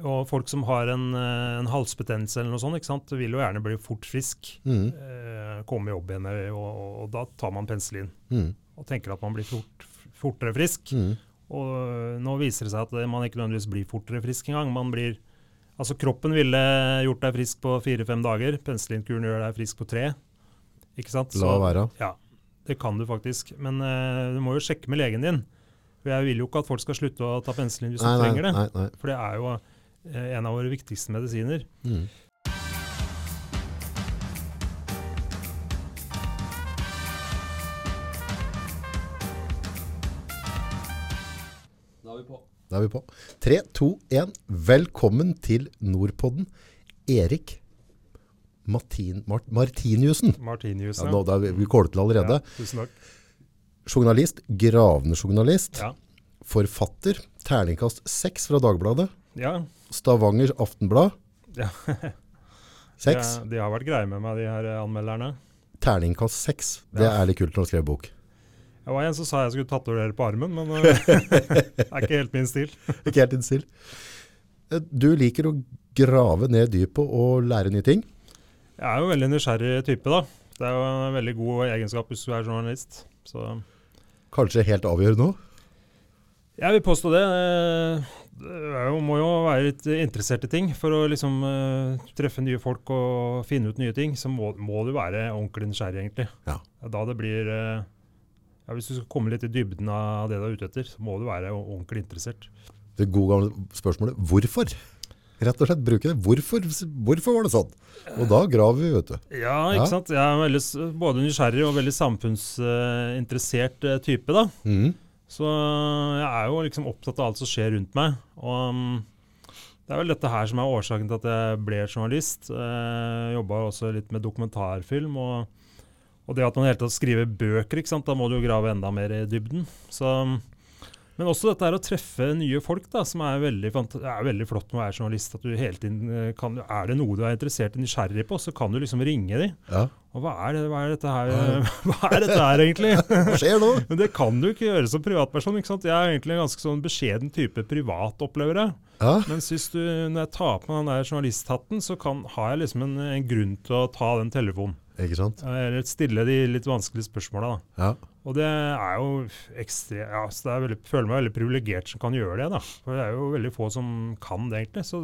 Og folk som har en, eh, en halsbetennelse eller noe sånt, ikke sant, vil jo gjerne bli fort frisk. Mm. Eh, komme i jobb igjen, og, og, og da tar man penicillin. Mm. Og tenker at man blir fort, fortere frisk. Mm. Og øh, nå viser det seg at man ikke nødvendigvis blir fortere frisk engang. Man blir Altså, kroppen ville gjort deg frisk på fire-fem dager. Penicillinkuren gjør deg frisk på tre. Ikke sant? La være. Ja, det kan du faktisk. Men eh, du må jo sjekke med legen din. For jeg vil jo ikke at folk skal slutte å ta penicillin hvis Nei, de trenger det. nei, nei. For det er jo eh, en av våre viktigste medisiner. Mm. Da er vi på. Da er vi på. Tre, to, én. Velkommen til Nordpodden. Erik Martin, Mart, Martiniussen. Martinius. Ja, nå, da vi vi til allerede. Ja, tusen takk. Journalist, gravende journalist. Ja. Forfatter. Terningkast seks fra Dagbladet. Ja. Stavanger Aftenblad. Ja. Seks. Ja, de har vært greie med meg, de her anmelderne. Terningkast seks. Det Ja. er litt kult når du skrev bok. Det var en som sa jeg skulle tatovere på armen, men øh, det er ikke helt min stil. Ikke helt din stil. Eh, Du liker å grave ned dypet og lære nye ting. Jeg er jo en veldig nysgjerrig type, da. Det er jo en veldig god egenskap hvis du er journalist. Så Kanskje helt avgjørende òg. Jeg vil påstå det. Eh, er må jo være litt interessert i ting. For å liksom eh, treffe nye folk og finne ut nye ting, så må, må du være ordentlig nysgjerrig, egentlig. Ja. Da det blir eh, ja, Hvis du skal komme litt i dybden av det du er ute etter, så må du være ordentlig interessert. Det gode gamle spørsmålet hvorfor? Rett og slett bruke det. Hvorfor, hvorfor var det sånn? Og da graver vi, vet du. Ja, Ja. ikke sant. Jeg er veldig, både nysgjerrig og veldig samfunnsinteressert type, da. Mhm. Så jeg er jo liksom opptatt av alt som skjer rundt meg. Og um, det er vel dette her som er årsaken til at jeg ble journalist. Jeg jobba også litt med dokumentarfilm. Og, og det at man i hele tatt skriver bøker, da må du jo grave enda mer i dybden. Så, men også dette her å treffe nye folk, da, som er veldig, er veldig flott med å være journalist. At du hele tiden eh, kan, Er det noe du er interessert i, nysgjerrig på, så kan du liksom ringe dem. Ja. Og hva er, det, hva er dette her Hva er dette her, egentlig? Hva skjer nå? Men det kan du ikke gjøre som privatperson. ikke sant? Jeg er egentlig en ganske sånn beskjeden type privat, opplever jeg. Ja. Mens hvis du, når jeg tar på meg den der journalisthatten, så kan, har jeg liksom en, en grunn til å ta den telefonen. Ikke sant? Eller stille de litt vanskelige spørsmåla. Ja. Og det er jo ekstra, ja, så det er veldig, føler meg veldig privilegert som kan gjøre det. da. For det er jo veldig få som kan det, egentlig. Så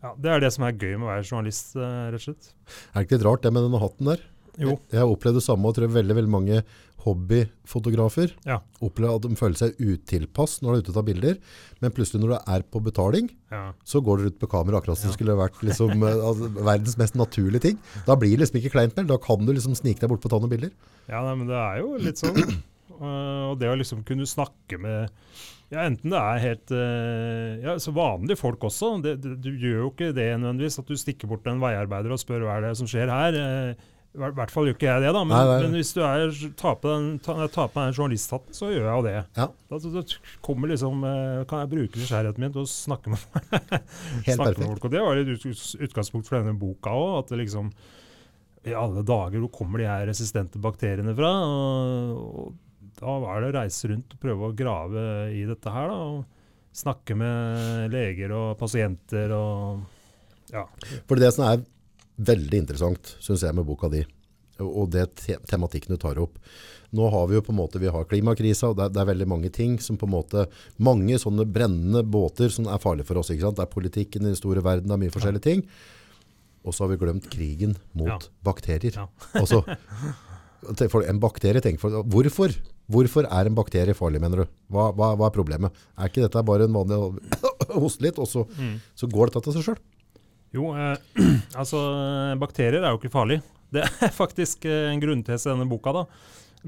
ja, det er det som er gøy med å være journalist, eh, rett og slett. Er det ikke litt rart det med denne hatten der? Jo. Jeg har opplevd det samme og tror veldig, veldig mange hobbyfotografer Ja. opplever at de føler seg utilpass når de er ute og tar bilder, men plutselig når du er på betaling, Ja. så går du ut på kamera akkurat som Ja. det skulle vært liksom, eh, altså, verdens mest naturlige ting. Da blir det liksom ikke kleint mer, da kan du liksom snike deg bort på å ta noen bilder. Ja, nei, men det er jo litt sånn. Uh, og det å liksom kunne snakke med ja, Enten det er helt uh, ja, så vanlige folk også. Det, det, du gjør jo ikke det nødvendigvis, at du stikker bort en veiarbeider og spør hva er det som skjer her. Uh, I hvert- fall gjør ikke jeg det, da. Men, Nei, nei. men hvis du er, tar på den, ta, den journalisthatten, så gjør jeg jo det. Ja. Da, da, kommer liksom, uh, kan jeg bruke nysgjerrigheten min til å snakke med, snakke med folk. Og det var litt ut- utgangspunkt for denne boka òg. At det liksom I alle dager, hvor kommer de her resistente bakteriene fra? Og, og da var det å reise rundt og prøve å grave i dette her. da, og Snakke med leger og pasienter og ja. For det som er veldig interessant, synes jeg, med boka di, og det te tematikken du tar opp. Nå har vi jo på en måte, vi har klimakrisa, og det er, det er veldig mange ting som på en måte, mange sånne brennende båter som er farlige for oss, ikke sant? Det er politikken i den store verden, det er mye forskjellige ting. Og så har vi glemt krigen mot Ja. bakterier. Ja. Altså, for en bakterie, tenk for, hvorfor? Hvorfor er en bakterie farlig, mener du? Hva, hva, hva er problemet? Er ikke dette bare en vanlig hoste litt, og så, så går dette til seg selv? Jo, eh, altså bakterier er jo ikke farlig. Det er faktisk eh, en grunntese i denne boka. da.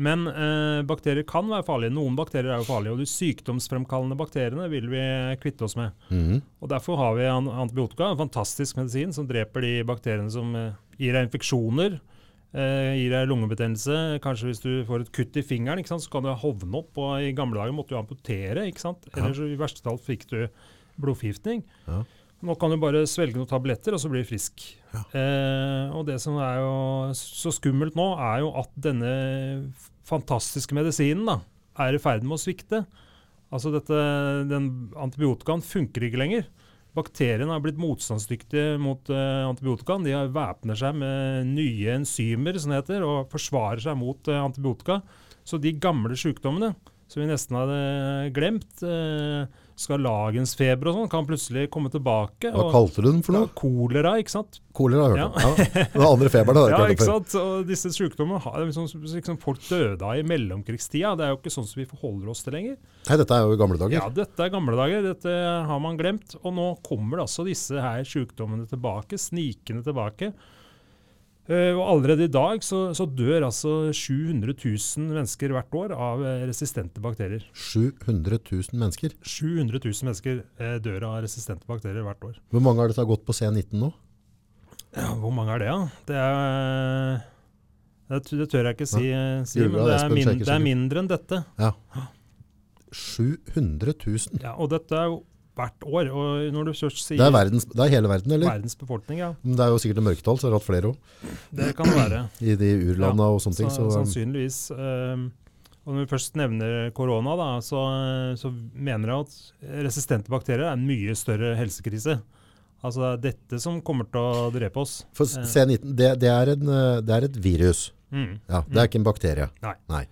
Men eh, bakterier kan være farlige. Noen bakterier er jo farlige. Og de sykdomsfremkallende bakteriene vil vi kvitte oss med. Mhm. Og Derfor har vi antibiotika, en fantastisk medisin som dreper de bakteriene som eh, gir deg infeksjoner, eh, gir deg lungebetennelse. Kanskje hvis du får et kutt i fingeren, ikke sant, så kan du hovne opp. og I gamle dager måtte du amputere. ikke sant? Eller så i verste fall fikk du blodforgiftning. Ja. Nå kan du bare svelge noen tabletter, og så blir du frisk. Ja. Eh, og det som er jo så skummelt nå, er jo at denne fantastiske medisinen da, er i ferd med å svikte. Altså dette, den Antibiotikaen funker ikke lenger. bakteriene har blitt motstandsdyktige mot uh, antibiotika. De har væpner seg med nye enzymer som det heter, og forsvarer seg mot uh, antibiotika. Så de gamle sykdommene som vi nesten hadde glemt, uh, skarlagensfeber og sånn, kan plutselig komme tilbake. Hva kalte du den for noe? Ja, kolera, ikke sant. Kolera, har jeg hørt om. Ja. Den andre feberen har jeg Ja, ikke sant? Og disse sykdommene har liksom, liksom folk døde av i mellomkrigstida. Det er jo ikke sånn som vi forholder oss til lenger. Nei, dette er jo gamle dager. Ja, dette er gamle dager. Dette har man glemt. Og nå kommer altså disse her sykdommene tilbake, snikende tilbake. Eh, og allerede i dag så, så dør altså 700 000 mennesker hvert år av eh, resistente bakterier. 700 000 mennesker. 700 000 mennesker eh, dør av resistente bakterier hvert år. Hvor mange har det som har gått på C19 nå? Ja, hvor mange er det, da? Det er det, tør jeg ikke si, si men det, det er, mindre, det er mindre enn dette. Ja. 700 000. Ja, og dette er jo hvert år. Og når du sier Det er, verdens, det er hele verden, eller? verdens befolkning, ja, Men det er jo sikkert et mørketall, så har jeg hatt flere òg. det kan det være. I de urlanda og sånne ting. Så, Så, sannsynligvis. ehm, og når vi først nevner korona, da, så, så mener jeg at resistente bakterier er en mye større helsekrise. Altså det er dette som kommer til å drepe oss. for C19, det, det, er en, eh, det er et virus. Mm. Ja, det er ikke en bakterie. Nei. Nei.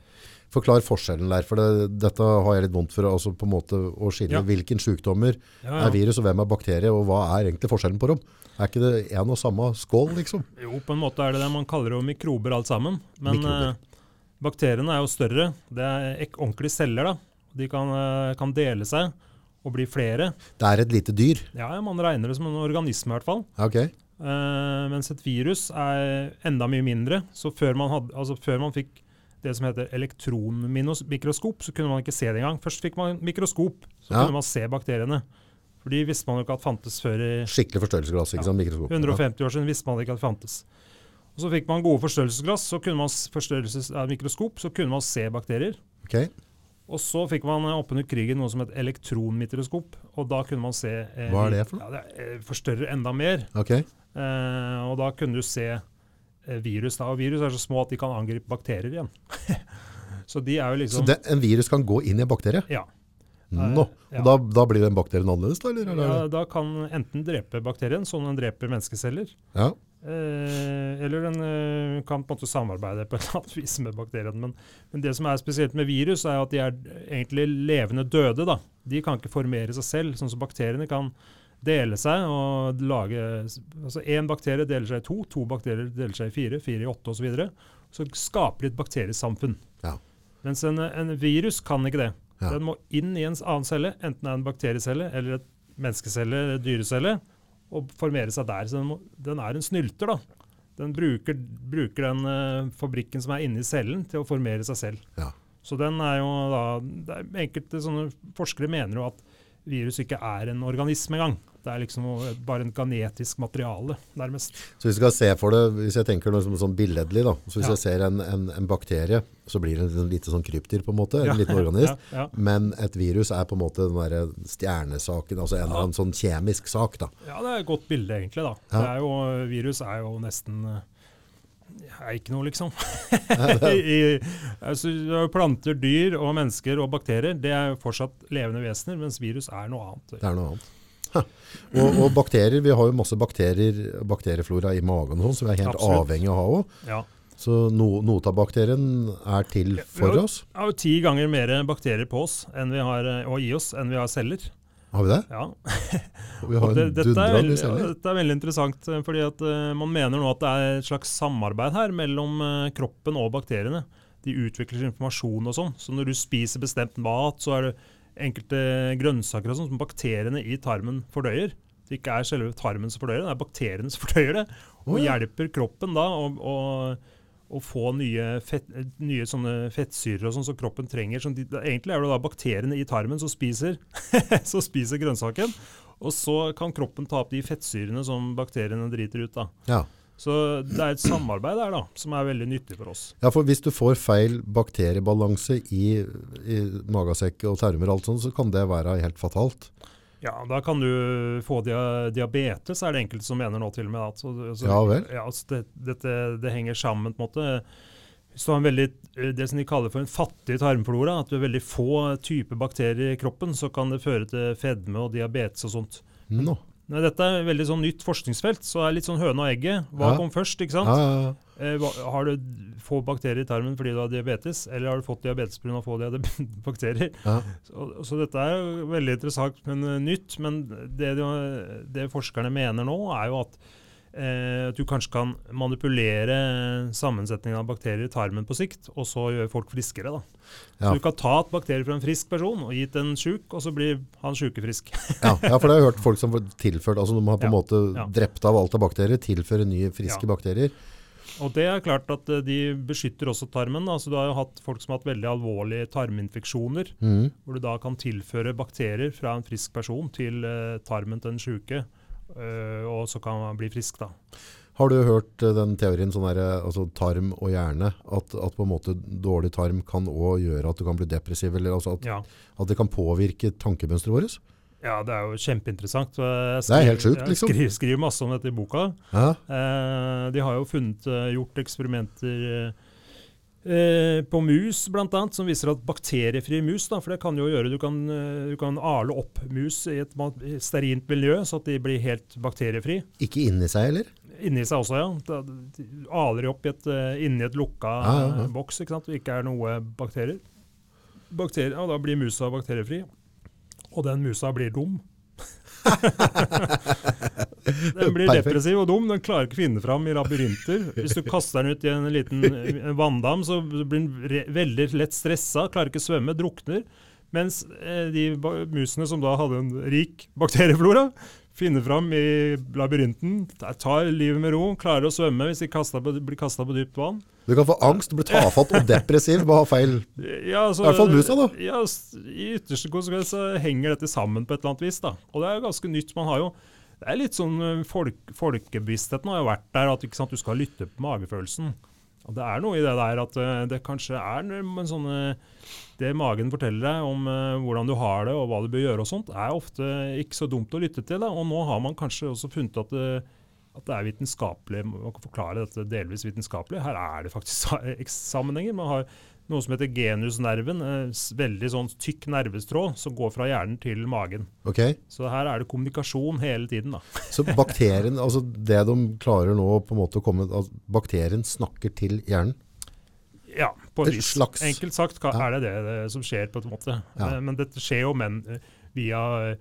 Forklar forskjellen der, for det, dette har jeg litt vondt for altså på en måte å skille Ja. hvilken sykdommer Ja, er virus og hvem er bakterie, og hva er egentlig forskjellen på dem. Er ikke det en og samme skål, liksom? Jo, på en måte er det det. Man kaller det jo mikrober alt sammen. Men eh, bakteriene er jo større. Det er ek ordentlige celler. da. De kan, eh, kan dele seg og bli flere. Det er et lite dyr. Ja, Man regner det som en organisme i hvert fall. Okay. Ok. Eh, mens et virus er enda mye mindre. Så før man, hadde, altså før man fikk det som heter elektronmikroskop, så kunne man ikke se det engang. Først fikk man mikroskop, så Ja. kunne man se bakteriene. For de visste man jo ikke at fantes før i Skikkelig forstørrelsesglass, ikke Ja. sant? Mikroskop. 150 år siden visste man ikke at det fantes. Og så fikk man gode forstørrelsesglass, så kunne man forstørrelses, eh, mikroskop, så kunne man se bakterier. Okay. Ok. Og så fikk man eh, oppunder krigen noe som het elektronmikroskop, og da kunne man se eh, Hva er det for noe? Ja, det er, eh, forstørre enda mer. ok. Eh, og da kunne du se virus. Da. Og virus er så små at de kan angripe bakterier igjen. så de er jo Så liksom det, en virus kan gå inn i en bakterie? Ja. Nå. Ja. Og da, da blir den bakterien annerledes, da? Eller? ja. Da kan den enten drepe bakterien, sånn den dreper menneskeceller, Ja. Eh, eller den eh, kan på en måte samarbeide på et annet vis med bakterien. Men, men det som er spesielt med virus, er at de er egentlig levende døde. da. De kan ikke formere seg selv, sånn som bakteriene kan dele seg og lage altså Én bakterie deler seg i to, to bakterier deler seg i fire, fire i åtte osv. Så, videre. så skaper de et bakteriesamfunn. Ja. Mens en, en virus kan ikke det. Ja. Den må inn i en annen celle, enten det er en bakteriecelle eller et menneskecelle eller et dyrecelle, og formere seg der. Så den, må, den er en snylter, da. Den bruker, bruker den uh, fabrikken som er inni cellen, til å formere seg selv. Ja. Så den er jo da det er Enkelte forskere mener jo at virus ikke er en organisme engang. Det er liksom bare en genetisk materiale, nærmest. Så hvis vi skal se for det, hvis jeg tenker noe som sånn billedlig da, så hvis Ja. jeg ser en, en, en bakterie, så blir det en lite sånn krypdyr på en måte, en Ja. liten organisme. Ja. Men et virus er på en måte den der stjernesaken, altså en eller annen sånn kjemisk sak da. Ja, det er et godt bilde, egentlig. da. Er jo, virus er jo nesten eh, er ikke noe, liksom. I, altså, planter, dyr og mennesker og bakterier. Det er jo fortsatt levende vesener, mens virus er noe annet. Det er noe annet. Og, og bakterier, vi har jo masse bakterier, bakterieflora i magen og sånn, som vi er helt Absolutt. avhengig av å ha òg. Ja. Så no, bakterien er til for oss. Vi har jo ti ganger mer bakterier på oss har, og i oss enn vi har celler. Har vi det? Ja. Vi har det, dette, er veldig, dette er veldig interessant, eh, fordi at uh, man mener nå at det er et slags samarbeid her mellom uh, kroppen og bakteriene. De utvikler informasjon og sånn. Så når du spiser bestemt mat, så er det enkelte grønnsaker og sånn som bakteriene i tarmen fordøyer. Det ikke er selve tarmen som fordøyer det, er bakteriene som fordøyer det. Og oh, ja. hjelper kroppen da å, få nye, fett, nye fettsyrer og sånn som kroppen trenger. Som de, egentlig er det da bakteriene i tarmen som spiser, som spiser grønnsaken. Og så kan kroppen ta opp de fettsyrene som bakteriene driter ut. da. Ja. Så det er et samarbeid der da, som er veldig nyttig for oss. ja, for hvis du får feil bakteriebalanse i, i magesekk og tarmer og alt sånt, så kan det være helt fatalt. Ja, Da kan du få dia diabetes, er det enkelte som mener nå til og med. At, Så, så, Ja vel. Ja, altså det, dette, det henger sammen på en måte. Hvis du har en veldig, det som de kaller for en fattig tarmflora, at du har veldig få typer bakterier i kroppen, så kan det føre til fedme og diabetes og sånt. Nå. Nei, dette er veldig sånn nytt forskningsfelt, så det er litt sånn høne og egget. Hva Ja. kom først? ikke sant? Ja, ja. Eh, har du få bakterier i tarmen fordi du har diabetes, eller har du fått diabetes pga. få bakterier? Ja. Så, så dette er veldig interessant, men eh, nytt. Men det, de- det forskerne mener nå, er jo at, at du kanskje kan manipulere sammensetningen av bakterier i tarmen på sikt, og så gjøre folk friskere. da. Ja. Så du kan ta et bakterie fra en frisk person og gi til en sjuk, og så blir han sjukefrisk. Ja, ja, for det har jeg hørt folk som får tilført, altså de har på en Ja, måte drept av alt av bakterier, tilfører nye friske Ja. bakterier. Og det er klart at eh, de beskytter også tarmen. Altså, du har jo hatt folk som har hatt veldig alvorlige tarminfeksjoner, mm. hvor du da kan tilføre bakterier fra en frisk person til eh, tarmen til den sjuke, eh, og så kan man bli frisk, da. Har du hørt eh, den teorien sånn der, eh, altså tarm og hjerne, at, at på en måte dårlig tarm kan også gjøre at du kan bli depressiv, eller altså at, Ja. at det kan påvirke tankemønsteret vårt? ja, det er jo kjempeinteressant. Jeg skriver, Det er helt sjukt, liksom. Jeg skriver, skriver masse om dette i boka. Ja, Eh, de har jo funnet, eh, gjort eksperimenter eh, på mus, annet, som viser at bakteriefri mus, da, for det kan jo gjøre, du kan, eh, du kan ale opp mus i et sterint miljø, så at de blir helt bakteriefri. ikke inni seg, eller? Inni seg også, ja. Da, de aler de opp i et, eh, inni et lukka ah, ja, ja. boks, ikke sant, og ikke er noe bakterier. bakterier. Og da blir musa bakteriefri. Og den musa blir dum. den blir Perfekt. depressiv og dum. Den klarer ikke å finne fram i labyrinter. Hvis du kaster den ut i en liten vanndam, så blir den veldig lett stressa, klarer ikke å svømme, drukner. Mens eh, de musene som da hadde en rik bakterieflora, finner fram i labyrinten, ta- tar livet med ro, klarer å svømme hvis de på, blir kasta på dypt vann. Du kan få angst, bli tafatt og depressiv, bare ha feil. Ja, altså, I hvert fall musa, da. Ja, I ytterste konsekvens så henger dette sammen på et eller annet vis. da. Og det er jo ganske nytt. Man har jo Det er litt sånn eh, folk, Folkebevisstheten har jo vært der at sant, du skal lytte på magefølelsen. Og Det er noe i det der at eh, det kanskje er en sånn eh, Det magen forteller deg om hvordan du har det og hva du bør gjøre, og sånt, er ofte ikke så dumt å lytte til. Da. Og nå har man kanskje også funnet at det, at det er vitenskapelig, man kan forklare dette delvis vitenskapelig. Her er det faktisk sammenhenger. Man har noe som heter genusnerven, veldig sånn tykk nervestråd som går fra hjernen til magen. Okay. Så her er det kommunikasjon hele tiden. da. Så bakterien, altså det de klarer nå på en måte å komme, altså bakterien snakker til hjernen. Ja, på Et vis. slags- Enkelt sagt er det det som skjer på en måte. Ja. Eh, Men dette skjer jo men, eh, via eh,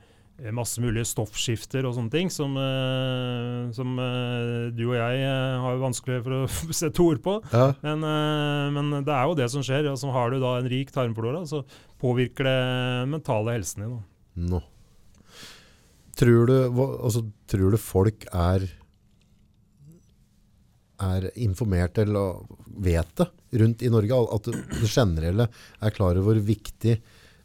masse mulige stoffskifter og sånne ting som, eh, som eh, du og jeg eh, har vanskelig for å sette ord på. Ja. Men, eh, men det er jo det som skjer. Altså, har du da en rik tarmflora, så påvirker det mentale helsen din. Nå. Tror du, altså, tror du folk er, er informert eller vet det rundt i Norge? At det generelle er klar over hvor viktig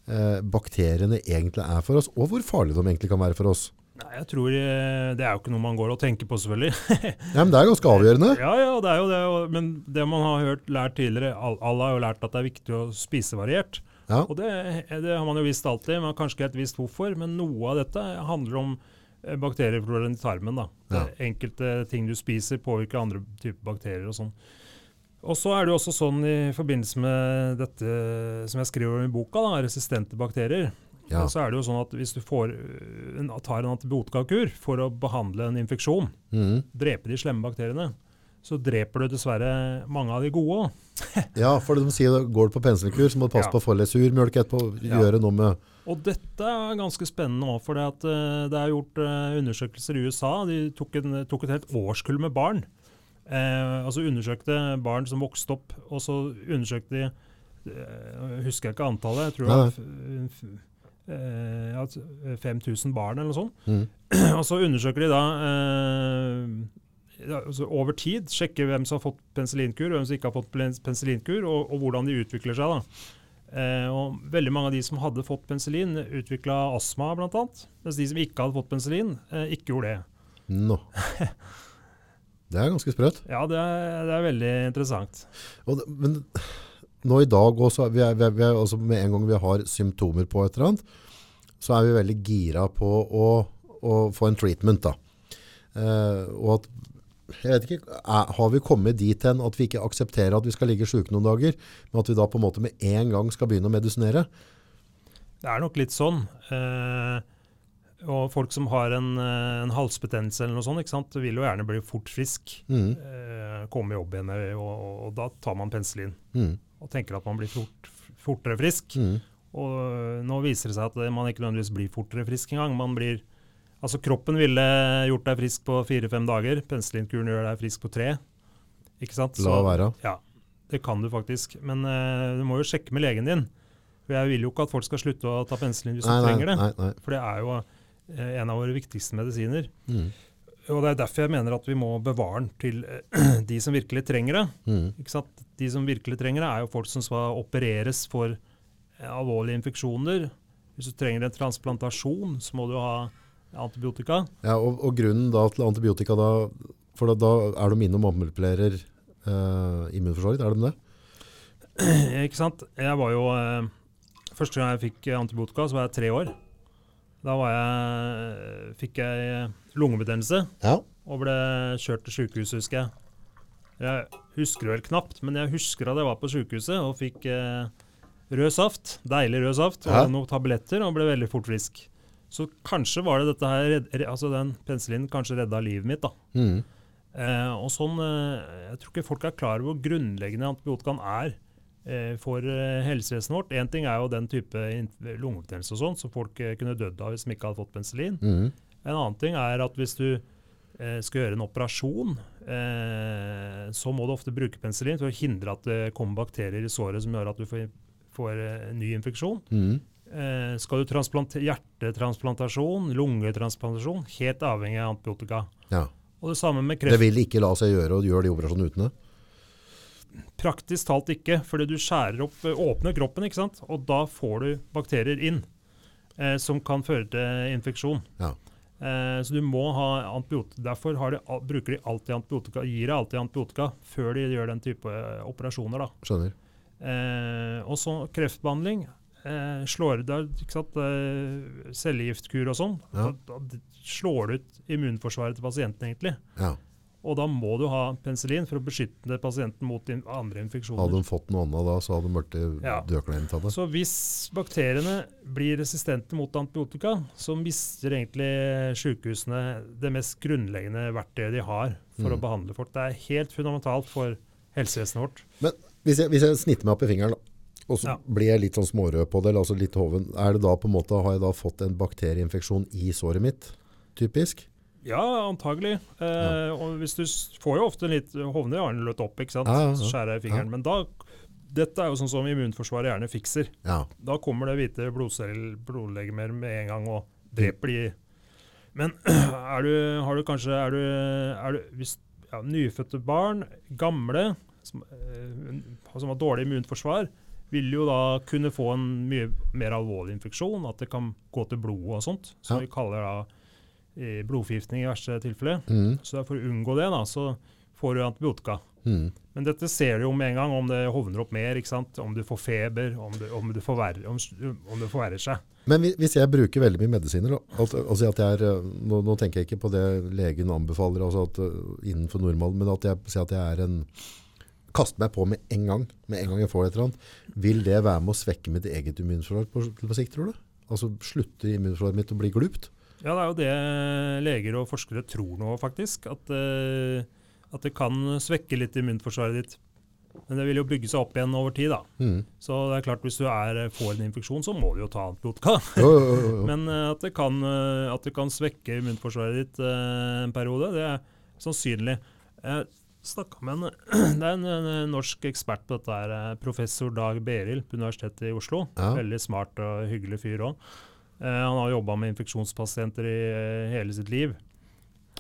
eh, bakteriene egentlig er for oss, og hvor farlig de egentlig kan være for oss? Nei, jeg tror eh, Det er jo ikke noe man går og tenker på, selvfølgelig. Ja, men det er ganske avgjørende. Ja, ja, det er jo det. Men det man har hørt, lært tidligere Alle har jo lært at det er viktig å spise variert. Ja. Og det, det har man jo visst alltid, man har kanskje ikke helt visst hvorfor. Men noe av dette handler om eh, bakteriefloraen i tarmen. da. Ja. Enkelte ting du spiser, påvirker andre typer bakterier og sånn. Og så er det jo også sånn i forbindelse med dette som jeg skriver om i boka, da, resistente bakterier. Ja. Så er det jo sånn at hvis du får, øh, en, tar en antibiotikakur for å behandle en infeksjon, mm. drepe de slemme bakteriene, så dreper du dessverre mange av de gode òg. ja, for de sier det, går du på penselkur, så må du passe Ja. på å få litt surmjølk etterpå, Ja. noe med Og dette er ganske spennende òg, for det, eh, det er gjort eh, undersøkelser i USA. De tok, en, tok et helt årskull med barn. Eh, altså undersøkte barn som vokste opp, og så undersøkte de eh, Husker jeg ikke antallet, jeg tror det var eh, 5000 barn eller noe sånt. Mm. Og så undersøker de da eh, altså over tid, sjekker hvem som har fått penicillinkur hvem som ikke har fått penicillinkur, og, og hvordan de utvikler seg. da. Eh, og veldig mange av de som hadde fått penicillin, utvikla astma bl.a. Mens de som ikke hadde fått penicillin, eh, ikke gjorde det. Nå. Det er ganske sprøtt. Ja, det er, det er veldig interessant. Og det, men nå i dag også, vi er, vi er, vi altså med en gang vi har symptomer på et eller annet, så er vi veldig gira på å, å få en treatment. Da. Eh, og at, jeg vet ikke, er, Har vi kommet dit hen at vi ikke aksepterer at vi skal ligge syke noen dager, men at vi da på en måte med en gang skal begynne å medisinere? Det er nok litt sånn. Eh, Og folk som har en, eh, en halsbetennelse eller noe sånt, ikke sant, vil jo gjerne bli fort frisk. Mm. Eh, komme i jobb igjen, og, og, og da tar man penicillin. Mm. Og tenker at man blir fort, fortere frisk. Mm. Og øh, nå viser det seg at man ikke nødvendigvis blir fortere frisk engang. Man blir Altså, kroppen ville gjort deg frisk på fire-fem dager. Penicillinkuren gjør deg frisk på tre. Ikke sant? La være. Ja, det kan du faktisk. Men eh, du må jo sjekke med legen din. For jeg vil jo ikke at folk skal slutte å ta penicillin hvis de trenger det. nei, nei. For det er jo en av våre viktigste medisiner. Mm. Og det er derfor jeg mener at vi må bevare den til øh, de som virkelig trenger det. Mm. De som virkelig trenger det, er jo folk som skal opereres for eh, alvorlige infeksjoner. Hvis du trenger en transplantasjon, så må du ha antibiotika. Ja, og, og grunnen da til antibiotika da, for da, da er de minne og manipulerer eh, immunforsvaret, er de det? Ikke sant? Jeg var jo eh, Første gang jeg fikk antibiotika, så var jeg tre år. Da var jeg, fikk jeg lungebetennelse Ja. og ble kjørt til sykehuset, husker jeg. Jeg husker vel knapt, men jeg husker at jeg var på sykehuset og fikk eh, rød saft. Deilig rød saft og Ja. noen tabletter og ble veldig fort frisk. Så kanskje var det dette her, altså den penicillinen kanskje redda livet mitt. da. Mm. Eh, og sånn, eh, Jeg tror ikke folk er klar over hvor grunnleggende antibiotikaen er for eh, helsevesenet vårt. Én ting er jo den type lungebetennelse og sånn, som folk eh, kunne dødd av hvis de ikke hadde fått penicillin. Mm. En annen ting er at hvis du eh, skal gjøre en operasjon, eh, så må du ofte bruke penicillin for å hindre at det kommer bakterier i såret som gjør at du får, får eh, ny infeksjon. Mm. Eh, skal du hjertetransplantasjon, lungetransplantasjon, helt avhengig av antibiotika. Ja. Og det samme med Det vil ikke la seg gjøre å gjøre de operasjonene uten det. Praktisk talt ikke, fordi du skjærer opp, eh, åpner kroppen, ikke sant? og da får du bakterier inn eh, som kan føre til infeksjon. Ja. Eh, så du må ha antibiotika. Derfor har de, bruker de alltid antibiotika, gir de alltid antibiotika før de gjør den type eh, operasjoner. Da. Skjønner. Eh, og så kreftbehandling. Eh, slår ikke sant? Eh, cellegiftkur og sånn. Ja. Da, da slår du ut immunforsvaret til pasienten, egentlig. Ja. Og da må du ha penicillin for å beskytte pasienten mot andre infeksjoner. Hadde de fått noe annet da, så hadde de blitt Ja. dødkleint av det. Så hvis bakteriene blir resistente mot antibiotika, så mister egentlig sykehusene det mest grunnleggende verktøyet de har for Mm. å behandle folk. Det er helt fundamentalt for helsevesenet vårt. Hvis jeg, hvis jeg snitter meg opp i fingeren, da, og så Ja. blir jeg litt sånn smårød på det, eller altså litt hoven, er det da på en måte, har jeg da fått en bakterieinfeksjon i såret mitt? Typisk? Ja, antagelig. Eh, og hvis du får jo ofte litt hovner gjerne løt opp, ikke sant? Ja, ja, ja. Skjærer i fingeren. Men da Dette er jo sånn som immunforsvaret gjerne fikser. Ja. Da kommer det hvite blodlegemer med en gang og dreper de. Men er du, har du kanskje er du, er du, hvis, ja, Nyfødte barn, gamle, som, eh, som har dårlig immunforsvar, vil jo da kunne få en mye mer alvorlig infeksjon. At det kan gå til blodet og sånt. Som Ja. vi kaller da blodforgiftning i verste tilfelle. Mm. Så for å unngå det, da, så får du antibiotika. Mm. Men dette ser du jo med en gang om det hovner opp mer, om du får feber, om det, om det, forverrer, om, om det forverrer seg. Men hvis jeg bruker veldig mye medisiner, altså at jeg er, eh, nå, nå tenker jeg ikke på det legen anbefaler altså at, eh, innenfor normalen, men at jeg sier at jeg er en kaster meg på med en gang, med en gang jeg får et eller annet, vil det være med å svekke mitt eget immunforsvar på, på sikt, tror du? Altså slutter immunforsvaret mitt å bli glupt? Ja, det er jo det leger og forskere tror nå, faktisk. At, eh, at det kan svekke litt immunforsvaret ditt. Men det vil jo bygge seg opp igjen over tid. da. Mm. Så det er klart hvis du er, får en infeksjon, så må du jo ta antibiotika. Jo, jo, jo. Men eh, at, det kan, eh, at det kan svekke immunforsvaret ditt eh, en periode, det er sannsynlig. Jeg med en, det er en, en norsk ekspert på dette, her, eh, professor Dag Berild på Universitetet i Oslo. Ja. Veldig smart og hyggelig fyr òg. Han har jobba med infeksjonspasienter i eh, hele sitt liv.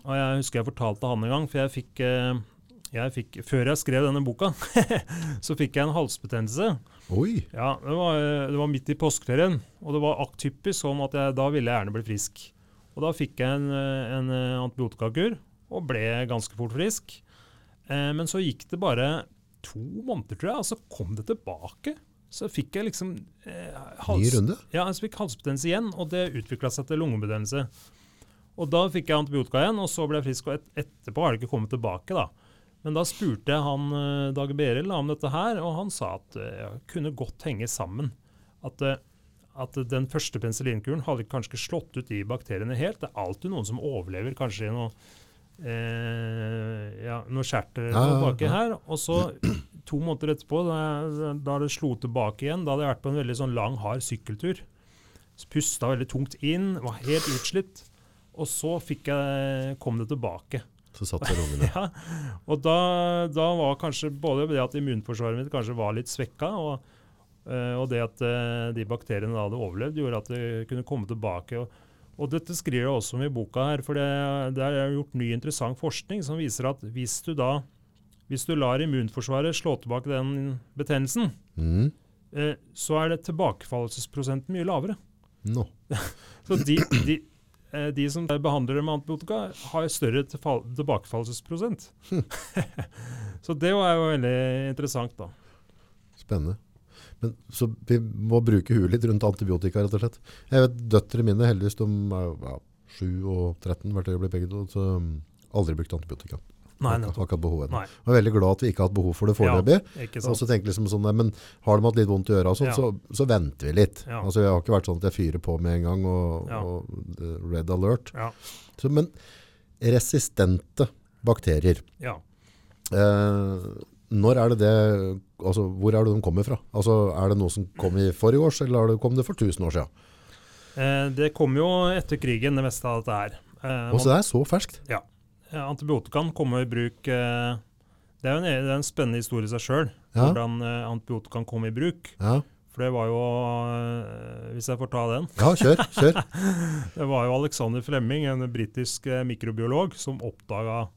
Og jeg husker jeg fortalte han en gang, for jeg fikk, eh, jeg fikk Før jeg skrev denne boka, så fikk jeg en halsbetennelse. Oi, Ja, det var, det var midt i påskeferien, og det var aktypisk sånn at jeg, da ville jeg gjerne bli frisk. Og da fikk jeg en, eh, en eh, antibiotikakur og ble ganske fort frisk. Eh, men så gikk det bare to måneder, tror jeg, og så kom det tilbake. Så fikk jeg liksom eh, ny runde. ja, jeg fikk halsbetennelse igjen, og det utvikla seg til lungebetennelse. Og da fikk jeg antibiotika igjen, og så ble jeg frisk. Og et, etterpå har det ikke kommet tilbake, da. Men da spurte jeg han eh, Dag Berild om dette her, og han sa at det kunne godt henge sammen. At eh, at den første penicillinkuren hadde kanskje ikke slått ut de bakteriene helt. Det er alltid noen som overlever kanskje i noe, eh, ja, noe skjerter Ja, ja, ja. her. Og så to måneder etterpå, da, da det slo tilbake igjen, da hadde jeg vært på en veldig sånn lang, hard sykkeltur. Så Pusta veldig tungt inn, var helt utslitt. Og så jeg, kom det tilbake. Så satt der ungene. Ja, og da, da var kanskje både det at immunforsvaret mitt kanskje var litt svekka, og, eh, og det at eh, de bakteriene da hadde overlevd, gjorde at det kunne komme tilbake. Og, og dette skriver jeg også om i boka her, for det, det er gjort ny interessant forskning som viser at hvis du da hvis du lar immunforsvaret slå tilbake den betennelsen, Mm. eh, så er det tilbakefallelsesprosenten mye lavere. No. Så de, de, eh, de som behandler det med antibiotika, har større tilbakefallelsesprosent. så det var jo veldig interessant, da. Spennende. Men, så vi må bruke huet litt rundt antibiotika, rett og slett. Jeg vet døtrene mine, heldigvis de er ja, 7 og 13 hvert øyeblikk begge to, så um, aldri brukt antibiotika. Nei, Har nettopp. ikke hatt behov ennå. Jeg er veldig glad at vi ikke har hatt behov for det foreløpig. ikke Og så tenker liksom sånn, men har de hatt litt vondt i øra, sånn, Ja. så, så venter vi litt. Ja. Altså, jeg har ikke vært sånn at jeg fyrer på med en gang og, Ja. og uh, red alert. Ja. Så, men resistente bakterier, ja. eh, når er det det, altså hvor er det de kommer fra? Altså er det noe som kom i forrige års, eller er det- kom det for tusen år siden? Eh, det kom jo etter krigen, det meste av dette her. Eh, Og så det er så ferskt. Eh, antibiotikaen kommer i bruk eh, det, er jo en, det er en spennende historie i seg sjøl, Ja. hvordan eh, antibiotikaen kom i bruk. Ja, For det var jo eh, Hvis jeg får ta den. ja kjør, kjør. Det var jo Alexander Flemming, en britisk mikrobiolog, som oppdaga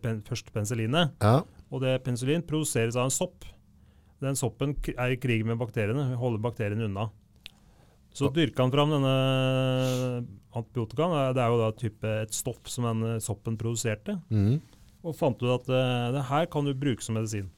pen første penicillinet. Ja, Og det penicillin produseres av en sopp. Den soppen er i krig med bakteriene, holder bakteriene unna. Så dyrka han fram denne antibiotikaen. Det er jo da type et stoff som den soppen produserte. Mm. Og fant ut at eh, det her kan du bruke som medisin.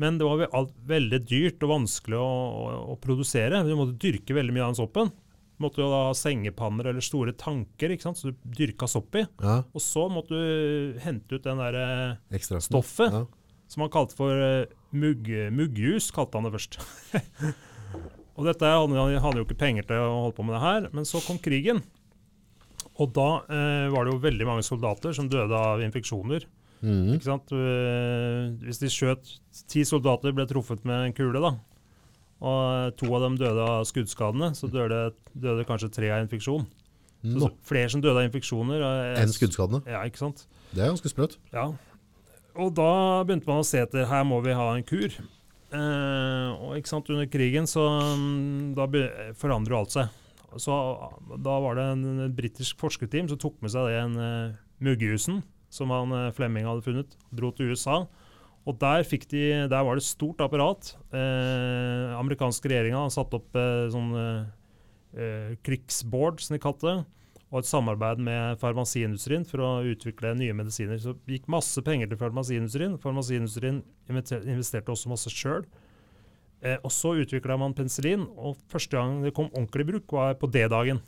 Men det var alt veldig dyrt og vanskelig å, å, å produsere. Du måtte dyrke veldig mye av den soppen. Du måtte jo da ha sengepanner eller store tanker ikke sant? så du dyrka sopp i. ja, Og så måtte du hente ut den der, eh, Stoffet? Ja. som han kalte for eh, mugg, muggjus, kalte han det først. og dette hadde han hadde jo ikke penger til å holde på med det her, men så kom krigen. Og da eh, var det jo veldig mange soldater som døde av infeksjoner. Mm. Ikke sant? Eh, Hvis de skjøt Ti soldater ble truffet med en kule, da. Og to av dem døde av skuddskadene, så døde, døde kanskje tre av infeksjon. Så, Nå, flere som døde av infeksjoner. enn skuddskadene. Ja, ikke sant? Det er ganske sprøtt. Ja. Og da begynte man å se etter her må vi ha en kur. Eh, og ikke sant, under krigen så mm, da forandrer jo alt seg. Så da var det en, en britisk forskerteam som tok med seg den uh, muggehusen som han uh, Flemming hadde funnet, dro til USA. Og der, de, der var det et stort apparat. Eh, amerikanske regjeringa satt opp eh, sånn eh, eh, krigsboard, som de kalte det og et samarbeid med farmasiindustrien for å utvikle nye medisiner. Så det gikk masse penger til farmasiindustrien. Farmasiindustrien investerte også masse sjøl. Eh, og så utvikla man penicillin, og første gang det kom ordentlig i bruk, var på D-dagen.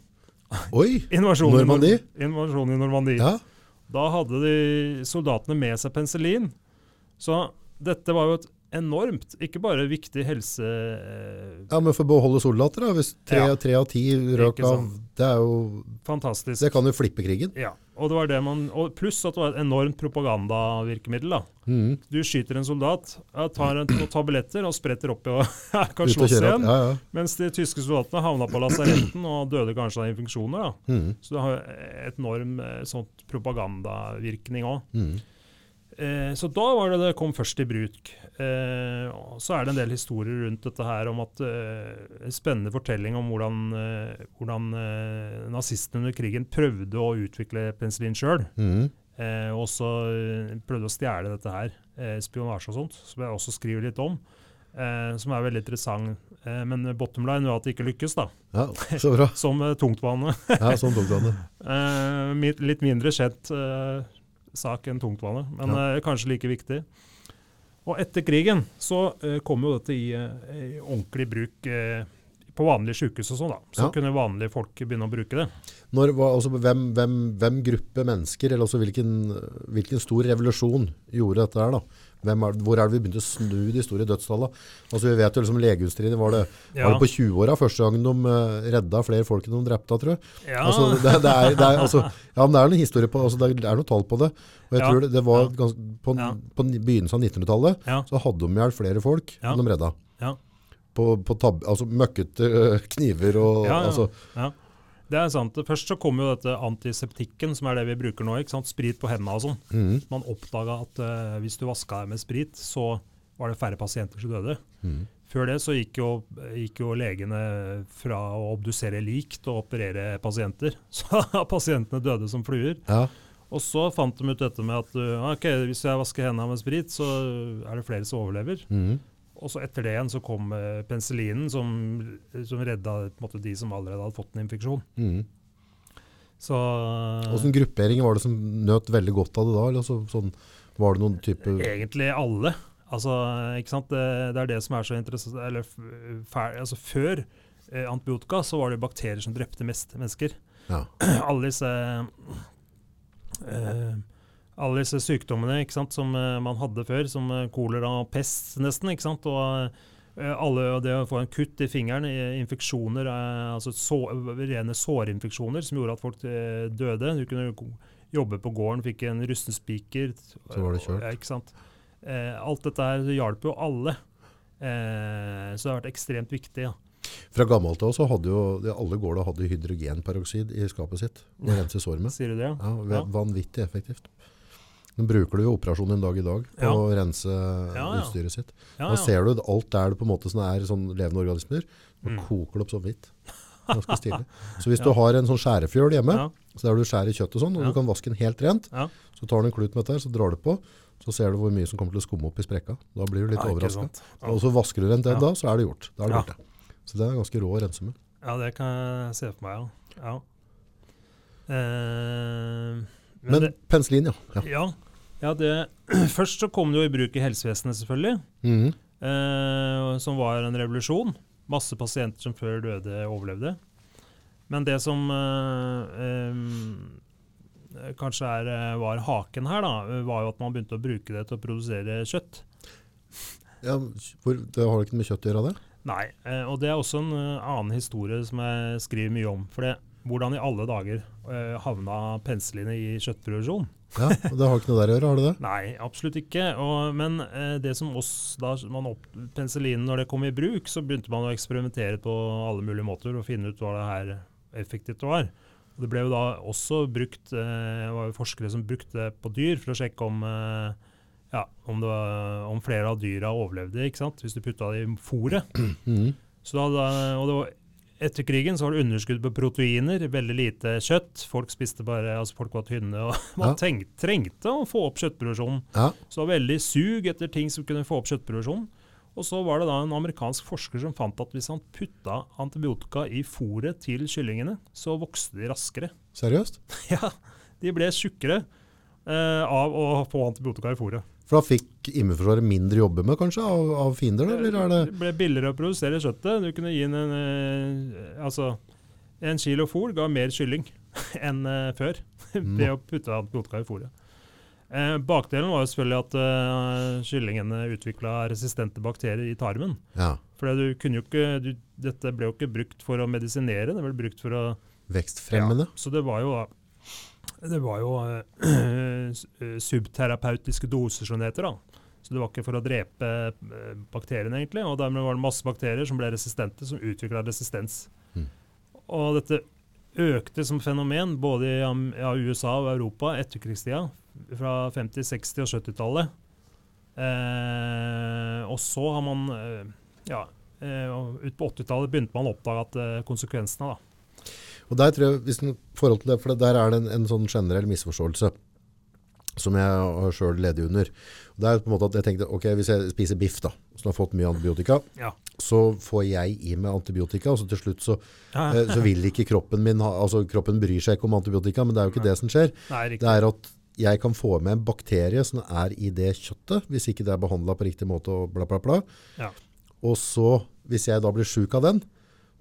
Oi, Invasjonen Normandie? Invasjonen i Normandie. ja. Da hadde de soldatene med seg penicillin. Så dette var jo et enormt, ikke bare viktig helse... eh, Ja, men for å beholde soldater da, hvis tre, Ja. tre av ti røk av, det er jo, Fantastisk. det kan jo flippe krigen. Ja, og det var det man, og pluss at det var et enormt propagandavirkemiddel. da. Mm. Du skyter en soldat, tar en, noen tabletter og spretter opp og kan slåss igjen. Ja, ja. Mens de tyske soldatene havna på lasaretten og døde kanskje av infeksjoner. da. Mm. Så det har et enorm eh, sånt propagandavirkning òg. Mm. Eh, så da var det det kom først i bruk. Eh, så er det en del historier rundt dette her om at eh, En spennende fortelling om hvordan, eh, hvordan eh, nazistene under krigen prøvde å utvikle penicillin sjøl. Mm. Eh, og så prøvde å stjele dette her, spionasje og sånt, som jeg også skriver litt om. Som er veldig interessant. Men bottom line var at det ikke lykkes, da. Ja, så bra. Som tungtvane. Ja, som tungtvannet mi- litt mindre kjent sak enn tungtvannet men Ja. kanskje like viktig. Og etter krigen så eh, kom jo dette i, eh, i ordentlig bruk eh, på vanlige sykehus og sånn, da. Så Ja. kunne vanlige folk begynne å bruke det. Når, altså, hvem, hvem, hvem gruppe mennesker, eller hvilken, hvilken stor revolusjon gjorde dette her da? Er, hvor er det vi begynte å snu de store dødstallene? Altså vi vet jo liksom legeutstriden, var det, Ja. var det på 20-åra første gang de uh, redda flere folk enn de drepte, tror jeg? Ja, Altså, det, det, er, det, er, altså, ja, men det er noen historie på, altså, det er noen tall på det. Og jeg Ja. tror det, det var Ja. ganske, på, på begynnelsen av 1900-tallet, ja, så hadde de ihjel flere folk enn de redda. ja. På, på tab, altså møkkete øh, kniver og altså, Ja, det er sant. Først så kom jo dette antiseptikken, som er det vi bruker nå. ikke sant? Sprit på hendene og sånn. Mm. Man oppdaga at uh, hvis du vaska deg med sprit, så var det færre pasienter som døde. Mm. Før det så gikk jo, gikk jo legene fra å obdusere lik til å operere pasienter. Så pasientene døde som fluer. ja. Og så fant de ut dette med at uh, ok, hvis jeg vasker hendene med sprit, så er det flere som overlever. mhm. Og så etter det igjen så kom eh, penicillinen, som, som redda måte, de som allerede hadde fått en infeksjon. Mm. Så Hvordan gruppering var det som nøt veldig godt av det da? Eller altså, sånn, var det noen type Egentlig alle. Altså? Det, det er det som er så interessant. Eller, fær, altså, før eh, antibiotika så var det bakterier som drepte mest mennesker. Ja. Alle disse, eh, alle disse sykdommene ikke sant, som eh, man hadde før, som eh, kolera og pest nesten. ikke sant? Og eh, alle, det å få en kutt i fingeren, infeksjoner, altså så, rene sårinfeksjoner som gjorde at folk døde. Du kunne jobbe på gården, fikk en rusten spiker. Så var det kjørt. Ja, ikke sant? Alt dette her hjalp jo alle. Så det har vært ekstremt viktig. Ja. Fra gammelt av så hadde jo alle gårder hadde hydrogenperoksid i skapet sitt å rense sår med. Sier du det? Ja, Ja. Vanvittig effektivt. Den bruker du jo operasjonen en dag i dag på Ja. å rense ja. utstyret sitt. Da ser du alt der det på en måte sånn er sånn levende organismer, så Mm. koker det opp så vidt. Ganske stilig. Så hvis du har en sånn skjærefjøl hjemme, så der du skjærer og sånn, og du kan vaske den helt rent, Ja. så tar du en klut med dette så drar du på, så ser du hvor mye som kommer til å skumme opp i sprekka. Da blir du litt overraska. Og så vasker du den til da, så er det gjort. Da er det borte. Så det er ganske rå å rense med. Ja, det kan jeg se for meg, ja. ja. Eh, men Men det, penicillin, ja. ja. ja, ja det, først så kom det jo i bruk i helsevesenet, selvfølgelig. Mm. eh, som var en revolusjon. Masse pasienter som før døde, overlevde. Men det som eh, eh, kanskje er, eh, var haken her, da, var jo at man begynte å bruke det til å produsere kjøtt. ja hvor, det har ikke med kjøtt å gjøre, det? Nei, eh, og det er også en eh, annen historie som jeg skriver mye om. For det, hvordan i alle dager eh, havna penslene i kjøttproduksjon? Ja, og det har ikke noe der å gjøre, har det det? Nei, absolutt ikke. Og, men eh, det som oss, da man opp, penicillinen når det kom i bruk, så begynte man å eksperimentere på alle mulige måter og finne ut hva det her effektivt var. Og det ble jo da også brukt, eh, var jo forskere som brukte det på dyr for å sjekke om, eh, ja, om, det var, om flere av dyra overlevde, ikke sant? hvis du putta det i fôret. Mhm. Så da- og det var, etter krigen så var det underskudd på proteiner, veldig lite kjøtt. Folk spiste bare, altså folk var tynne, og man Ja. tenk, trengte å få opp kjøttproduksjonen. Ja. Så det var veldig sug etter ting som kunne få opp kjøttproduksjonen. Og så var det da en amerikansk forsker som fant at hvis han putta antibiotika i fôret til kyllingene, så vokste de raskere. Seriøst? Ja, de ble tjukkere eh, av å få antibiotika i fôret. For da fikk immunforsvaret mindre jobbe med, kanskje, av, av fiender, eller er det Det ble billigere å produsere kjøttet. Du kunne gi en, eh, altså, en kilo fôr ga mer kylling enn eh, før ved å putte antibiotika i fôret. Eh, bakdelen var jo selvfølgelig at eh, kyllingene utvikla resistente bakterier i tarmen. ja, For du kunne jo ikke, du, dette ble jo ikke brukt for å medisinere, det ble brukt for å vekstfremmende? Ja, Så det var jo da det var jo eh, eh, subterapeutiske doser, som det heter. da. Så det var ikke for å drepe eh, bakteriene, egentlig. Og dermed var det masse bakterier som ble resistente, som utvikla resistens. Mm. Og dette økte som fenomen både i ja, USA og Europa etterkrigstida, fra 50-, 60- og 70-tallet. Eh, og så har man eh, Ja, eh, ut på 80-tallet begynte man å oppdage at konsekvensene, da. Og der tror jeg, hvis en forhold til det, for der er det en, en sånn generell misforståelse som jeg har selv ledet under. Det er på en måte at jeg tenkte, ok, hvis jeg spiser biff da, som har fått mye antibiotika, Ja. så får jeg i meg antibiotika, og så til slutt så, Ja, eh, så vil ikke kroppen min ha, altså kroppen bryr seg ikke om antibiotika, men det er jo ikke det som skjer. Nei. Det er at jeg kan få med en bakterie som er i det kjøttet, hvis ikke det er behandlet på riktig måte og bla bla bla. Ja. Og så, hvis jeg da blir syk av den,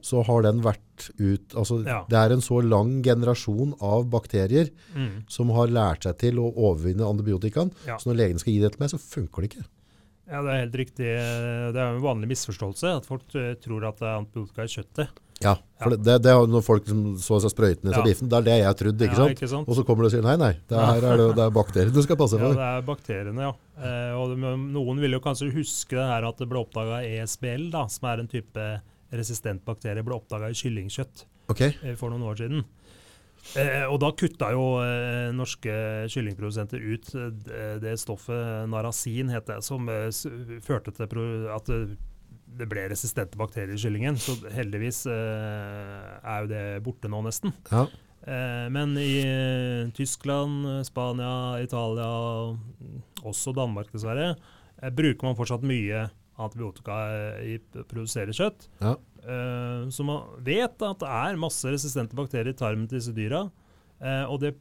så har den vært ut altså, Ja. Det er en så lang generasjon av bakterier Mm. som har lært seg til å overvinne antibiotikaen. Ja. Så når legen skal gi det til meg, så funker det ikke. Ja, det er helt riktig. Det er en vanlig misforståelse at folk eh, tror at det er antibiotika i kjøttet. Ja, for Ja. Det, det, er når folk som så seg sprøytene i biffen, det er det jeg trodde, ikke sant? ikke sant? Og så kommer du og sier nei, nei, det her er, det, det er bakterier du skal passe på. Ja, det er bakteriene, ja. Eh, og noen vil jo kanskje huske det her at det ble oppdaga ESBL, da, som er en type resistent bakterie, ble oppdaga i kyllingkjøtt Ok, eh, for noen år siden. Eh, og da kutta jo eh, norske kyllingprodusenter ut eh, det- stoffet narasin, het det, som eh, førte til at det, ble resistente bakterier i kyllingen. Så heldigvis eh, er jo det borte nå, nesten. ja. Eh, men i Tyskland, Spania, Italia, også Danmark dessverre, bruker man fortsatt mye antibiotika i produserer kjøtt. Ja. Eh, så man vet at det er masse resistente bakterier i tarmen til disse dyra, eh, og det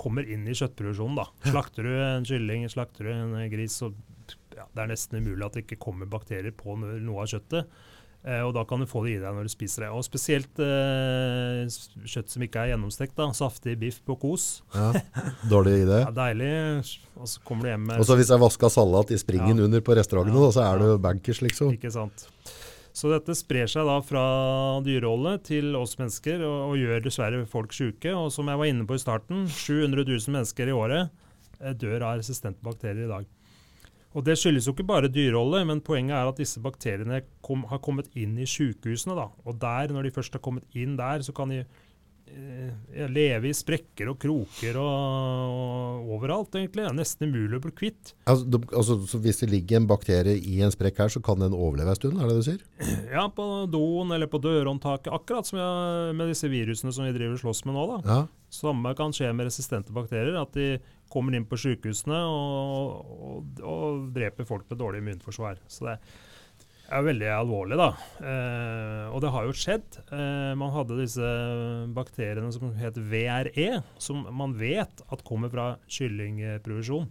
kommer inn i kjøttproduksjonen. da. Slakter du en kylling, slakter du en gris, så ja, det er nesten umulig at det ikke kommer bakterier på noe av kjøttet. Eh, og da kan du få det i deg når du spiser det. Og spesielt eh, kjøtt som ikke er gjennomstekt. da, Saftig biff på kos. ja. Dårlig idé. Ja, deilig. Og så kommer du hjem med Og så hvis jeg vasker salat i springen Ja. under på restaurantene, Ja. så er du bankers, liksom. Ikke sant. Så dette sprer seg da fra dyreholdet til oss mennesker og, og gjør dessverre folk syke. Og som jeg var inne på i starten, 700 000 mennesker i året eh, dør av resistente bakterier i dag. Og Det skyldes jo ikke bare dyreholdet, men poenget er at disse bakteriene kom, har kommet inn i sykehusene. da. Og der, når de først har kommet inn der, så kan de eh, leve i sprekker og kroker og, og overalt, egentlig. Det er nesten umulig å bli kvitt. Altså, de, altså, så hvis det ligger en bakterie i en sprekk her, så kan den overleve en stund, er det det du sier? Ja, på doen eller på dørhåndtaket. Akkurat som jeg, med disse virusene som vi driver og slåss med nå. da. Ja. Samme kan skje med resistente bakterier. At de kommer inn på sykehusene og, og, og dreper folk med dårlig immunforsvar. Så det er veldig alvorlig, da. Eh, og det har jo skjedd. Eh, man hadde disse bakteriene som het VRE, som man vet at kommer fra kyllingproduksjon.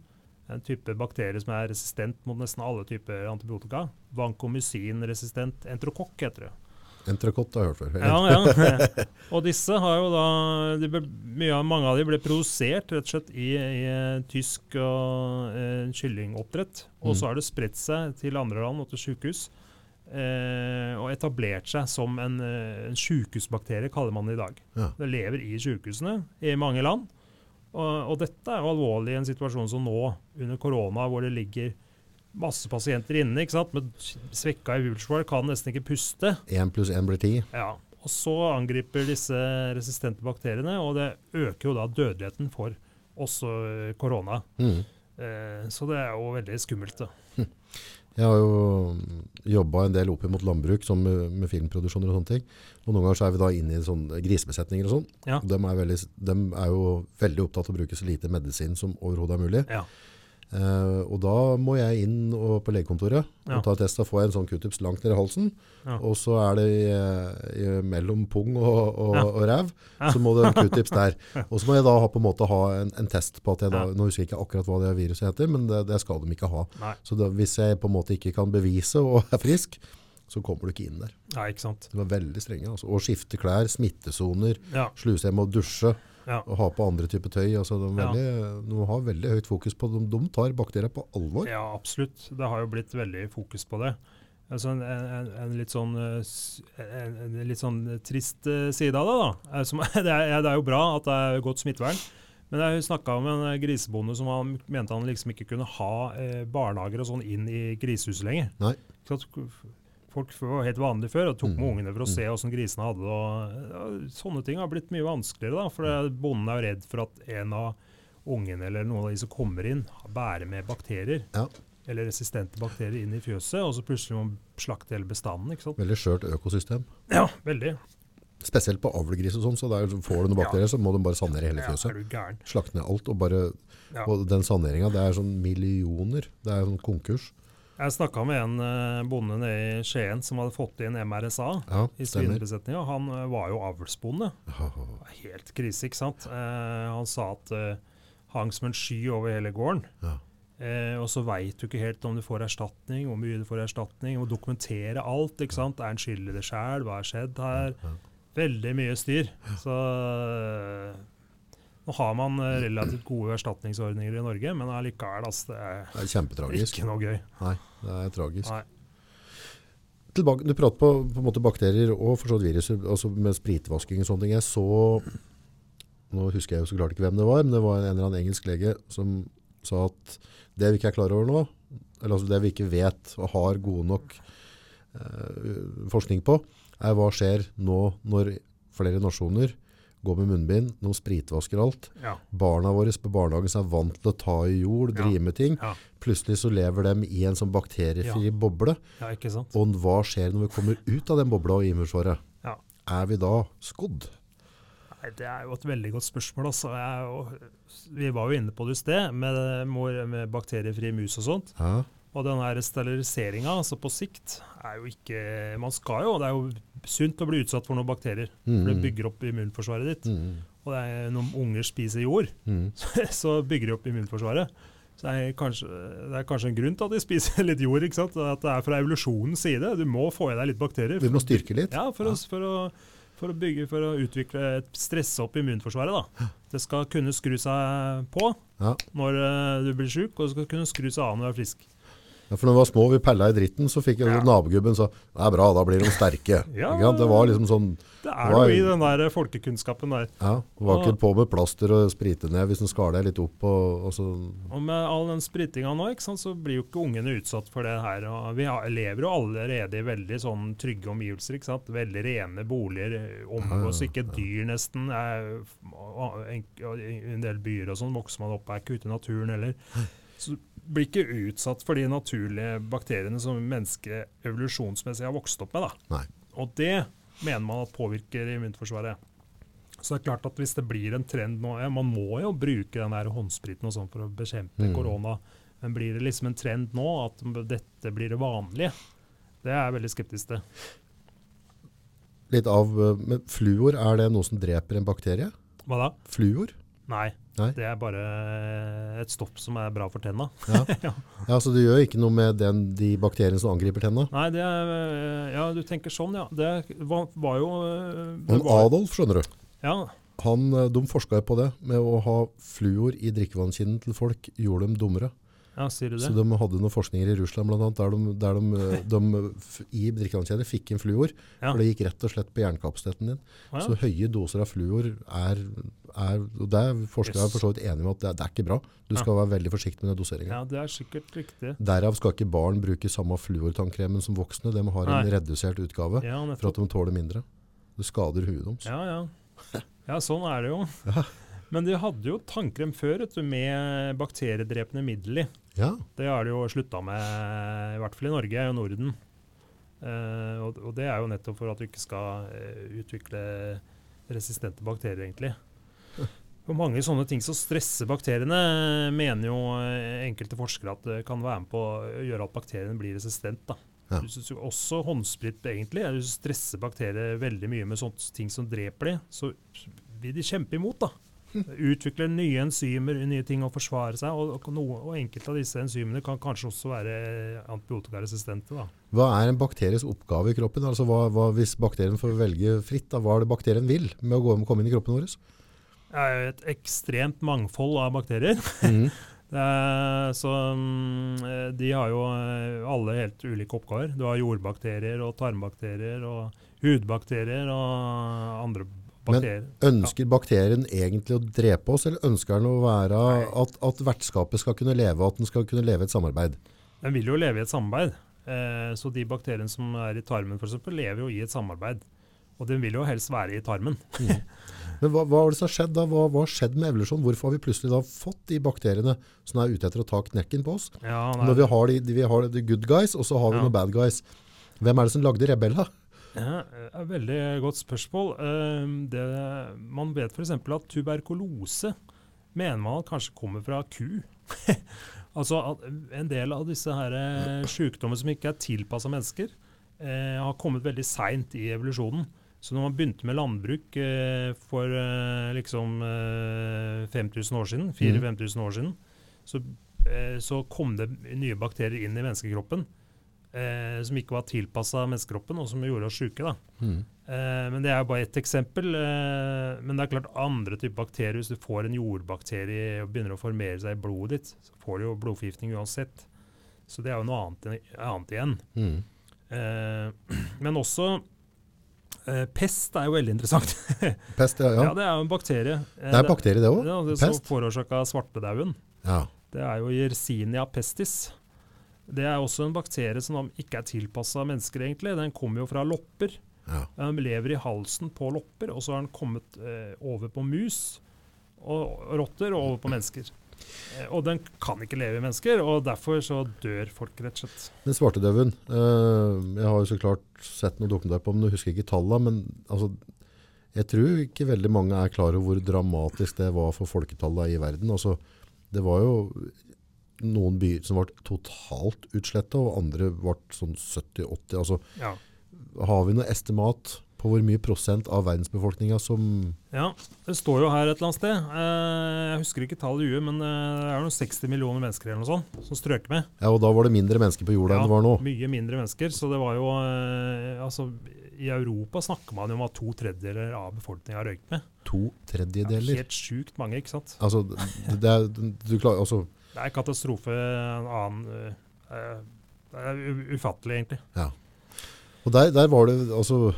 En type bakterie som er resistent mot nesten alle typer antibiotika. Vancomycin-resistent enterokokk heter det. Entrecôte har jeg hørt før. Ja, ja. Og disse har jo da ble, av, Mange av de ble produsert rett og slett i, i eh, tysk og, eh, kyllingoppdrett. Og Mm. så har det spredt seg til andre land og til sykehus. Eh, og etablert seg som en, eh, en sykehusbakterie, kaller man det i dag. Ja. Det lever i sykehusene i mange land. Og, og dette er jo alvorlig i en situasjon som nå, under korona, hvor det ligger masse pasienter inne ikke sant? med svekka immunforsvar, kan nesten ikke puste. Én pluss én blir ti. Ja, og så angriper disse resistente bakteriene, og det øker jo da dødeligheten for også eh, korona. Mm. Eh, så det er jo veldig skummelt. da. Jeg har jo jobba en del opp mot landbruk sånn med, med filmproduksjoner og sånne ting. Og noen ganger så er vi da inne i sånne grisebesetninger og sånn. Ja. De, de er jo veldig opptatt av å bruke så lite medisin som overhodet er mulig. Ja. Eh, og da må jeg inn og, på legekontoret Ja. og ta test og få en sånn q-tips langt ned i halsen. Ja. Og så er det i, i, mellom pung og, og, Ja. og ræv, så må det en q-tips der. Og så må jeg da ha, på en måte ha en, en test på at jeg da, nå husker jeg ikke akkurat hva det viruset heter, men det, det skal de ikke ha. Nei. Så da, hvis jeg på en måte ikke kan bevise og er frisk, så kommer du ikke inn der. Nei, ikke sant. De var veldig strenge. Altså. Og skifte klær, smittesoner, sluse hjem og dusje, Ja. og ha på andre typer tøy. Altså, de, veldig, de har veldig høyt fokus på de, de tar bakterier på alvor. ja, absolutt. Det har jo blitt veldig fokus på det. Altså en, en, en, litt sånn, eh, en, litt sånn trist eh, side av det. da. Eh, Som, det, er, det er jo bra at det er godt smittevern. Men jeg snakka med en grisebonde som han mente han liksom ikke kunne ha eh, barnehager og sånn inn i grisehuset lenger. Nei. Folk var helt vanlige før og tok med Mm. ungene for å se åssen grisene hadde det. ja, Sånne ting har blitt mye vanskeligere, da, for bonden er redd for at en av ungene eller noen av de som kommer inn, bærer med bakterier. Ja. Eller resistente bakterier inn i fjøset, og så plutselig må man slakte hele bestanden. ikke sant? Veldig skjørt økosystem. Ja, veldig. Spesielt på avlgris og sånn, så der får du noen Ja. bakterier, så må du bare sanere hele Ja, fjøset. Ja. Slakte ned alt, og bare Ja. Og den saneringa, det er sånn millioner. Det er sånn konkurs. Jeg snakka med en eh, bonde nede i Skien som hadde fått inn MRSA Ja, i svinebesetninga. Han eh, var jo avlsbonde. Helt krise, ikke sant. Eh, han sa at det hang som en sky over hele gården. Ja. Eh, og så veit du ikke helt om du får erstatning, hvor mye du får erstatning. Må dokumentere alt. ikke sant? Er en skyld i det sjæl? Hva har skjedd her? Veldig mye styr. Så eh, nå har man eh, relativt gode erstatningsordninger i Norge, men allikevel, altså, det Det er kjempetragisk. ikke noe gøy. Nei, det er tragisk. Nei. Tilbake, du prater på, på bakterier og for virus, altså med spritvasking og sånne ting. Jeg så, nå husker jeg jo så klart ikke hvem det var, men det var en eller annen engelsk lege som sa at det vi ikke er klar over nå, eller altså det vi ikke vet og har god nok eh, forskning på, er hva skjer nå når flere nasjoner går med munnbind, de spritvasker alt. Ja. Barna våre på barnehagen som er vant til å ta i jord, drive med ting. Plutselig så lever de i en sånn bakteriefri boble. ja, ikke sant? Og hva skjer når vi kommer ut av den bobla og immunforsvaret? Ja. Er vi da skodd? Nei, Det er jo et veldig godt spørsmål. Altså. Jo, vi var jo inne på det i sted, med, med bakteriefri mus og sånt. Ja. Og den her steriliseringa, altså på sikt, er jo ikke Man skal jo Det er jo sunt å bli utsatt for noen bakterier. For det Mm. bygger opp immunforsvaret ditt. Mm. Og det er, når unger spiser jord, Mm. så bygger de opp immunforsvaret. Så det er, kanskje, det er kanskje en grunn til at de spiser litt jord. ikke sant? At det er fra evolusjonens side. Du må få i deg litt bakterier. Du må styrke litt. Ja, for, Å, for, å, for å bygge, for å utvikle stresse opp immunforsvaret. da. Det skal kunne skru seg på Ja. når eh, du blir sjuk, og det skal kunne skru seg av når du er frisk. Ja, for når vi var små, vi pella i dritten, så fikk jeg Ja. nabogubben sa det er bra, da blir de sterke. Ja. Det var liksom sånn Det er noe i den der folkekunnskapen der. ja, det var ikke på med plaster og sprite ned hvis den skar deg litt opp. Og, og så, Og med all den spritinga nå, sant, så blir jo ikke ungene utsatt for det her. Og vi lever jo allerede i veldig sånn trygge omgivelser. ikke sant? Veldig rene boliger. Omgås ikke dyr, nesten. En, en del byer og sånn vokser man opp, er ikke ute i naturen heller. Så blir ikke utsatt for de naturlige bakteriene som mennesket evolusjonsmessig har vokst opp med. da. Og det mener man at påvirker immunforsvaret. Så det er klart at hvis det blir en trend nå ja, Man må jo bruke den der håndspriten og sånn for å bekjempe Mm. korona. Men blir det liksom en trend nå at dette blir det vanlige? Det er jeg veldig skeptisk til. litt av, eh, men fluor, er det noe som dreper en bakterie? Hva da? Fluor? Nei. Nei. Det er bare et stopp som er bra for tenna. Ja. Ja. ja, så du gjør ikke noe med den, de bakteriene som angriper tenna? Nei, det er Ja, du tenker sånn, ja. Det var, var jo det Men var, Adolf, skjønner du, Ja, han, eh, de forska jo på det, med å ha fluor i drikkevannskinnen til folk, gjorde dem dummere. ja, sier du det? Så de hadde noen forskninger i Russland blant annet, der de, der de, eh, de i drikkevannskjeder fikk inn fluor, Ja. for det gikk rett og slett på jernkapasiteten din. Ja. Så høye doser av fluor er, er og det er forskere Yes. for så vidt enige om at det, er- det er ikke bra. Du Ja. skal være veldig forsiktig med den doseringen. ja, det er sikkert riktig. Derav skal ikke barn bruke samme fluortannkremen som voksne. De har en Nei. redusert utgave Ja, for at de tåler mindre. Det skader huet deres. Ja, ja. Ja, sånn er det jo. Ja. Men de hadde jo tannkrem før du, med bakteriedrepende middel i. Ja. Det har de jo slutta med, i hvert fall i Norge og Norden. Eh, og, og det er jo nettopp for at du ikke skal eh, utvikle resistente bakterier, egentlig. Og mange sånne ting som stresser bakteriene, mener jo eh, enkelte forskere at det kan være med på å gjøre at bakteriene blir resistent. da. Ja. Du Også håndsprit, egentlig. Du stresser bakterier veldig mye med sånne ting som dreper dem, så vil de kjempe imot. da. Utvikle nye enzymer, nye ting å forsvare seg. Og, og, noe, og enkelte av disse enzymene kan kanskje også være antibiotikaresistente. da. Hva er en bakteries oppgave i kroppen? Altså hva, hva, hvis bakterien får velge fritt, da, hva er det bakterien vil med å gå, komme inn i kroppen vår? Det er jo et ekstremt mangfold av bakterier. Mm. Så mm, eh, De har jo eh, alle helt ulike oppgaver. Du har jordbakterier og tarmbakterier og hudbakterier og andre bakterier. Men Ønsker bakterien egentlig å drepe oss, eller ønsker den å være at, at vertskapet skal kunne leve, at den skal kunne leve i et samarbeid? Den vil jo leve i et samarbeid. Eh, så de bakteriene som er i tarmen eksempel, lever jo i et samarbeid. Og den vil jo helst være i tarmen. Men hva, hva, det som har skjedd da? Hva, hva har skjedd med evolusjon? Hvorfor har vi plutselig da fått de bakteriene som er ute etter å ta knekken på oss? Ja, Når vi har de, vi har de good guys, og så har vi Ja. noen bad guys. Hvem er det som lagde Rebella? Ja, et veldig godt spørsmål. Eh, Det, man vet f.eks. at tuberkulose mener man kanskje kommer fra ku. altså at En del av disse her eh, sykdommer som ikke er tilpassa mennesker, eh, har kommet veldig seint i evolusjonen. Så når man begynte med landbruk eh, for eh, liksom eh, 5000 år siden, 4000-5000 år siden, så eh, så kom det nye bakterier inn i menneskekroppen eh, som ikke var tilpassa menneskekroppen, og som gjorde oss sjuke. Mm. Eh, men det er jo bare ett eksempel. Eh, men det er klart andre typer bakterier, hvis du får en jordbakterie og begynner å formere seg i blodet ditt, så får du jo blodforgiftning uansett. Så det er jo noe annet, annet igjen. Mm. Eh, men også eh, pest er jo veldig interessant. Pest, ja. ja. ja. det er jo en bakterie. Eh, Det er bakterie, det òg. Ja, det som Pest. forårsaka svartedauden. Ja. Det er jo Yersinia pestis. Det er også en bakterie som ikke er tilpassa mennesker, egentlig. Den kommer jo fra lopper. Ja. Den lever i halsen på lopper, og så har den kommet eh, over på mus og rotter og over på mennesker. Og den kan ikke leve i mennesker, og derfor så dør folk, rett og slett. Den svartedauden eh, Jeg har jo så klart sett noe dokumentar på den, jeg husker ikke tallene, men altså, jeg tror ikke veldig mange er klar over hvor dramatisk det var for folketallet i verden. Altså, det var jo noen byer som ble totalt utsletta, og andre ble sånn 70-80. Altså, Ja. har vi noe estimat på hvor mye prosent av verdensbefolkninga som ja. Det står jo her et eller annet sted. Eh, jeg husker ikke tallet i huet, men eh, det er noen 60 millioner mennesker eller noe sånt som strøk med. Ja, og da var det mindre mennesker på jorda enn det var nå. Mye mindre mennesker. Så det var jo eh, Altså, i Europa snakker man jo om at to tredjedeler av befolkninga har røykt med. To er tredjedeler. helt sjukt mange, ikke sant. Altså, det, er, du klarer, altså, Det er katastrofe en annen Det er ufattelig, egentlig. Ja. og der, der var det altså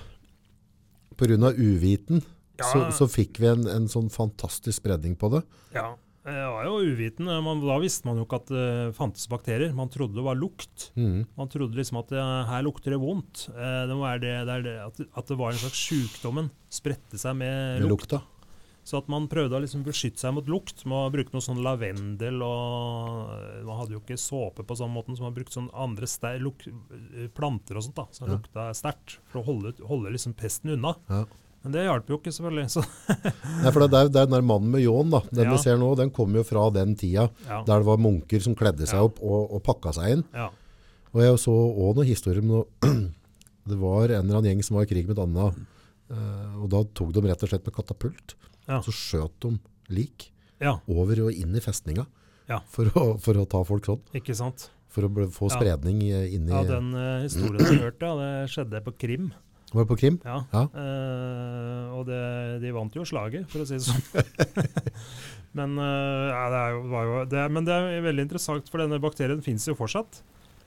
Av uviten Ja. så, så fikk vi en, en sånn fantastisk spredning på det. Ja. Jeg var jo uviten. Man, da visste man jo ikke at det fantes bakterier. Man trodde det var lukt. Mm. Man trodde liksom at det, her lukter det vondt. Eh, det må være det, det, er det at, at det var en slags sjukdommen. Spredte seg med, Med lukt. lukta. Så at man prøvde å liksom beskytte seg mot lukt med å bruke noe sånn lavendel og Man hadde jo ikke såpe på samme måten, så man brukte sånn andre luk, planter og sånt da, som Ja. lukta sterkt, for å holde, holde liksom pesten unna. Ja. Men det hjalp jo ikke, selvfølgelig. Så, Nei, for det er, det er den der mannen med ljåen, da. Den Ja. vi ser nå, den kommer jo fra den tida der det var munker som kledde seg opp og, og pakka seg inn. Og jeg så òg noen historier om noe Det var en eller annen gjeng som var i krig med et annet. eh, og da tok de rett og slett med katapult. Ja. Så skjøt de lik ja, over og inn i festninga. Ja. For, å, for å ta folk sånn. ikke sant. For å få spredning i- inn i Ja, den uh, historien jeg hørte, ja, det skjedde på Krim. Var det på Krim? Ja. Ja. Eh, og det, de vant jo slaget, for å si det sånn. men, uh, ja, det er jo, var jo, det, men det er veldig interessant, for denne bakterien fins jo fortsatt.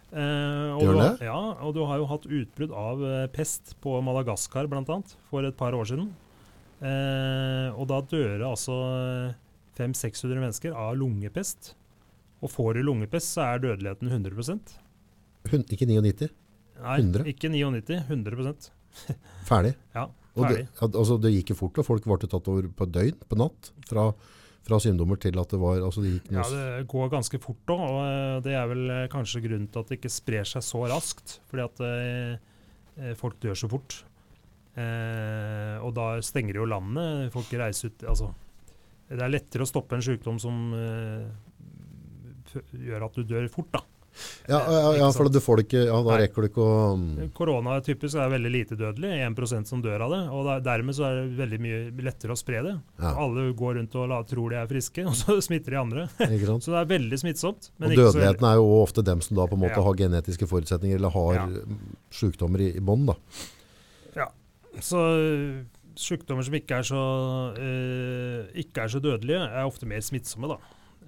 Eh, og du, har-? Ja, og du har jo hatt utbrudd av eh, pest på Madagaskar bl.a. for et par år siden. Eh, og da dør altså 500-600 mennesker av lungepest. Og får du lungepest, så er dødeligheten 100 Hun, ikke 99. Nei, 100? ikke 99, 100% Ferdig. Ja, Og det, ferdig. altså, det gikk jo fort, og folk ble tatt over på døgn, på natt. Fra, fra symptomer til at det var altså det gikk noe, Ja, det går ganske fort òg, og eh, det er vel eh, kanskje grunnen til at det ikke sprer seg så raskt. Fordi at eh, eh, folk dør så fort. Eh, og da stenger jo landet. Folk reiser ut Altså, det er lettere å stoppe en sykdom som eh, gjør at du dør fort, da. Ja, ja, ja, for du får det ikke, ja, da Nei. rekker du ikke å mm, Korona typisk er veldig lite dødelig, 1% som dør av det. og der- Dermed så er det veldig mye lettere å spre det. ja, Alle går rundt og tror de er friske, og så smitter de andre. Så det er veldig smittsomt. Og dødeligheten er jo ofte dem som da på en måte har genetiske forutsetninger eller har Ja. mm, sykdommer i, i bånd. Så sykdommer som ikke er så, øh, ikke er så dødelige, er ofte mer smittsomme, da.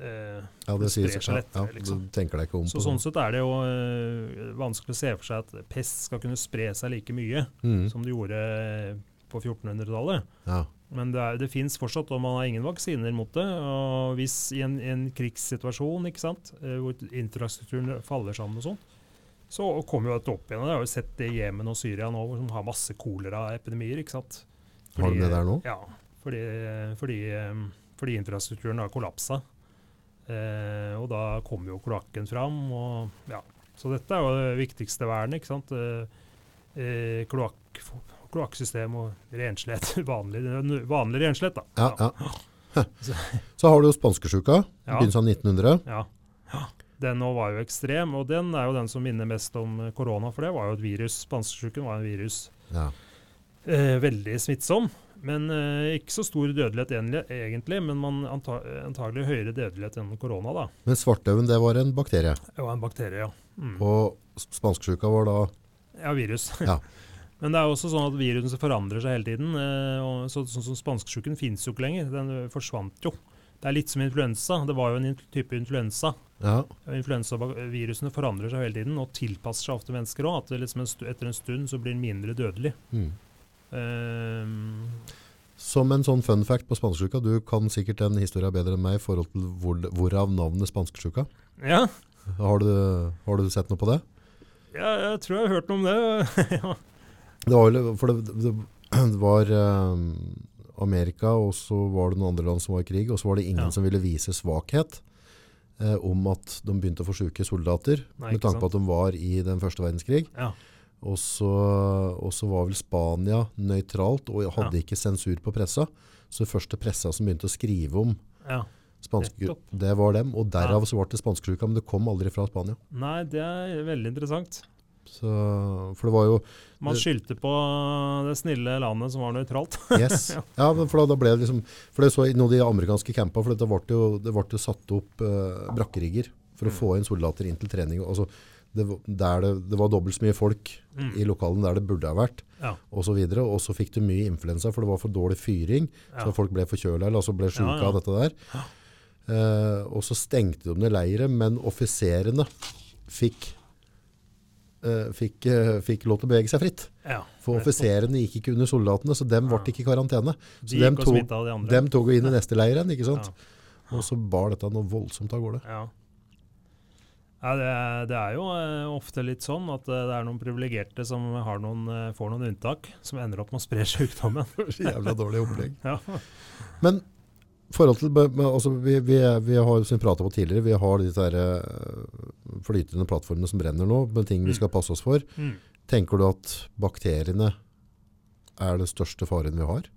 Eh, Ja, Det sier seg seg ja, ja, liksom. Du tenker deg ikke om så på sånn sett er det jo øh, vanskelig å se for seg at pest skal kunne spre seg like mye Mm, som det gjorde på 1400-tallet. ja. Men det, er- det fins fortsatt, og man har ingen vaksiner mot det. Og hvis i en, en krigssituasjon ikke sant, eh, hvor infrastrukturen faller sammen og sånn, så kommer jo dette opp igjen. Jeg har jo sett det i Jemen og Syria nå, de har masse koleraepidemier. ikke sant? Har de det der nå? Ja, fordi, fordi, eh, fordi infrastrukturen har kollapsa. Eh, og da kommer jo kloakken fram. Og, ja. Så dette er jo det viktigste vernet. ikke sant? Eh, eh, kloakk, kloakksystem og renslighet. Vanlig, vanlig renslighet, da. Ja, ja. Så har du jo spanskesjuka, Ja. begynnelsen av 1900. Ja. Den nå var jo ekstrem, og den er jo den som minner mest om korona, for det var jo et virus. Spanskesjuken var en virus. Ja. Eh, veldig smittsom, Men eh, ikke så stor dødelighet egentlig, men man anta, antagelig høyere dødelighet enn korona. da. Men svartdauden, det var en bakterie. Det var en bakterie, ja. Mm. Og spansksjuka var da Ja, virus. Ja. Men det er også sånn at viruset forandrer seg hele tiden. Sånn som så, som Spansksjuken finnes jo ikke lenger. Den eh, forsvant jo. Det er litt som influensa. Det var jo en type influensa. Ja. Influensavirusene forandrer seg hele tiden og tilpasser seg ofte mennesker òg. At liksom en etter en stund så blir den mindre dødelig. Mm. Ehm, Som en sånn fun fact på spanskesjuka, du kan sikkert den historien bedre enn meg i forhold til hvor, hvorav navnet spanskesjuka. ja. Har du, har du sett noe på det? ja, jeg tror jeg har hørt noe om det. ja. Det var, for det, det, det var um, Amerika, og så var det noen andre land som var i krig, og så var det ingen Ja. som ville vise svakhet eh, om at de begynte å få syke soldater, Nei, med tanke på at de var i den første verdenskrig. Ja. Og så, var vel Spania nøytralt, og hadde Ja. ikke sensur på pressa. Så første pressa som begynte å skrive om ja. spansk, det var dem. Og derav så ble det spansksjuka, men det kom aldri fra Spania. Nei, det er veldig interessant. Så, for det var jo Man skyldte på det snille landet som var nøytralt. Yes. ja, men for da, da ble det liksom For det så i noen av de amerikanske campa, for det ble jo, det ble jo satt opp eh, brakkerigger for å Mm. få inn soldater inn til trening. Altså, det, der det, det var dobbelt så mye folk Mm. i lokalene der det burde ha vært, Ja. og så videre. Og så fikk du mye influensa, for det var for dårlig fyring. Ja. Så folk ble forkjøla eller altså ble sjuke Ja, av dette der. Eh, og så stengte de ned leiret, men offiserene fikk, fikk, eh, fikk lov til å bevege seg fritt. ja. For offiserene gikk ikke under soldatene, så dem ble Ja. ikke i karantene. Så De dem tog tok, de dem tok inn i neste leir igjen, ikke sant? Ja. Og så bar dette noe voldsomt av gårde. Ja. Ja, det, det er jo eh, ofte litt sånn at eh, det er noen privilegerte som har noen, eh, får noen unntak, som ender opp med å spre sykdommen. Jævla dårlig opplegg. Ja. Men forhold til, altså vi, vi, vi har som vi pratet på tidligere, vi har de her, eh, flytende plattformene som brenner nå, med ting vi Mm. skal passe oss for. Mm. Tenker du at bakteriene er den største faren vi har?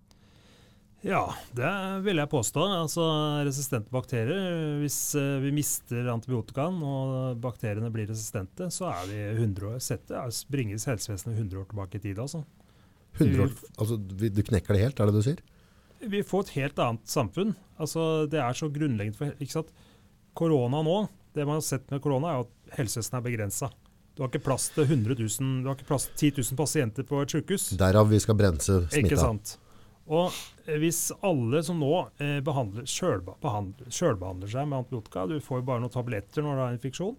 ja, det vil jeg påstå. Altså Resistente bakterier. Hvis eh, vi mister antibiotikaen og bakteriene blir resistente, så er vi 100 år sett, bringes helsevesenet 100 år tilbake i tid. altså. 100 år, altså, du knekker det helt, er det du sier? Vi får et helt annet samfunn. Altså, det er så grunnleggende for ikke sant? Korona nå, det man har sett med korona, er at helsevesenet er begrensa. Du har ikke plass til 100 000, du har ikke plass til 10 000 pasienter på et sykehus. Derav vi skal brense Ikke sant? Og eh, hvis alle som nå eh, behandler, sjølbehandler seg med antibiotika, du får jo bare noen tabletter når du har infeksjon,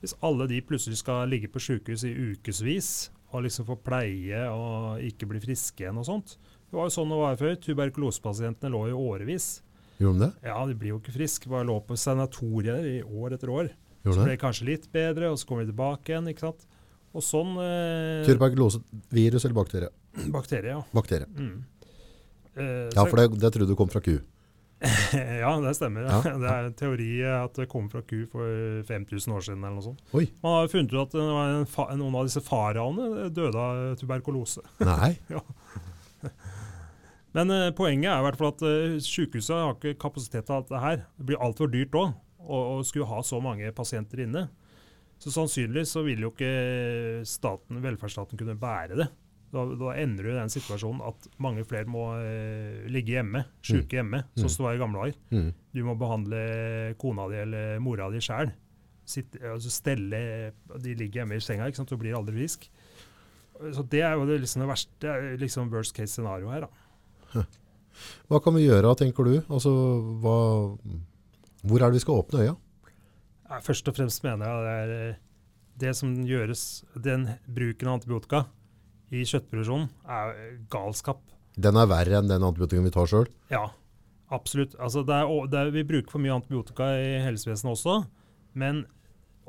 hvis alle de plutselig skal ligge på sykehus i ukevis og liksom få pleie og ikke bli friske igjen og sånt Det var jo sånn det var før. Tuberkulosepasientene lå i årevis. Gjorde de det? Ja, de blir jo ikke friske. Bare lå på sanatorier i år etter år. Så Gjorde ble de det? kanskje litt bedre, og så kommer de tilbake igjen. ikke sant? Og sånn eh, Tuberkulose, virus eller bakterie? Bakterie, ja. Bakterie. Mm. Eh, Ja, for det, det trodde du kom fra ku. ja, det stemmer. Ja. Ja. Det er en teori at det kom fra ku for 5000 år siden. eller noe sånt. Oi. Man har jo funnet ut at noen av disse faraoene døde av tuberkulose. Nei. Men uh, poenget er i hvert fall at uh, sykehuset har ikke kapasitet til alt det her. Det blir altfor dyrt òg å skulle ha så mange pasienter inne. Så sannsynligvis så vil jo ikke staten, velferdsstaten kunne bære det. Da, da endrer du den situasjonen at mange flere må eh, ligge hjemme, syke hjemme, Mm. som det var i gamle dager. Mm. Du må behandle kona di eller mora di sjæl. Altså stelle De ligger hjemme i senga, ikke sant? du blir aldri frisk. Så Det er jo det, liksom det verste, det er liksom worst case scenario her. da. Hva kan vi gjøre, tenker du? Altså, hva, hvor er det vi skal åpne øya? Ja, Først og fremst mener jeg det er eh, det som gjøres Den bruken av antibiotika i kjøttproduksjonen er galskap. Den er verre enn den antibiotikaen vi tar sjøl. Ja, absolutt. Altså det er, det er, vi bruker for mye antibiotika i helsevesenet også, men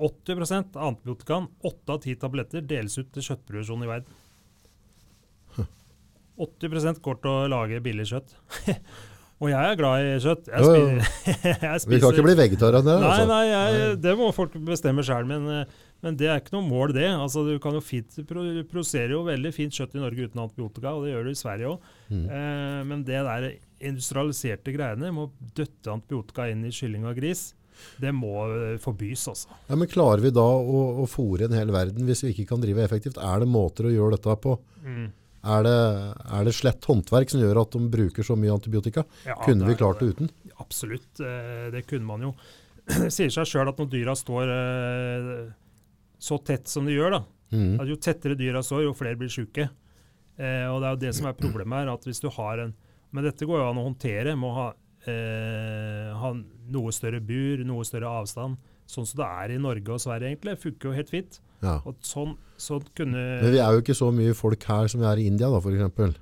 80 av antibiotikaen, 8 av 10 tabletter, deles ut til kjøttproduksjonen i verden. 80 går til å lage billig kjøtt. Og jeg er glad i kjøtt. Jeg spiser, jeg spiser, Vi kan ikke bli vegetarer av det. Nei, Altså. nei, jeg, det må folk bestemme sjøl, men, eh, men det er ikke noe mål, det. Altså, du kan jo fint pro produsere jo veldig fint kjøtt i Norge uten antibiotika, og det gjør du i Sverige òg. Mm. Eh, men det der industrialiserte greiene med å døtte antibiotika inn i kylling og gris, det må eh, forbys, altså. Ja, men Klarer vi da å, å fòre en hel verden hvis vi ikke kan drive effektivt? Er det måter å gjøre dette på? Mm. Er det, er det slett håndverk som gjør at de bruker så mye antibiotika? Ja, Kunne vi klart det uten? Absolutt, eh, det kunne man jo. Det sier seg sjøl at når dyra står eh, så tett som de gjør, da, mm. at jo tettere dyra står, jo flere blir sjuke. Eh, og det er jo det som er problemet her, at hvis du har en Men dette går jo an å håndtere med å ha, eh, ha noe større bur, noe større avstand. Sånn som det er i Norge og Sverige, egentlig. Funker jo helt fint. Ja. Og sånn, sånn kunne Men vi er jo ikke så mye folk her som vi er i India, da, f.eks.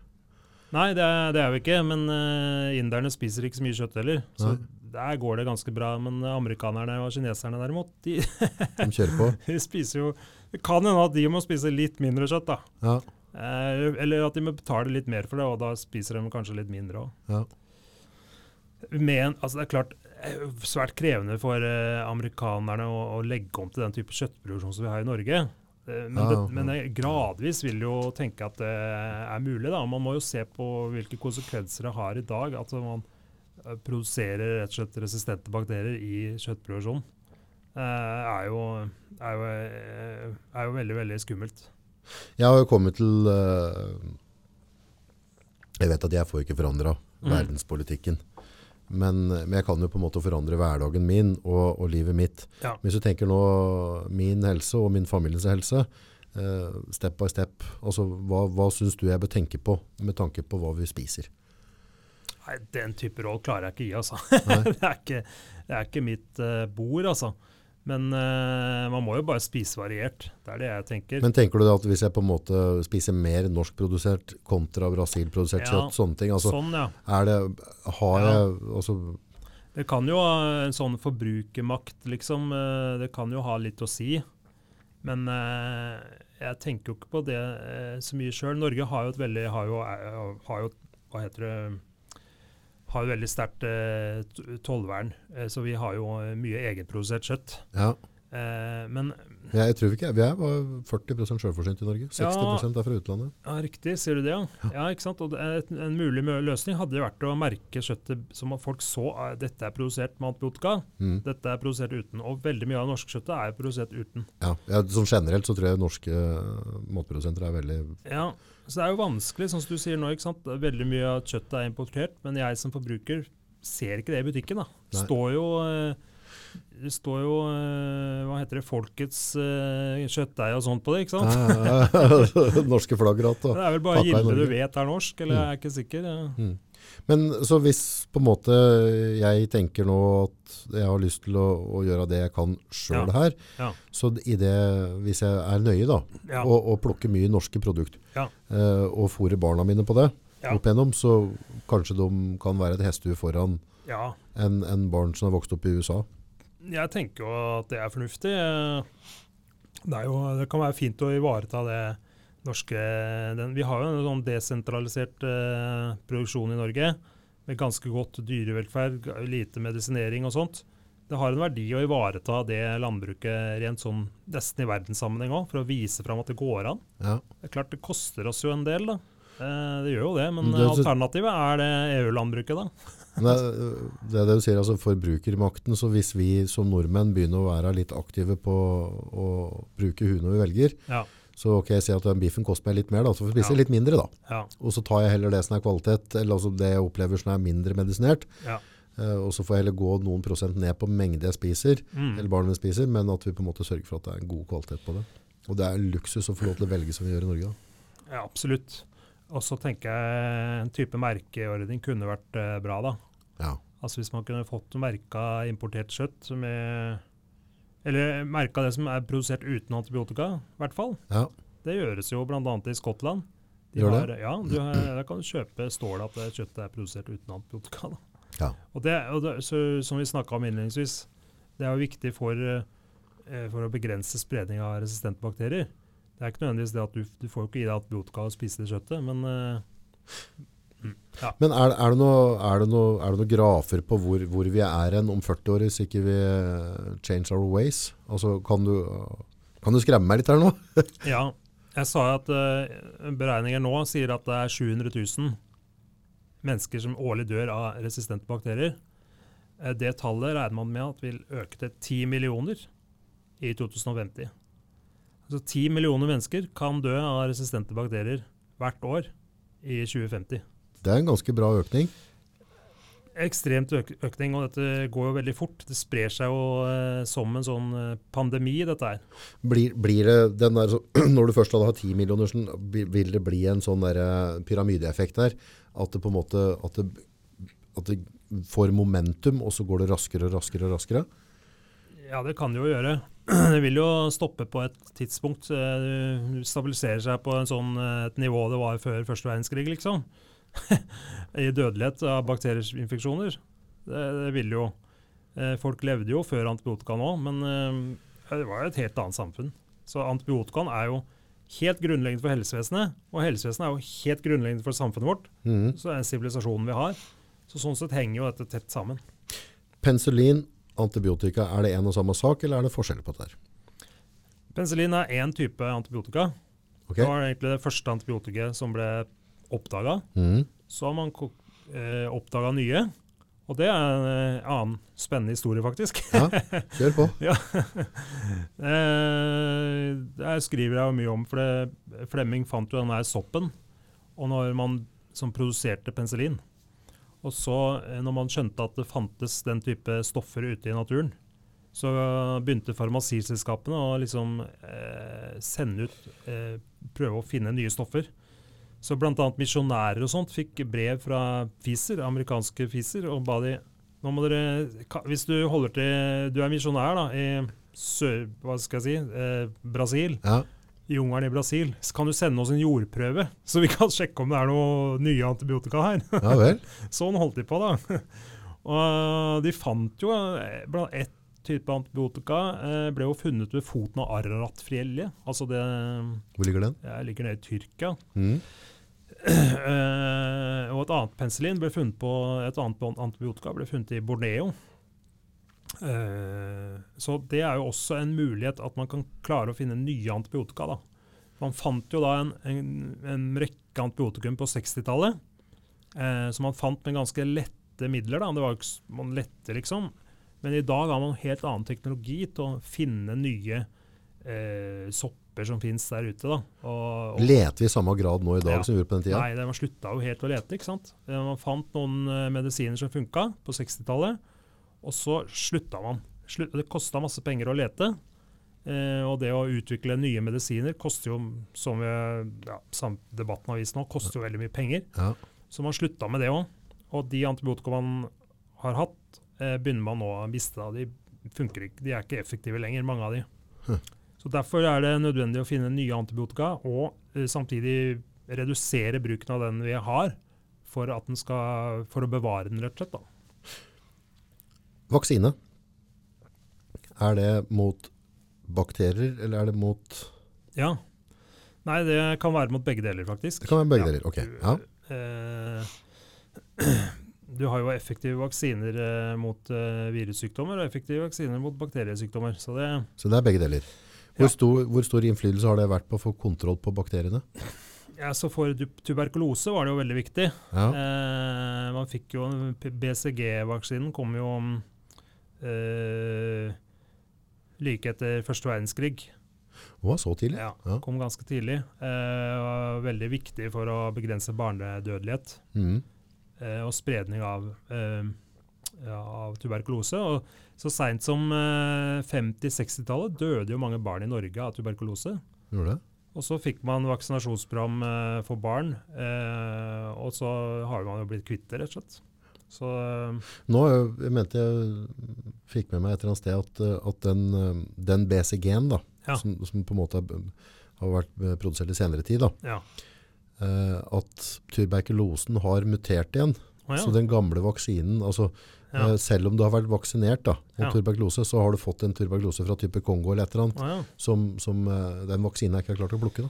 Nei, det er, det er vi ikke. Men uh, inderne spiser ikke så mye kjøtt heller. Så Nei. der går det ganske bra. Men eh, amerikanerne og kineserne derimot, de, De kjører på. de spiser jo Det kan hende at de må spise litt mindre kjøtt, da. Ja, Uh, eller at de må betale litt mer for det, og da spiser de kanskje litt mindre òg. ja. Men altså, det er klart svært krevende for eh, amerikanerne å, å legge om til den type kjøttproduksjon som vi har i Norge. Eh, men, Ja, det, men jeg gradvis vil jo tenke at det er mulig. da. Man må jo se på hvilke konsekvenser det har i dag. At man eh, produserer rett og slett resistente bakterier i kjøttproduksjon. Eh, er, jo, er, jo, eh, er jo veldig, veldig skummelt. Jeg har jo kommet til eh, Jeg vet at jeg får ikke forandra Mm. verdenspolitikken. Men, men jeg kan jo på en måte forandre hverdagen min og, og livet mitt. Ja. Hvis du tenker nå min helse og min familiens helse, eh, step by step, altså hva, hva syns du jeg bør tenke på med tanke på hva vi spiser? Nei, Den type råd klarer jeg ikke å gi, altså. Det, er ikke, det er ikke mitt uh, bord, altså. Men uh, man må jo bare spise variert. Det er det jeg tenker. Men tenker du da at hvis jeg på en måte spiser mer norskprodusert kontra brasilprodusert Ja, kjøtt, sånne ting, altså sånn, ja. er det, har Ja. jeg, altså, Det kan jo ha en sånn forbrukermakt, liksom. eh, Det kan jo ha litt å si. Men uh, jeg tenker jo ikke på det uh, så mye sjøl. Norge har jo et veldig har jo, har jo, Hva heter det har jo veldig sterkt eh, tollvern, eh, så vi har jo eh, mye egenprodusert kjøtt. ja, Eh, men jeg, jeg tror ikke, vi er bare 40% selvforsynt i Norge, 60 er fra utlandet. Ja, Riktig, sier du det, ja. ja ikke sant? Og et, en mulig løsning hadde jo vært å merke kjøttet som at folk så at dette er produsert med antibiotika, Mm. dette er produsert uten. Og veldig mye av det norske kjøttet er produsert uten. Ja, ja, Som generelt så tror jeg norske eh, matprodusenter er veldig Ja, Så det er jo vanskelig, sånn som du sier nå. ikke sant? Veldig mye av kjøttet er importert, men jeg som forbruker ser ikke det i butikken. da. Det står jo eh, det står jo eh, hva heter det, Folkets uh, kjøttdeig og sånt på det. ikke sant? Norske flaggratt. Det er vel bare Gilde du vet er norsk, eller jeg er ikke sikker. Ja. Mm. Men så hvis på en måte jeg tenker nå at jeg har lyst til å, å gjøre det jeg kan sjøl Ja. her, Ja. så i det, hvis jeg er nøye da, Ja. og, og plukker mye norske produkt, Ja. eh, og fôrer barna mine på det, opp igjennom, så kanskje de kan være et hestehue foran ja. en, en barn som har vokst opp i USA. Jeg tenker jo at det er fornuftig. Det, er jo, det kan være fint å ivareta det norske den, Vi har jo en sånn desentralisert eh, produksjon i Norge med ganske godt dyrevelferd, lite medisinering og sånt. Det har en verdi å ivareta det landbruket rent sånn nesten i verdenssammenheng òg, for å vise fram at det går an. Ja. Det er klart det koster oss jo en del, da. Eh, det gjør jo det, men Det er alternativet er det EU-landbruket, da. Det, det det du sier, altså forbrukermakten, så hvis vi som nordmenn begynner å være litt aktive på å bruke huene vi velger, Ja. Så ok, jeg ser at den biffen koster meg litt mer, da, så får jeg spise Ja. litt mindre da. Ja. Og så tar jeg heller det som er kvalitet, eller altså det jeg opplever som er mindre medisinert, ja. Uh, og så får jeg heller gå noen prosent ned på mengde jeg spiser, Mm. eller barna mine spiser, men at vi på en måte sørger for at det er en god kvalitet på det. Og det er luksus å få lov til å velge som vi gjør i Norge. Da. Ja, absolutt. Og så tenker jeg en type merkeordning kunne vært uh, bra, da. Ja. Altså hvis man kunne fått merka importert kjøtt med Eller merka det som er produsert uten antibiotika, i hvert fall. Ja. Det gjøres jo bl.a. i Skottland. De Gjør har, det? Ja, du der kan du kjøpe stål at kjøttet er produsert uten antibiotika. Ja. Og det, og det så, Som vi snakka om innledningsvis, det er jo viktig for, eh, for å begrense spredning av resistente bakterier. Det er ikke nødvendigvis det at du, du får ikke i deg antibiotika og spise det kjøttet, men eh, mm, ja. Men er, er, det noe, er, det noe, er det noe grafer på hvor, hvor vi er hen om 40 år hvis ikke vi eh, change our ways? Altså, kan du, kan du skremme meg litt her nå? Ja, jeg sa at uh, beregninger nå sier at det er 700 000 mennesker som årlig dør av resistente bakterier. Uh, det tallet regner man med at vil øke til 10 millioner i 2050. Altså 10 millioner mennesker kan dø av resistente bakterier hvert år i 2050. Det er en ganske bra økning. Ekstremt øk økning, og dette går jo veldig fort. Det sprer seg jo eh, som en sånn eh, pandemi, dette her. Blir, blir det den der, når du først hadde hatt 10 millioner, vil det bli en sånn der, pyramideeffekt der? At det på en måte at det, at det får momentum, og så går det raskere og raskere og raskere? Ja, det kan det jo gjøre. Det vil jo stoppe på et tidspunkt. eh, Det stabiliserer seg på en sånn, eh, et nivå det var før første verdenskrig, liksom. I dødelighet av bakterieinfeksjoner. Det, det ville jo eh, Folk levde jo før antibiotika nå, men eh, det var jo et helt annet samfunn. Så antibiotikaen er jo helt grunnleggende for helsevesenet, og helsevesenet er jo helt grunnleggende for samfunnet vårt. Mm. Så det er sivilisasjonen vi har. Så sånn sett henger jo dette tett sammen. Penicillin, antibiotika, er det en og samme sak, eller er det forskjell på dette? her? Penicillin er én type antibiotika. Okay. Det var egentlig det første antibiotiket som ble oppdaga. Mm. Så har man eh, oppdaga nye. Og det er en eh, annen spennende historie, faktisk. Ja, kjør på. eh, der skriver jeg jo mye om, for det, Flemming fant jo den der soppen og når man, som produserte penicillin. Og så, eh, når man skjønte at det fantes den type stoffer ute i naturen, så begynte farmasiselskapene å liksom eh, sende ut eh, Prøve å finne nye stoffer. Så bl.a. misjonærer og sånt fikk brev fra FISER, amerikanske FISER, og ba de nå må dere, Hvis du holder til Du er misjonær da, i sør, hva skal jeg si, eh, Brasil, Ja. i jungelen i Brasil, så kan du sende oss en jordprøve, så vi kan sjekke om det er noe nye antibiotika her. ja vel. Sånn holdt de på, da. Og de fant jo eh, blant ett type antibiotika eh, ble jo funnet ved foten av Araratfjellet. Altså det Hvor ligger den? jeg ligger nede i Tyrkia. Mhm. Eh, og et annet penicillin ble funnet på Et annet antibiotika ble funnet i Borneo. Uh, så det er jo også en mulighet at man kan klare å finne nye antibiotika. da. Man fant jo da en, en, en rekke antibiotikum på 60-tallet, uh, som man fant med ganske lette midler. da. Det var jo man lette, liksom. Men i dag har man helt annen teknologi til å finne nye eh, sopper som finnes der ute. da. Og, og Leter vi i samme grad nå i dag Ja. som vi gjorde på den tida? Nei, man slutta jo helt å lete. ikke sant? Eh, Man fant noen eh, medisiner som funka på 60-tallet, og så slutta man. Det kosta masse penger å lete. Eh, og det å utvikle nye medisiner koster jo, som vi, ja, debatten har vist nå, koster jo veldig mye penger. Ja. Så man slutta med det òg. Og de antibiotika man har hatt, eh, begynner man nå å miste. De funker ikke, de er ikke effektive lenger, mange av de. Hm. Så Derfor er det nødvendig å finne nye antibiotika, og eh, samtidig redusere bruken av den vi har, for, at den skal, for å bevare den, rett og slett. da. Vaksine. Er det mot bakterier, eller er det mot Ja. Nei, det kan være mot begge deler, faktisk. Det kan være begge Ja. deler. Ok. Ja. Eh, du har jo effektive vaksiner eh, mot eh, virussykdommer og effektive vaksiner mot bakteriesykdommer. Så det, Så det er begge deler. Hvor, stor, hvor stor innflytelse har det vært på å få kontroll på bakteriene? ja, så For tuberkulose var det jo veldig viktig. Ja. Eh, man fikk jo BCG-vaksinen kom jo eh, like etter første verdenskrig. Å, så tidlig? Ja, Ja. Kom ganske tidlig. Eh, var veldig viktig for å begrense barnedødelighet. mm. eh, og spredning av, eh, ja, av tuberkulose. Og så seint som eh, 50-60-tallet døde jo mange barn i Norge av tuberkulose. Gjorde det? Og så fikk man vaksinasjonsprogram eh, for barn, eh, og så har man jo blitt kvitt det, rett og slett. Så eh, Nå jeg mente jeg fikk med meg et eller annet sted at, at den, den BCG-en da, Ja. som, som på en måte har vært produsert i senere tid, da, ja. eh, at tuberkulosen har mutert igjen. Å, ja. Så den gamle vaksinen, altså ja. eh, selv om du har vært vaksinert da, mot Ja. tuberkulose, så har du fått en tuberkulose fra type Kongo eller et eller annet, oh, ja. som, som eh, den vaksinen er ikke har klart å plukke. Da.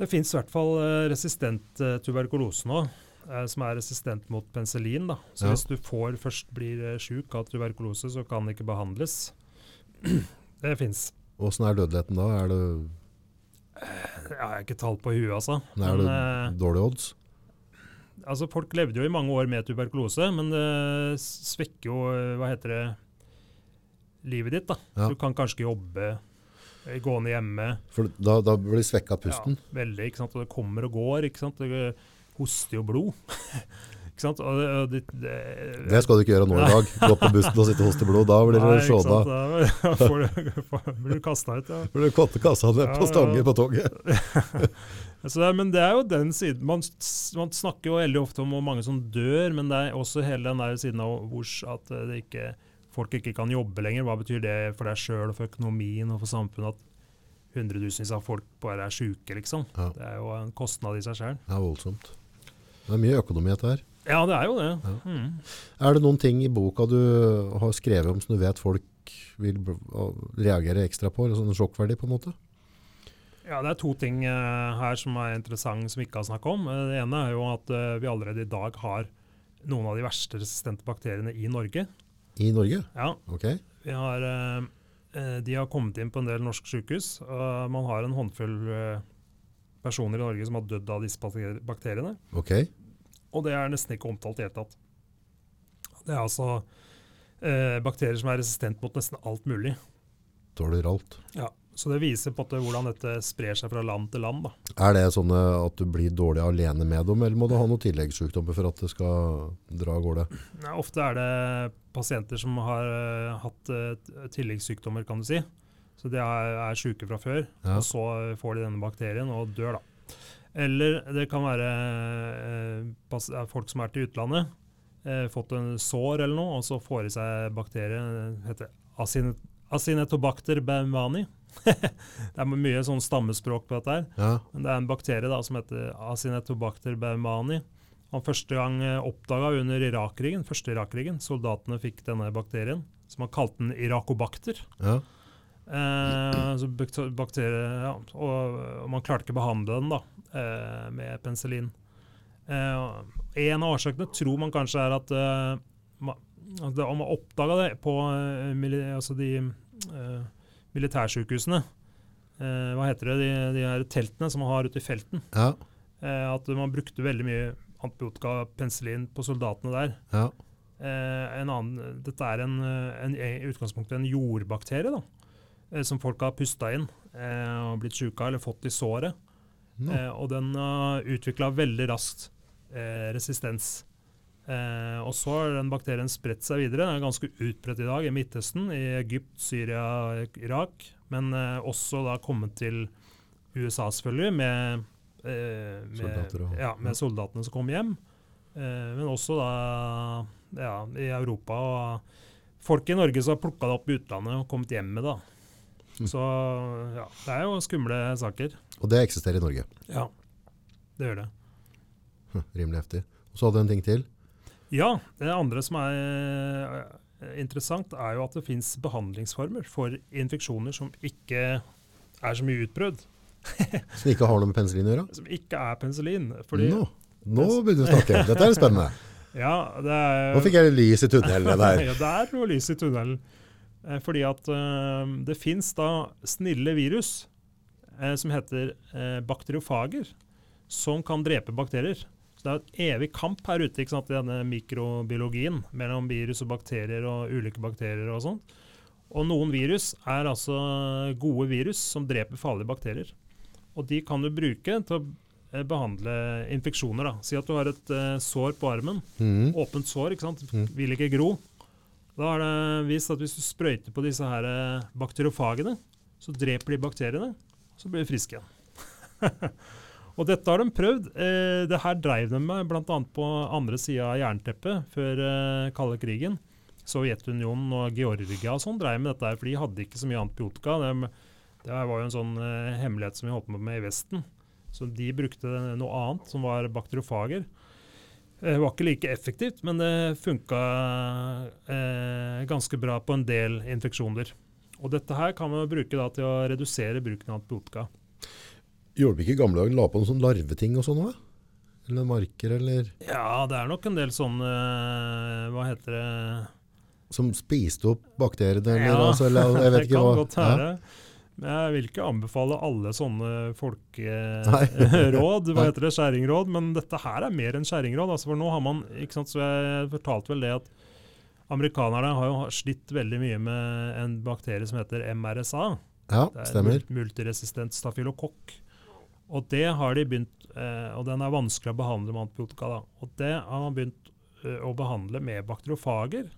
Det fins i hvert fall eh, resistent tuberkulose nå, som er resistent mot penicillin. Da. Så Ja. hvis du får, først blir uh, sjuk av tuberkulose, så kan det ikke behandles. det fins. Hvordan er dødeligheten da? Er det, Jeg har ikke tall på huet, altså. er Men, det eh, dårlige odds? Altså. Folk levde jo i mange år med tuberkulose, men det svekker jo eh, Hva heter det livet ditt, da. Ja. Du kan kanskje ikke jobbe gående hjemme. For da, da blir svekka pusten? Ja, veldig. ikke sant? Og det kommer og går. ikke sant? Det hoster jo blod. ikke sant? Og det, og det, det, det, skal du ikke gjøre nå i dag. Gå på bussen og sitte og hoste blod. Da blir du sjåda. Da får du, blir du kasta ut. Ja. Blir du kasta ned på stanger på toget. Så, men det er jo den siden man, man, snakker jo veldig ofte om hvor mange som dør, men det er også hele den der siden av hvor at ikke, folk ikke kan jobbe lenger. Hva betyr det for deg sjøl og for økonomien og for samfunnet at hundretusenvis av folk bare er sjuke, liksom? Ja. Det er jo en kostnad i seg sjøl. Det er voldsomt. Det er mye økonomi dette her. Ja, det er jo det. Ja. Mm. Er det noen ting i boka du har skrevet om som du vet folk vil reagere ekstra på? Eller sånn sjokkverdig, på en måte? Ja, Det er to ting uh, her som er interessant som vi ikke har snakka om. Uh, det ene er jo at uh, vi allerede i dag har noen av de verste resistente bakteriene i Norge. I Norge? Ja. Ok. Vi har, de har kommet inn på en del norske sykehus. man har en håndfull personer i Norge som har dødd av disse bakteriene. Ok. Og det er nesten ikke omtalt i det hele tatt. Det er altså bakterier som er resistent mot nesten alt mulig. Tåler alt. Ja. Så det viser på hvordan dette sprer seg fra land til land. Da. Er det sånn at du blir dårlig alene med dem, eller må du ha noen tilleggssykdommer for at det skal dra av gårde? Nei, ofte er det pasienter som har uh, hatt uh, tilleggssykdommer, kan du si. Så de er, er syke fra før, ja. og så får de denne bakterien og dør, da. Eller det kan være uh, folk som er til utlandet, fått en sår eller noe, og så får de seg bakterien, heter asinetobacter baumani det er mye sånn stammespråk på dette. her. Ja. Men det er en bakterie da, som heter Acinetobacter baumani. Han første gang eh, oppdaga under Irak-krigen, første Irak-krigen. Soldatene fikk denne bakterien, som han kalte den irakobakter. Ja. Eh, bakterie, ja, og, og, man klarte ikke å behandle den da, eh, med penicillin. Eh, en av årsakene tror man kanskje er at eh, man, altså, man oppdaga det på eh, altså de militærsykehusene. Eh, hva heter det, de, de, her teltene som man har ute i felten. Ja. Eh, at man brukte veldig mye antibiotika og penicillin på soldatene der. Ja. Eh, annen, dette er en, en, i utgangspunktet en jordbakterie da, eh, som folk har pusta inn eh, og blitt sjuke av eller fått i såret. No. Eh, og den har uh, utvikla veldig raskt resistens. Eh, og så har den bakterien spredt seg videre. Den er ganske utbredt i dag i Midtøsten, i Egypt, Syria, Irak. Men eh, også da kommet til USA, selvfølgelig, med, eh, med, ja, med soldatene som kom hjem. Eh, men også da ja, i Europa. Og folk i Norge som har plukka det opp i utlandet og kommet hjem med det. Mm. Så ja, det er jo skumle saker. Og det eksisterer i Norge? Ja, det gjør det. Rimelig heftig. Og så hadde du en ting til. Ja, det andre som er eh, interessant, er jo at det fins behandlingsformer for infeksjoner som ikke er så mye utprøvd. som ikke har noe med penicillin å gjøre? Som ikke er penicillin. Nå, nå begynner du å snakke. Dette er spennende. ja, det er, nå fikk jeg lys i tunnelen der. ja, det er noe lys i tunnelen. Eh, fordi at uh, det fins da snille virus uh, som heter uh, bakteriofager, som kan drepe bakterier. Så det er et evig kamp her ute ikke sant, i denne mikrobiologien mellom virus og bakterier og ulike bakterier og sånn. Og noen virus er altså gode virus som dreper farlige bakterier. Og de kan du bruke til å eh, behandle infeksjoner. da. Si at du har et uh, sår på armen. Mm. Åpent sår, ikke sant. Mm. Vil ikke gro. Da er det vist at hvis du sprøyter på disse her eh, bakteriofagene, så dreper de bakteriene, så blir du frisk igjen. Og dette har de prøvd. Eh, det her dreiv de med bl.a. på andre sida av jernteppet før eh, kalde krigen. Sovjetunionen og Georgia og sånn dreiv med dette, her, for de hadde ikke så mye antibiotika. De, det var jo en sånn eh, hemmelighet som vi holdt på med i Vesten. Så de brukte noe annet, som var bakteriofager. Det var ikke like effektivt, men det funka eh, ganske bra på en del infeksjoner. Og dette her kan man bruke til å redusere bruken av antibiotika. Gjorde ikke i gamle dager la på noen sånn larveting og sånn òg? Eller marker, eller Ja, det er nok en del sånne Hva heter det Som spiste opp bakteriene, eller, ja, altså, eller jeg vet ikke hva. Det kan godt være. Jeg vil ikke anbefale alle sånne folkeråd, hva heter det, skjæringråd, men dette her er mer enn skjæringråd. Altså for nå har man, ikke sant, så Jeg fortalte vel det at amerikanerne har jo slitt veldig mye med en bakterie som heter MRSA. Ja, Det er stemmer. multiresistent stafylokokk. Og det har de begynt, eh, og den er vanskelig å behandle med antibiotika. da. Og det har man begynt eh, å behandle med bakteriofager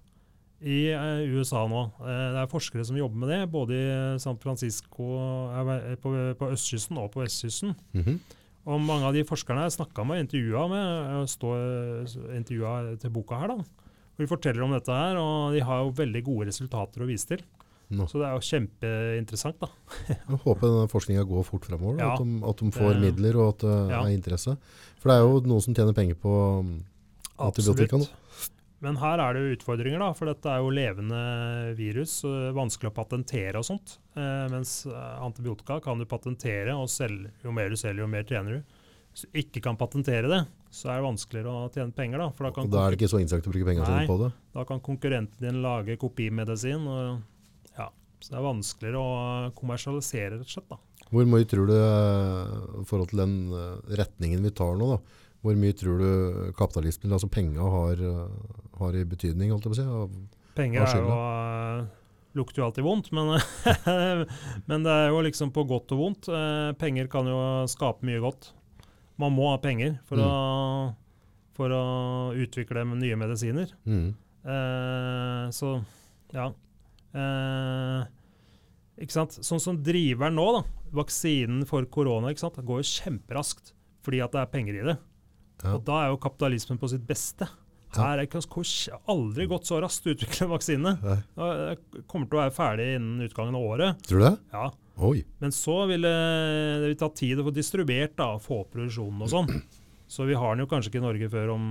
i eh, USA nå. Det er forskere som jobber med det, både i San Francisco, på, på østkysten og på vestkysten. Mhm. Og mange av de forskerne jeg snakka med og intervjua med, står intervjua til boka her, da. Og de forteller om dette her, og de har jo veldig gode resultater å vise til. Nå. Så det er jo kjempeinteressant, da. Jeg håper denne forskninga går fort fremover. Ja, at, de, at de får midler og at det Ja. er interesse. For det er jo noen som tjener penger på um, antibiotika nå. Men her er det jo utfordringer, da, for dette er jo levende virus. Vanskelig å patentere og sånt. Eh, mens eh, antibiotika kan du patentere, og selge, jo mer du selger, jo mer tjener du. Hvis du ikke kan patentere det, så er det vanskeligere å tjene penger. Da for da kan, da er det ikke så interessant å bruke penger Nei. sine på det. da kan konkurrenten din lage kopimedisin. Og, så det er vanskeligere å kommersialisere, rett og slett. da. Hvor mye tror du, eh, i forhold til den eh, retningen vi tar nå, da, hvor mye tror du kapitalismen, altså penga, har, eh, har i betydning, holdt jeg på å si? av- Penger er jo, lukter jo alltid vondt, men, men det er jo liksom på godt og vondt. Penger kan jo skape mye godt. Man må ha penger for, Mm. å, for å utvikle nye medisiner. Mm. Eh, så ja. Eh, ikke sant? Sånn som driveren nå, da. Vaksinen for korona ikke sant? Det går jo kjemperaskt fordi at det er penger i det. Ja. Og da er jo kapitalismen på sitt beste. Her er det aldri gått så raskt å utvikle vaksinene. Nei. Det kommer til å være ferdig innen utgangen av året. Tror du det? Ja. Oi. Men så vil det, det vil ta tid å få distribuert da, få opp produksjonen og sånn. Så vi har den jo kanskje ikke i Norge før om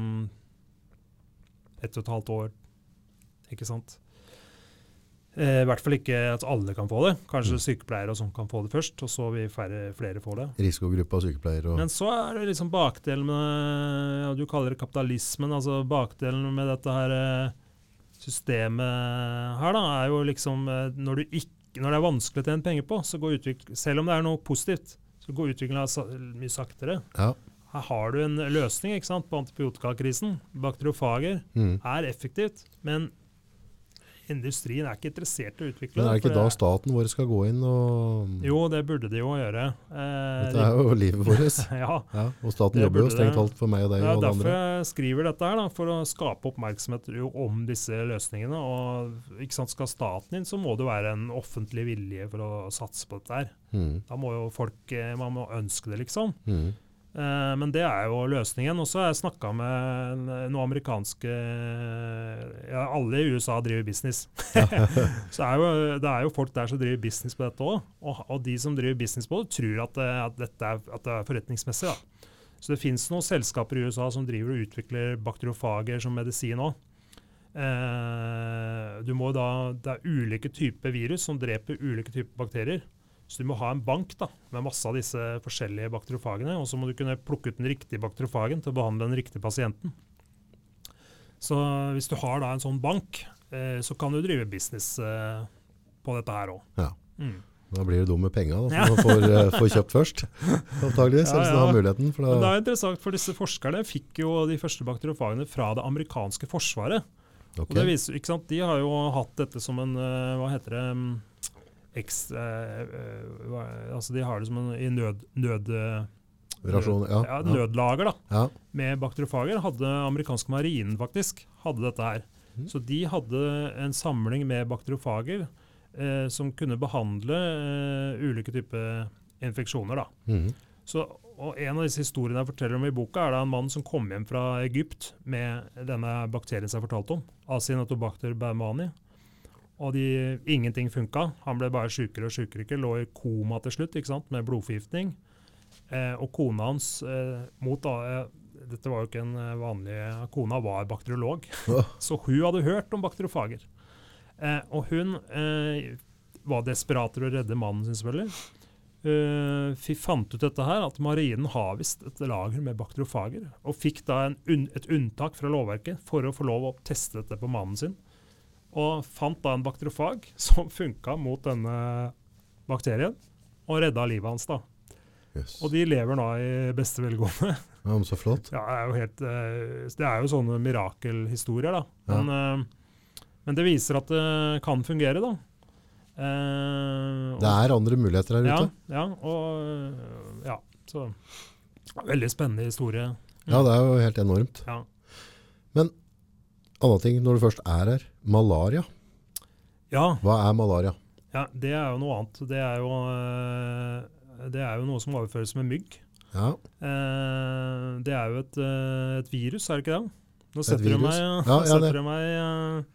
ett og et halvt år. Ikke sant? Eh, I hvert fall ikke at alle kan få det. Kanskje Mm. sykepleiere og sånn kan få det først, og så vil færre, flere få det. Risikogruppa sykepleiere og Men så er det liksom bakdelen med ja, Du kaller det kapitalismen. altså Bakdelen med dette her eh, systemet her, da, er jo liksom eh, når, du ikke, når det er vanskelig å tjene penger på, så går utvikling Selv om det er noe positivt, så går utviklingen mye saktere. Ja. Her har du en løsning ikke sant, på antibiotikakrisen. Bakteriofager mm. er effektivt, men industrien er ikke interessert i å utvikle det. Men er det ikke da staten vår skal gå inn og Jo, det burde de jo gjøre. Eh, Dette er jo livet vårt. ja, Ja, og staten jobber jo strengt talt for meg og deg Det er og alle derfor andre. jeg skriver dette her, da, for å skape oppmerksomhet om disse løsningene. Og ikke sant, Skal staten inn, så må det være en offentlig vilje for å satse på dette. her. Mm. Da må jo folk eh, man må ønske det, liksom. Mhm. Eh, men det er jo løsningen. Og så har jeg snakka med noen amerikanske ja, Alle i USA driver business. så er jo, det er jo folk der som driver business på dette òg. Og, og de som driver business på det, tror at det, at dette er, at det er forretningsmessig. da. Så det fins noen selskaper i USA som driver og utvikler bakteriofager som medisin òg. Eh, du må da, det er ulike typer virus som dreper ulike typer bakterier. Så du må ha en bank da, med masse av disse forskjellige bakteriofagene, og så må du kunne plukke ut den riktige bakteriofagen til å behandle den riktige pasienten. Så hvis du har da en sånn bank, eh, så kan du drive business eh, på dette her òg. Ja. Mm. Da blir du dum med penga, da, for Ja. man får, uh, får kjøpt først. Antageligvis, Ja, ja. har muligheten. For Men det er interessant, for disse forskerne fikk jo de første bakteriofagene fra det amerikanske forsvaret. Okay. Og det viser, ikke sant? De har jo hatt dette som en eh, Hva heter det mm, eks, eh, altså De har det som en i nød, nød, eh, Rasjon, ja, ja, nødlager da, ja. med bakteriofager. Hadde amerikanske marinen faktisk hadde dette her. Mm. Så de hadde en samling med bakteriofager eh, som kunne behandle eh, ulike typer infeksjoner. da. Mm. Så, og En av disse historiene jeg forteller om i boka, er det en mann som kom hjem fra Egypt med denne bakterien som jeg fortalte om, Asinatobacter baumani. Og de, ingenting funka. Han ble bare sjukere og sjukere, lå i koma til slutt ikke sant, med blodforgiftning. Eh, og kona hans eh, mot da, eh, Dette var jo ikke en eh, vanlig Kona var bakteriolog, så hun hadde hørt om bakteriofager. Eh, og hun eh, var desperat til å redde mannen sin, selvfølgelig. Uh, fant ut dette her, at marinen har visst et lager med bakteriofager. Og fikk da en unn, et unntak fra lovverket for å få lov å teste dette på mannen sin. Og fant da en bakteriofag som funka mot denne bakterien, og redda livet hans. da. Yes. Og de lever nå i beste velgående. Ja, men så flott. Ja, det er jo, helt, eh, det er jo sånne mirakelhistorier, da. Ja. Men, eh, men det viser at det kan fungere, da. Eh, Det er andre muligheter her ja, ute. ja, og ja, så Veldig spennende historie. Ja, det er jo helt enormt. Ja. Annen ting, når du først er her. Malaria. ja, Hva er malaria? ja, det er jo noe annet. Det er jo, øh, det er jo noe som overføres med mygg. Ja, Eh, det er jo et, øh, et virus, er det ikke det? Nå Et setter du meg, Ja, ja, setter du meg,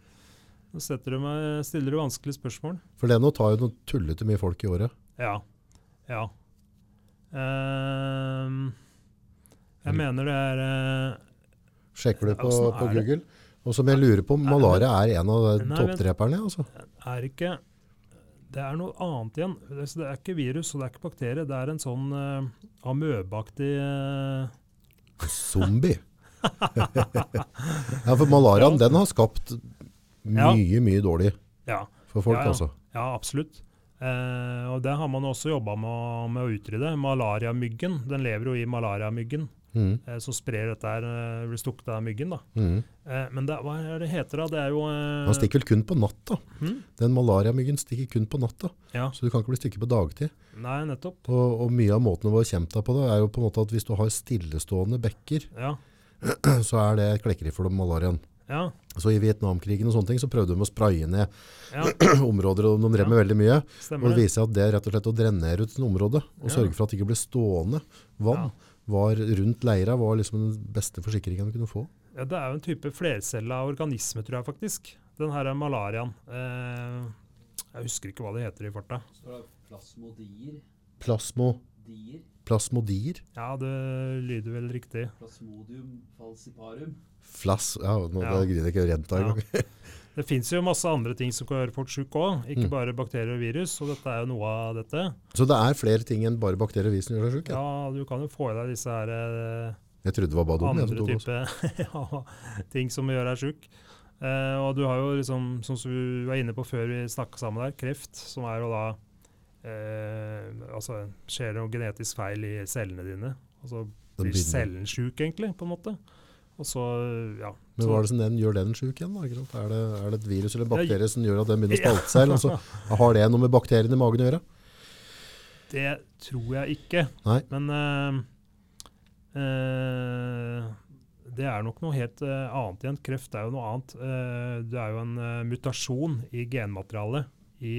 nå setter du meg Stiller du vanskelige spørsmål? for det nå tar jo noe tullete mye folk i året. Ja. Ja. Ehm, jeg mener det er uh, Sjekker du på, på? Google? Og som jeg lurer på, malaria er en av toppdreperne. Altså. er ikke Det er noe annet igjen. Det er- ikke virus og det er ikke bakterie. Det er en sånn uh, amøbeaktig uh... Zombie. ja, for malariaen, den har skapt mye, mye dårlig Ja, for folk, Ja, ja. altså. ja absolutt. Eh, og det har man også jobba med, med å utrydde. Malariamyggen den lever jo i malariamyggen, Mm. eh, som sprer dette her, eh, blir stukket av myggen. da. Mm. Eh, men det, hva er det heter da? Det er jo eh, Den stikker vel kun på natta. Mm? Den malariamyggen stikker kun på natta, Ja, så du kan ikke bli stukket på dagtid. nei, nettopp. Og, og mye av måten å være deg på det, er jo på en måte at hvis du har stillestående bekker, Ja, så er det klekkeri for malariaen. ja, Så i Vietnamkrigen og sånne ting, så prøvde de å spraye ned ja områder, og de drev med veldig mye. Stemmer det det. viser at det er rett og slett å drenere ut et område, og Ja. sørge for at det ikke blir stående vann, Ja. Var rundt leira, var liksom den beste forsikringen du kunne få. Ja, det er jo en type flercella organisme, tror jeg faktisk. Den her er malariaen. Eh, jeg husker ikke hva det heter i farta. Er plasmodier. Plasmo, Dier. plasmodier, Ja, det lyder vel riktig. Plasmodium falciparum. flass, ja, nå Ja. griner jeg ikke gjenta Ja. engang. Det fins jo masse andre ting som kan gjøre folk sjuke òg, ikke Mm. bare bakterier og virus. Og dette er jo noe av dette. Så det er flere ting enn bare bakterier og virus som gjør deg syk? Ja. Ja, du kan jo få i deg disse her eh, Jeg trodde det var bare andre jeg, type ja, ting som gjør deg sjuk. Eh, og du har jo liksom, som vi var inne på før vi snakka sammen der, kreft, som er jo da eh, Altså skjer det noe genetisk feil i cellene dine. Og så blir cellen sjuk, egentlig, på en måte. Og så, ja. Men hva er det som den, gjør den syk igjen? Er, det, er det et virus eller en Ja, bakterie som gjør at den begynner å spalte seg? Eller så har det noe med bakteriene i magen å gjøre? Det tror jeg ikke. Nei. Men eh, eh, det er nok noe helt eh, annet igjen. Kreft er jo noe annet. Det er jo en mutasjon i genmaterialet i,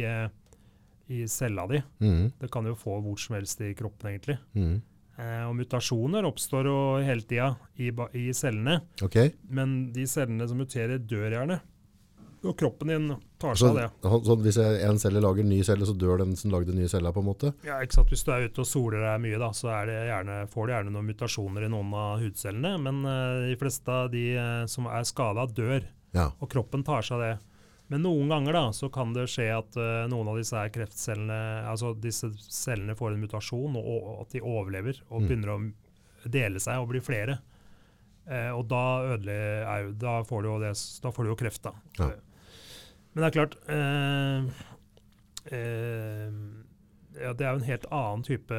i cella di. Mm. Det kan jo få hvor som helst i kroppen, egentlig. mhm. Eh, og mutasjoner oppstår jo hele tida i, i cellene, Okay. men de cellene som muterer, dør gjerne. Og kroppen din tar seg av det. så hvis jeg- en celle lager en ny celle, så dør den som lagde den nye cella på en måte? Ja, ikke sant? Hvis du er ute og soler deg mye, da, så er det gjerne, får du gjerne noen mutasjoner i noen av hudcellene. Men uh, de fleste av de uh, som er skada, dør, Ja. og kroppen tar seg av det. Men noen ganger da, så kan det skje at uh, noen av disse kreftcellene, altså disse cellene får en mutasjon, og, og at de overlever og Mm. begynner å dele seg og bli flere. Uh, og da, ødele, er da, får du jo det, da får du jo kreft, da. Ja. Men det er klart eh, ja, Det er jo en helt annen type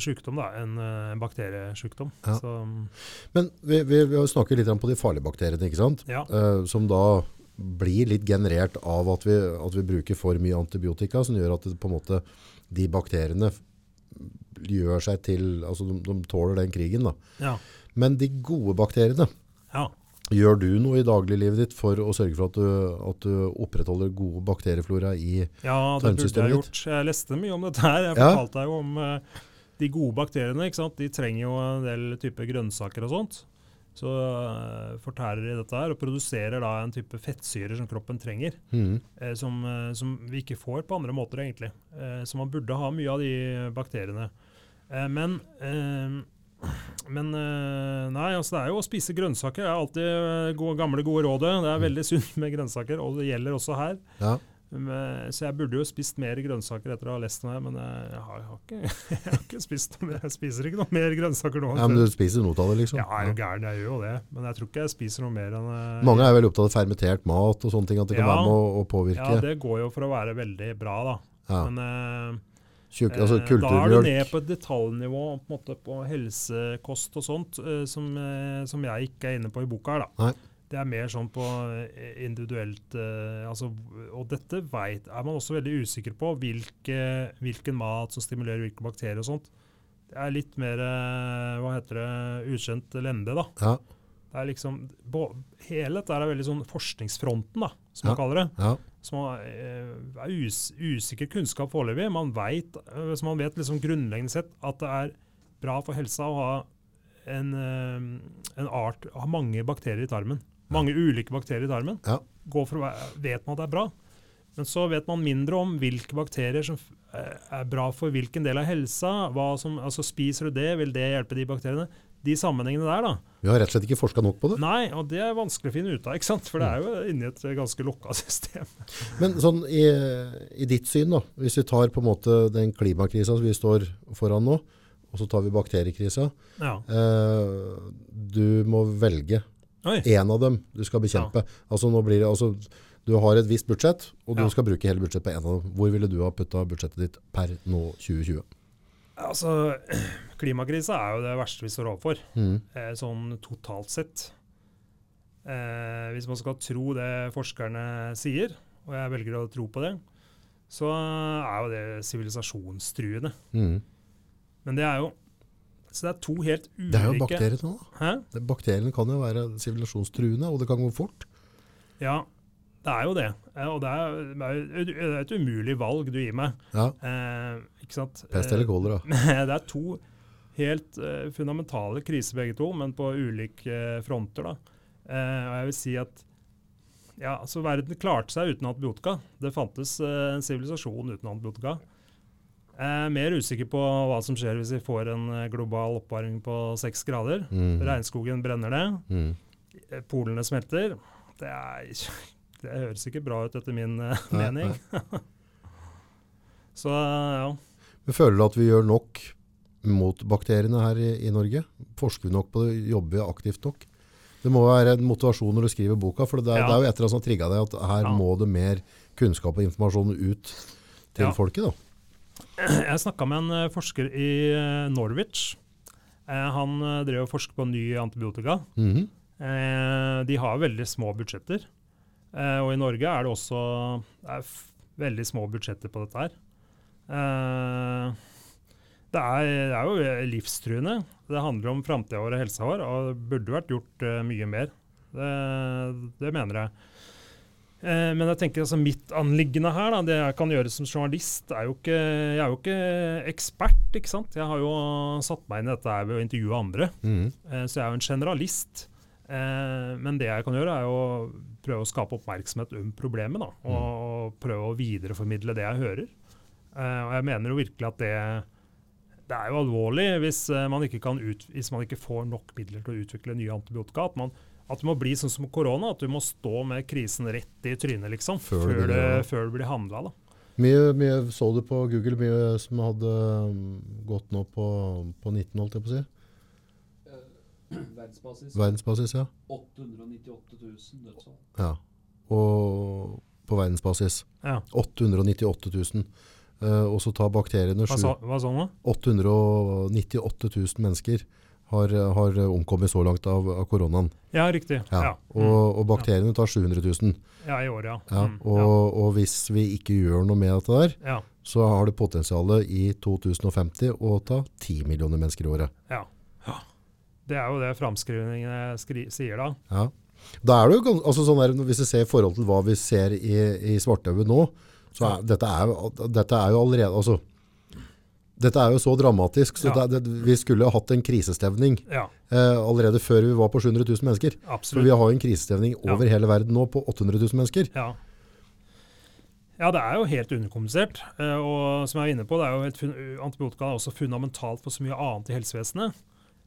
sykdom da, enn en bakteriesykdom. Ja. Så, Men vi, vi, vi har snakket litt om på de farlige bakteriene, ikke sant? ja, Uh, som da blir litt generert av at vi, at vi bruker for mye antibiotika, som gjør at det, måte, de bakteriene gjør seg til, altså de, de tåler den krigen. Ja, Men de gode bakteriene, ja. gjør du noe i dagliglivet ditt for å sørge for at du, at du opprettholder gode bakterieflora i ja det burde jeg gjort. Jeg leste mye om dette her. Jeg Ja. fortalte deg jo om eh, de gode bakteriene. ikke sant? De trenger jo en del type grønnsaker og sånt. Så uh, fortærer de dette her og produserer da en type fettsyrer som kroppen trenger. Mm. eh, som, eh, som vi ikke får på andre måter, egentlig. Eh, så man burde ha mye av de bakteriene. Eh, men eh, men nei, altså det er jo å spise grønnsaker. Det er alltid gode, gamle, gode rådet. Det er veldig sunt med grønnsaker, og det gjelder også her. Ja. Så jeg burde jo spist mer grønnsaker etter å ha lest den her, men jeg, jeg, har, jeg, har ikke, jeg har ikke spist noe mer. Jeg spiser ikke noe mer grønnsaker nå. ja, men du spiser noe av det, liksom. Ja, er jo gæren, jeg gjør jo det. Men jeg tror ikke jeg spiser noe mer enn eh, Mange er veldig opptatt av fermentert mat og sånne ting, at det kan Ja. være med å, å påvirke. Ja, det går jo for å være veldig bra, da. Ja. Men eh, Tjukk, altså Eh, Da er du ned på et detaljnivå på, en måte, på helsekost og sånt, eh, som, eh, som jeg ikke er inne på i boka. her da. Nei. Det er mer sånn på eh, individuelt eh, altså, Og dette vet, er man også veldig usikker på, hvilke, hvilken mat som stimulerer hvilke bakterier og sånt. Det er litt mer eh, hva heter det, ukjent lende, da. Ja, Det er liksom, bo, hele dette er veldig sånn forskningsfronten, da, som man kaller det. ja, Som er, er us, usikker kunnskap foreløpig. Man vet, eh, så man vet liksom grunnleggende sett at det er bra for helsa å ha en, eh, en art, ha mange bakterier i tarmen. Mange ulike bakterier i tarmen. Ja. Gå for, vet man at det er bra. Men så vet man mindre om hvilke bakterier som eh, er bra for hvilken del av helsa. Som, altså Spiser du det, vil det hjelpe de bakteriene? De sammenhengene der, da. Vi har rett og slett ikke forska nok på det. Nei, og det er vanskelig å finne ut av, ikke sant? For det er jo inni et ganske lokka system. Men sånn i, i ditt syn, da, hvis vi tar på en måte den klimakrisa som vi står foran nå, og så tar vi bakteriekrisa. Ja. Eh, du må velge. Én av dem du skal bekjempe. Altså nå blir det, altså, du har et visst budsjett, og du Ja. skal bruke hele budsjettet på én av dem. Hvor ville du ha putta budsjettet ditt per nå 2020? Altså, klimakrisa er jo det verste vi står overfor, mm. eh, sånn totalt sett. Eh, hvis man skal tro det forskerne sier, og jeg velger å tro på det, så er jo det sivilisasjonstruende. Mm. Men det er jo Så det er to helt ulike Det er jo bakterier nå. Hæ? Bakteriene kan jo være sivilisasjonstruende, og det kan gå fort. Ja, det er jo det. Eh, Og det er, det er et- umulig valg du gir meg. Ja, Eh, ikke sant? Pest Eh, eller kolera. det er to helt eh, fundamentale kriser begge to, men på ulike eh, fronter. Da. Eh, og jeg vil si at ja, altså verden klarte seg uten antibiotika. Det fantes eh, en sivilisasjon uten antibiotika. Jeg er mer usikker på hva som skjer hvis vi får en eh, global oppvarming på seks grader. Mm. Regnskogen brenner det, Mhm. eh, polene smelter. Det, er, det høres ikke bra ut etter min eh, Nei, mening. Så ja. Men føler du at vi gjør nok mot bakteriene her i, i Norge? Forsker vi nok på det? Jobber vi aktivt nok? Det må være en motivasjon når du skriver boka, for det er, Ja. det er jo et eller annet som har trigga deg, at her Ja. må det mer kunnskap og informasjon ut til Ja. folket. da. Jeg snakka med en eh, forsker i eh, Norwich. Eh, Han drev og forsket på ny antibiotika. Mm -hmm. De har veldig små budsjetter. Og i Norge er det også det er veldig små budsjetter på dette her. Det er, det er jo livstruende. Det handler om framtida vår og helsa vår, og det burde vært gjort mye mer. Det, det mener jeg. Eh, men jeg tenker altså mitt anliggende her, da, det jeg kan gjøre som journalist, er jo ikke, jeg er jo ikke ekspert. ikke sant? Jeg har jo satt meg inn i dette her ved å intervjue andre. Mhm. Eh, Så jeg er jo en generalist. Eh, Men det jeg kan gjøre, er å prøve å skape oppmerksomhet om problemet. da, Og, og prøve å videreformidle det jeg hører. Og jeg mener jo virkelig at det, det er jo alvorlig hvis man ikke, kan ut, hvis man ikke får nok midler til å utvikle nye antibiotika. At, man, at det må bli sånn som korona, at du må stå med krisen rett i trynet liksom, Før før, det det, før det blir handla. Mye, mye så du på Google, mye som hadde um, gått nå på, på 19, holdt jeg på å si. Verdensbasis. Verdensbasis, ja. 898 000 dødsfall. ja. Og på verdensbasis. Ja. 898 000. Uh, og så tar bakteriene Hva sju- sa, hva sa du nå? 898 000 mennesker har, har omkommet så langt av, av koronaen. Ja, riktig. Ja. Ja, mm. Og, og bakteriene tar 700 000. ja i år, ja. Ja. Mm, Og, og hvis vi ikke gjør noe med dette der, ja. så har det potensialet i 2050 å ta 10 millioner mennesker i året. Ja. ja. Det er jo det framskrivningene sier da. Ja. Da er det jo, altså sånn der, hvis vi ser i forhold til hva vi ser i, i Svarthaug nå, så er, dette, er, dette er jo allerede altså, Dette er jo så dramatisk, så Ja. det, det, vi skulle ha hatt en krisestevning Ja, eh, allerede før vi var på 700 000 mennesker. For vi har jo en krisestevning over hele verden nå på 800 000 mennesker. Ja. ja, det er jo helt underkompensert. eh, Og som jeg er inne på, det er antibiotika er også fundamentalt for så mye annet i helsevesenet.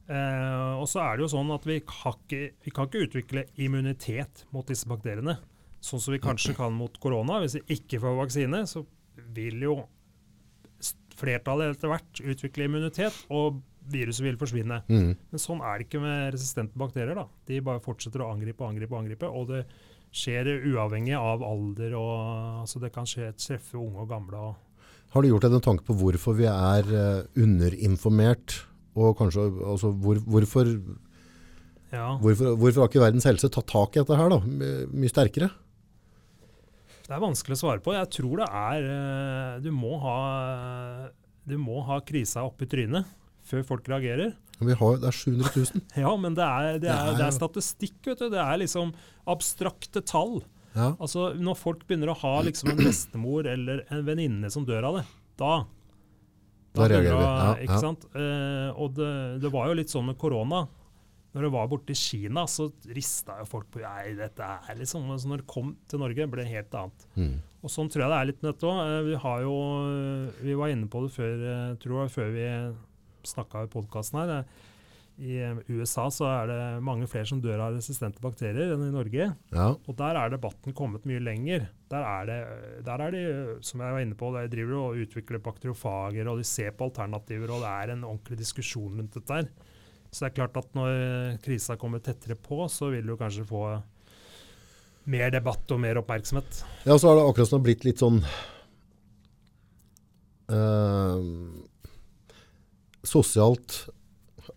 Eh, og så er det jo sånn at vi kan, ikke, vi kan ikke utvikle immunitet mot disse bakteriene. Sånn som vi kanskje kan mot korona. Hvis vi ikke får vaksine, så vil jo flertallet etter hvert utvikle immunitet, og viruset vil forsvinne. Mm. Men sånn er det ikke med resistente bakterier. da. De bare fortsetter å angripe og angripe, og angripe, og det skjer uavhengig av alder. og altså Det kan skje treffe unge og gamle. Har du gjort deg en tanke på hvorfor vi er eh, underinformert? Og kanskje altså, hvor, hvorfor Ja, Hvorfor, hvorfor har ikke Verdens helse tatt tak i dette her da? Mye sterkere? Det er vanskelig å svare på. Jeg tror det er eh, Du må ha, du må ha krisa opp i trynet før folk reagerer. Vi har, det er 700 000. Ja, men det er, det er, det er statistikk, vet du. Det er liksom abstrakte tall. Ja. Altså, Når folk begynner å ha liksom en bestemor eller en venninne som dør av det, da Da reagerer vi. Ja, ikke ja. sant? Eh, og det, det var jo litt sånn med korona. Når det var borte i Kina, så rista jo folk på Nei, dette er liksom Så når det kom til Norge, ble det helt annet. Mm. Og sånn tror jeg det er litt dette òg. Vi har jo Vi var inne på det før, eh, tror jeg, før vi snakka i podkasten her. Eh, I eh, USA så er det mange flere som dør av resistente bakterier enn i Norge. Ja. Og der er debatten kommet mye lenger. Der er det, der er de, som jeg var inne på, de driver og utvikler bakteriofager, og de ser på alternativer, og det er en ordentlig diskusjon rundt dette her. Så det er klart at når krisa kommer tettere på, så vil du kanskje få mer debatt og mer oppmerksomhet. Ja, så har det akkurat som det har blitt litt sånn eh, Sosialt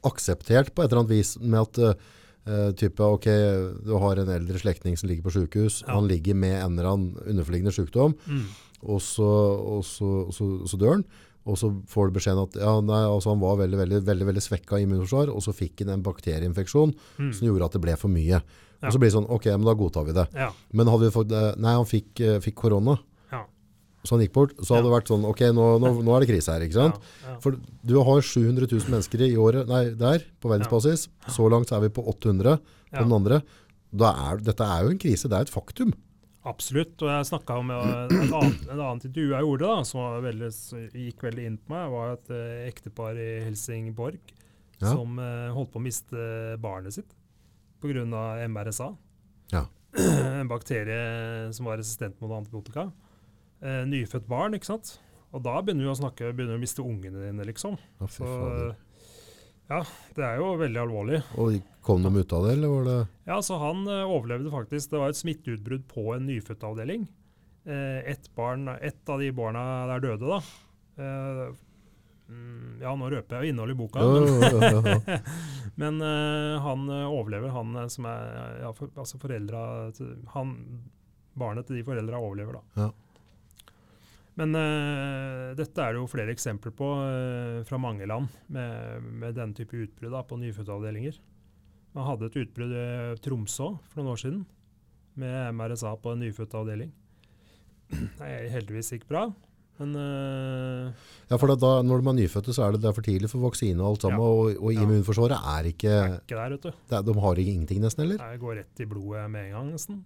akseptert på et eller annet vis med at eh, type, ok, du har en eldre slektning som ligger på sykehus, Ja. han ligger med en eller annen underforliggende sykdom, Mm. og så, og så, og så, og så dør han, og så får du beskjeden at ja, nei, altså han var veldig, veldig, veldig, veldig svekka immunforsvar, og så fikk han en bakterieinfeksjon Mm. som gjorde at det ble for mye. Ja. Og så blir det sånn, ok, men da godtar vi det. Ja. Men hadde vi fått, eh, nei, han fikk, eh, fikk korona, Ja. så han gikk bort, så hadde det vært sånn, ok, nå, nå, nå er det krise her, ikke sant? For du har 700 000 mennesker i året, nei, der, på verdensbasis. Så langt så er vi på 800 på den andre. Da er, dette er jo en krise, det er et faktum. Absolutt. Og jeg snakka om et annet, et annet intervju jeg gjorde, da, som veldig, gikk veldig inn på meg, var et eh, ektepar i Helsingborg Ja. som eh, holdt på å miste barnet sitt pga. MRSA. Ja. en bakterie som var resistent mot antibiotika. Eh, nyfødt barn, ikke sant. Og da begynner vi å snakke, begynner vi å miste ungene dine, liksom. Fy Så. Ja, det er jo veldig alvorlig. Og kom de ut av det, eller var det? Ja, så Han eh, overlevde faktisk. Det var et smitteutbrudd på en nyfødtavdeling. Eh, ett barn, et av de barna der døde, da. Eh, mm, ja, nå røper jeg innholdet i boka. Ja, men, ja, ja, ja. men eh, han overlever, han som er ja, for, altså foreldra til han, Barnet til de foreldra overlever, da. Men uh, dette er det jo flere eksempler på uh, fra mange land med, med denne type utbrudd da, på nyfødtavdelinger. Man hadde et utbrudd i Tromsø for noen år siden med MRSA på en nyfødtavdeling. Det heldigvis gikk bra, men uh, ja, for da, når de er nyfødte, så er det, det er for tidlig for vaksine og alt sammen, Ja. og, og Ja. immunforsvaret er ikke, er ikke der, vet du. det de har ingenting nesten, eller? Det går rett i blodet med en gang, nesten.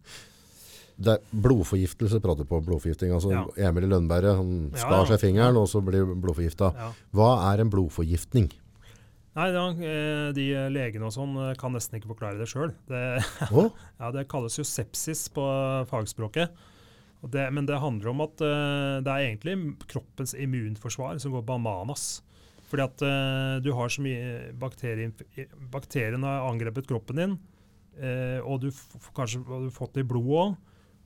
Det er blodforgiftelse prater på blodforgifting. Altså, Ja. Emil i Lønberget, han Ja, skar ja. seg fingeren, og så blir blodforgifta. Ja. Hva er en blodforgiftning? Nei, eh, de legene og sånn eh, kan nesten ikke forklare det sjøl. Det, oh? ja, det kalles jo sepsis på fagspråket. Det, men det handler om at eh, det er egentlig kroppens immunforsvar som går bananas. Fordi at eh, du har så mye bakterier Bakteriene har angrepet kroppen din, eh, og du har kanskje har fått det i blodet òg.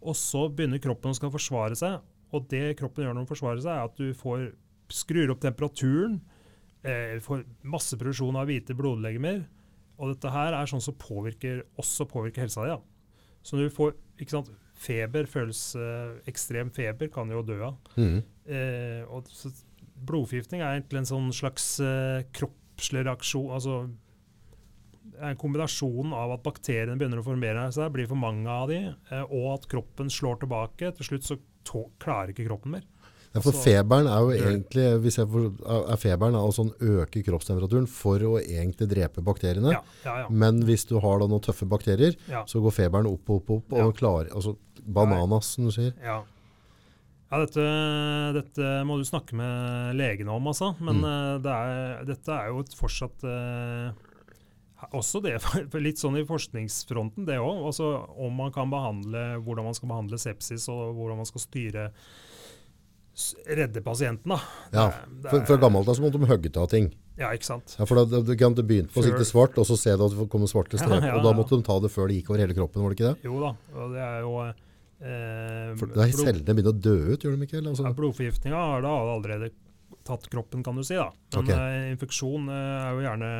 Og så begynner kroppen å skal forsvare seg. Og det kroppen gjør når den forsvarer seg, er at du får skrur opp temperaturen, eh, får masse produksjon av hvite blodlegemer. Og dette her er sånn som påvirker, også påvirker helsa di. Ja. Så når du får ikke sant, feber, føles eh, ekstrem feber, kan jo dø av. Mm. Eh, og så blodforgiftning er egentlig en sånn slags eh, kroppslig reaksjon. altså er en kombinasjon av at bakteriene begynner å formere seg, blir for mange av de, eh, og at kroppen slår tilbake. Til slutt så klarer ikke kroppen mer. Ja, for feberen er jo egentlig, hvis jeg får, er feberen er sånn øke kroppstemperaturen for å egentlig drepe bakteriene. Ja, ja, ja. Men hvis du har da noen tøffe bakterier, så går feberen opp, opp, opp, og klarer, altså bananas, som du sier. Ja, ja dette, dette må du snakke med legene om, altså. Men Mm. eh, det er, dette er jo et fortsatt eh, Også det, for litt sånn i forskningsfronten, det òg. Altså om man kan behandle, hvordan man skal behandle sepsis, og hvordan man skal styre Redde pasienten, da. Ja, Det- det For, for gammelt av så måtte de hogge av ting. Ja, ikke sant. Ja, for da, du kan det begynte på å sikte svart, og så se at det kommer svarte streker, Ja, ja, og da måtte de ta det før det gikk over hele kroppen, var det ikke det? Jo da. Og det er jo eh, For det er cellene begynner å dø ut, gjør de ikke? Eller? Ja, Altså, Blodforgiftninga har da allerede tatt kroppen, kan du si. da. Men Ok. eh, infeksjon eh, er jo gjerne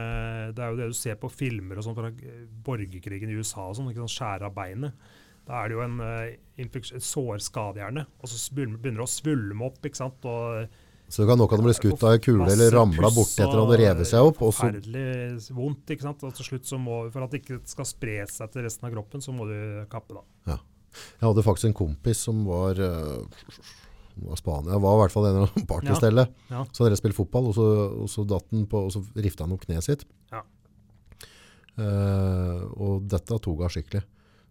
Det er jo det du ser på filmer og sånn fra eh, borgerkrigen i USA og sånn. ikke sånn Skjære av beinet. Da er det jo en, eh, en sårskade, gjerne. Og så begynner det å svulme opp. ikke sant, og Så du kan nok ha ble skutt av ei kule eller ramla borti etter at det hadde revet seg opp. Og så, Forferdelig vondt. ikke sant? Og til slutt så må, For at det ikke skal spre seg til resten av kroppen, så må du kappe, da. jeg hadde faktisk en kompis som var, eh, var Spania, var i hvert fall en av partystellet. Ja. Så hadde dere spilt fotball, og så, og så datt han på, og så rifta han opp kneet sitt. Ja. Eh, og dette tok av skikkelig.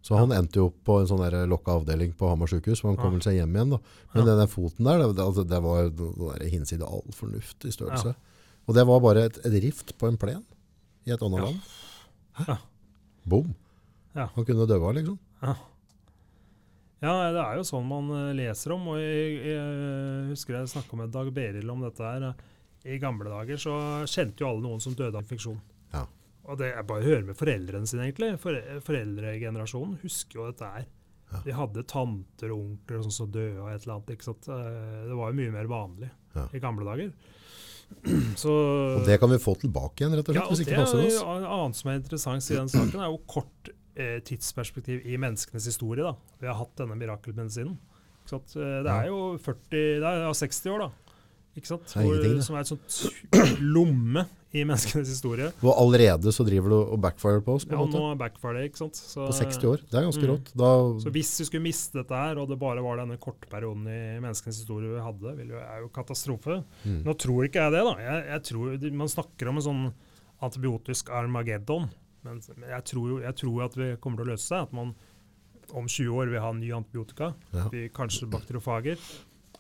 Så han endte jo opp på en sånn lokka avdeling på Hamar sykehus, og han kom Ja. vel seg hjem igjen. da. Men Ja. den foten der, det, det, altså, det var den der hinsides all fornuft i størrelse. Og det var bare et, et rift på en plen i et annet Ja. land. Ja. Bom. Ja. Han kunne døva, liksom. Ja, det er jo sånn man eh, leser om. og Jeg, jeg husker jeg snakka med Dag Beril om dette her. I gamle dager så kjente jo alle noen som døde av infeksjon. Ja. Og det er bare å høre med foreldrene sine, egentlig. For, foreldregenerasjonen husker jo dette her. Ja. De hadde tanter og onkler sånn som døde av et eller annet. ikke sant? Eh, Det var jo mye mer vanlig Ja. i gamle dager. Så, Og det kan vi få tilbake igjen, rett og slett, ja, og hvis det ikke passer er oss. Ja, annet som er interessant i den saken, er jo kort eh, tidsperspektiv i menneskenes historie. da. Vi har hatt denne mirakelmedisinen. Eh, Det er jo 40, det er ja, 60 år, da. Ikke sant? Hvor, som er et sånt lomme i menneskenes historie. Hvor allerede så driver du og backfire på oss, på Ja, nå måte. er backfire det, ikke sant? Så, På 60 år. Det er ganske Mm. rått. Da, Så hvis vi skulle miste dette her, og det bare var denne korte perioden i menneskenes historie vi hadde, ville jo, er jo katastrofe. mm. Nå tror ikke jeg det, da. Jeg, jeg tror, man snakker om en sånn antibiotisk armageddon. Men jeg tror jo jeg tror at vi kommer til å løse seg. At man om 20 år vil ha ny antibiotika. Ja. Vi, kanskje bakteriofager.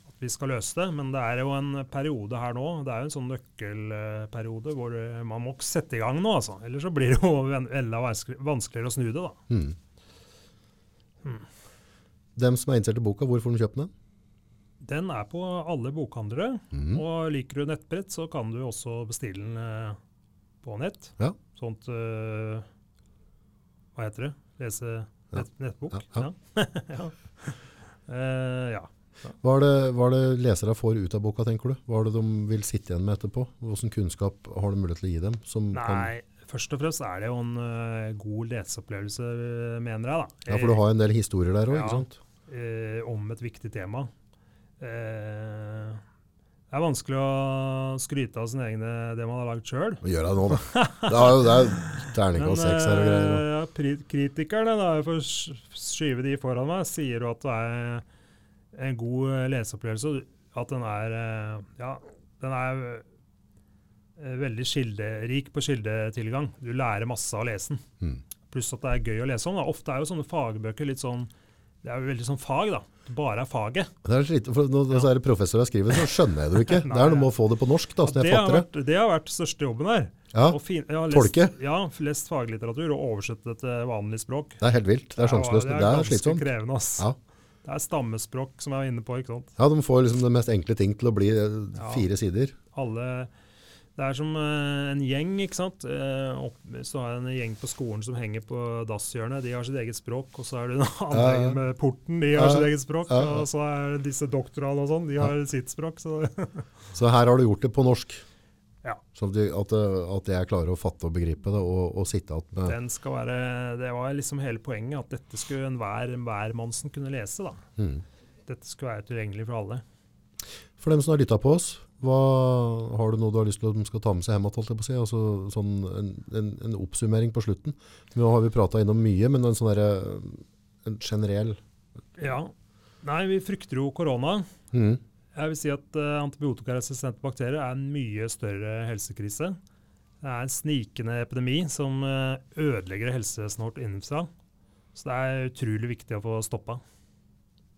At vi skal løse det. Men det er jo en periode her nå. Det er jo en sånn nøkkelperiode hvor man må sette i gang nå, altså. Ellers så blir det jo enda vanskeligere å snu det, da. Mm. Mm. Dem som er interessert i boka, hvor får de kjøpt den? Den er på alle bokhandlere. Mm. Og liker du nettbrett, så kan du også bestille den eh, på nett. Ja. Sånt uh, Hva heter det? Lese nett, nettbok? Ja, Ja. ja. Hva er, det, hva er det lesere får ut av boka, tenker du? Hva er det de vil sitte igjen med etterpå? Hvilken kunnskap har du mulighet til å gi dem? Nei, først og fremst er det jo en uh, god leseopplevelse, mener jeg. da. ja, for du har en del historier der òg, ikke sant? om et viktig tema. Eh, det er vanskelig å skryte av sine egne, det man har lagd sjøl. Gjør det nå, da. Det er jo det er terningkast seks her og greier. eh, ja, kritikerne, da, for å skyve de foran meg, sier jo at det er en god eh, leseopplevelse. At den er eh, Ja, den er veldig kilderik på kildetilgang. Du lærer masse av å lese den. Mm. Pluss at det er gøy å lese om. Da. Ofte er jo sånne fagbøker litt sånn Det er jo veldig sånn fag, da. Det bare er faget. Det er litt, for Når Ja. så er det professor har skrevet, så skjønner jeg det jo ikke. Nei, Det er noe med å få det på norsk, da, Og så jeg det, fatter vært, det har vært største jobben her. Ja, fin- har Tolke? Ja, lest faglitteratur og oversette det til vanlig språk. Det er helt vilt. Det er sjanseløst. Det, Det er slitsomt. krevende, ass. Ja. Det er stammespråk som jeg var inne på. ikke sant? Ja, De får liksom det mest enkle ting til å bli eh, fire sider. Alle, det er som eh, en gjeng, ikke sant. Så er det en gjeng på skolen som henger på dasshjørnet, de har sitt eget språk. Og så er det en annen Ja, ja. med porten, de har Ja, sitt eget språk. Og så er det disse doktorene og sånn, de har sitt språk. Så Så her har du gjort det på norsk. Ja. Sånn at, at, eh, at jeg klarer å fatte og begripe det, og, og sitte igjen med den skal være, det var liksom hele poenget, at dette skulle enhver hvermannsen kunne lese. da. mm. Dette skulle være tilgjengelig for alle. For dem som har lytta på oss, hva, har du noe du har lyst til at de skal ta med seg hjem? si? Altså, sånn en, en, en oppsummering på slutten. Nå har vi prata innom mye, men en sånn derre, en generell Ja. Nei, vi frykter jo korona. mm. Jeg vil si at uh, antibiotikaresistente bakterier er en mye større helsekrise. Det er en snikende epidemi som uh, ødelegger helsevesenet vårt innenfra. Så det er utrolig viktig å få stoppa.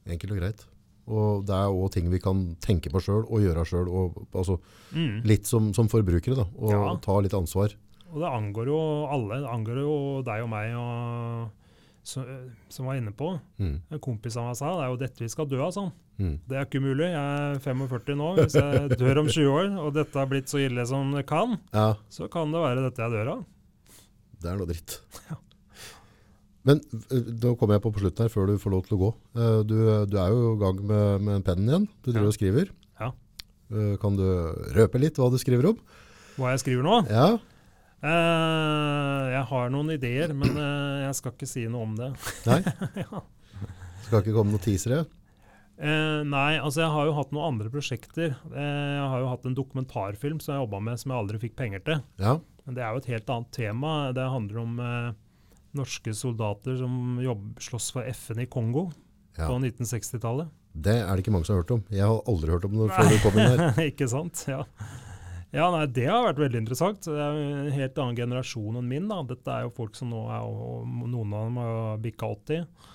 Enkelt og greit. Og det er òg ting vi kan tenke på sjøl og gjøre sjøl. Altså, Mm. litt som, som forbrukere, da. Og Ja. ta litt ansvar. Og det angår jo alle. Det angår jo deg og meg, og, så, som var inne på. Mm. En kompis av meg sa det er jo dette vi skal dø av. sånn. Mm. Det er ikke umulig. Jeg er 45 nå. Hvis jeg dør om 20 år, og dette har blitt så ille som det kan, Ja, så kan det være dette jeg dør av. det er noe dritt. Men eh, da kommer jeg på på slutten her, før du får lov til å gå. Eh, Du, du er jo i gang med, med pennen igjen. Du driver Ja. og skriver. Ja. Eh, Kan du røpe litt hva du skriver om? Hva jeg skriver nå? Ja, Eh, jeg har noen ideer, men eh, jeg skal ikke si noe om det. nei? ja. Skal ikke komme noen teasere? Eh, nei, altså jeg har jo hatt noen andre prosjekter. Eh, jeg har jo hatt en dokumentarfilm som jeg jobba med som jeg aldri fikk penger til. Ja, Men det er jo et helt annet tema. Det handler om eh, norske soldater som jobb, slåss for FN i Kongo ja. på 1960-tallet. Det er det ikke mange som har hørt om. Jeg har aldri hørt om det før du kom inn her. ikke sant? Ja. ja, nei, det har vært veldig interessant. Det er en helt annen generasjon enn min. da. Dette er jo folk som nå er og Noen av dem har bikka 80.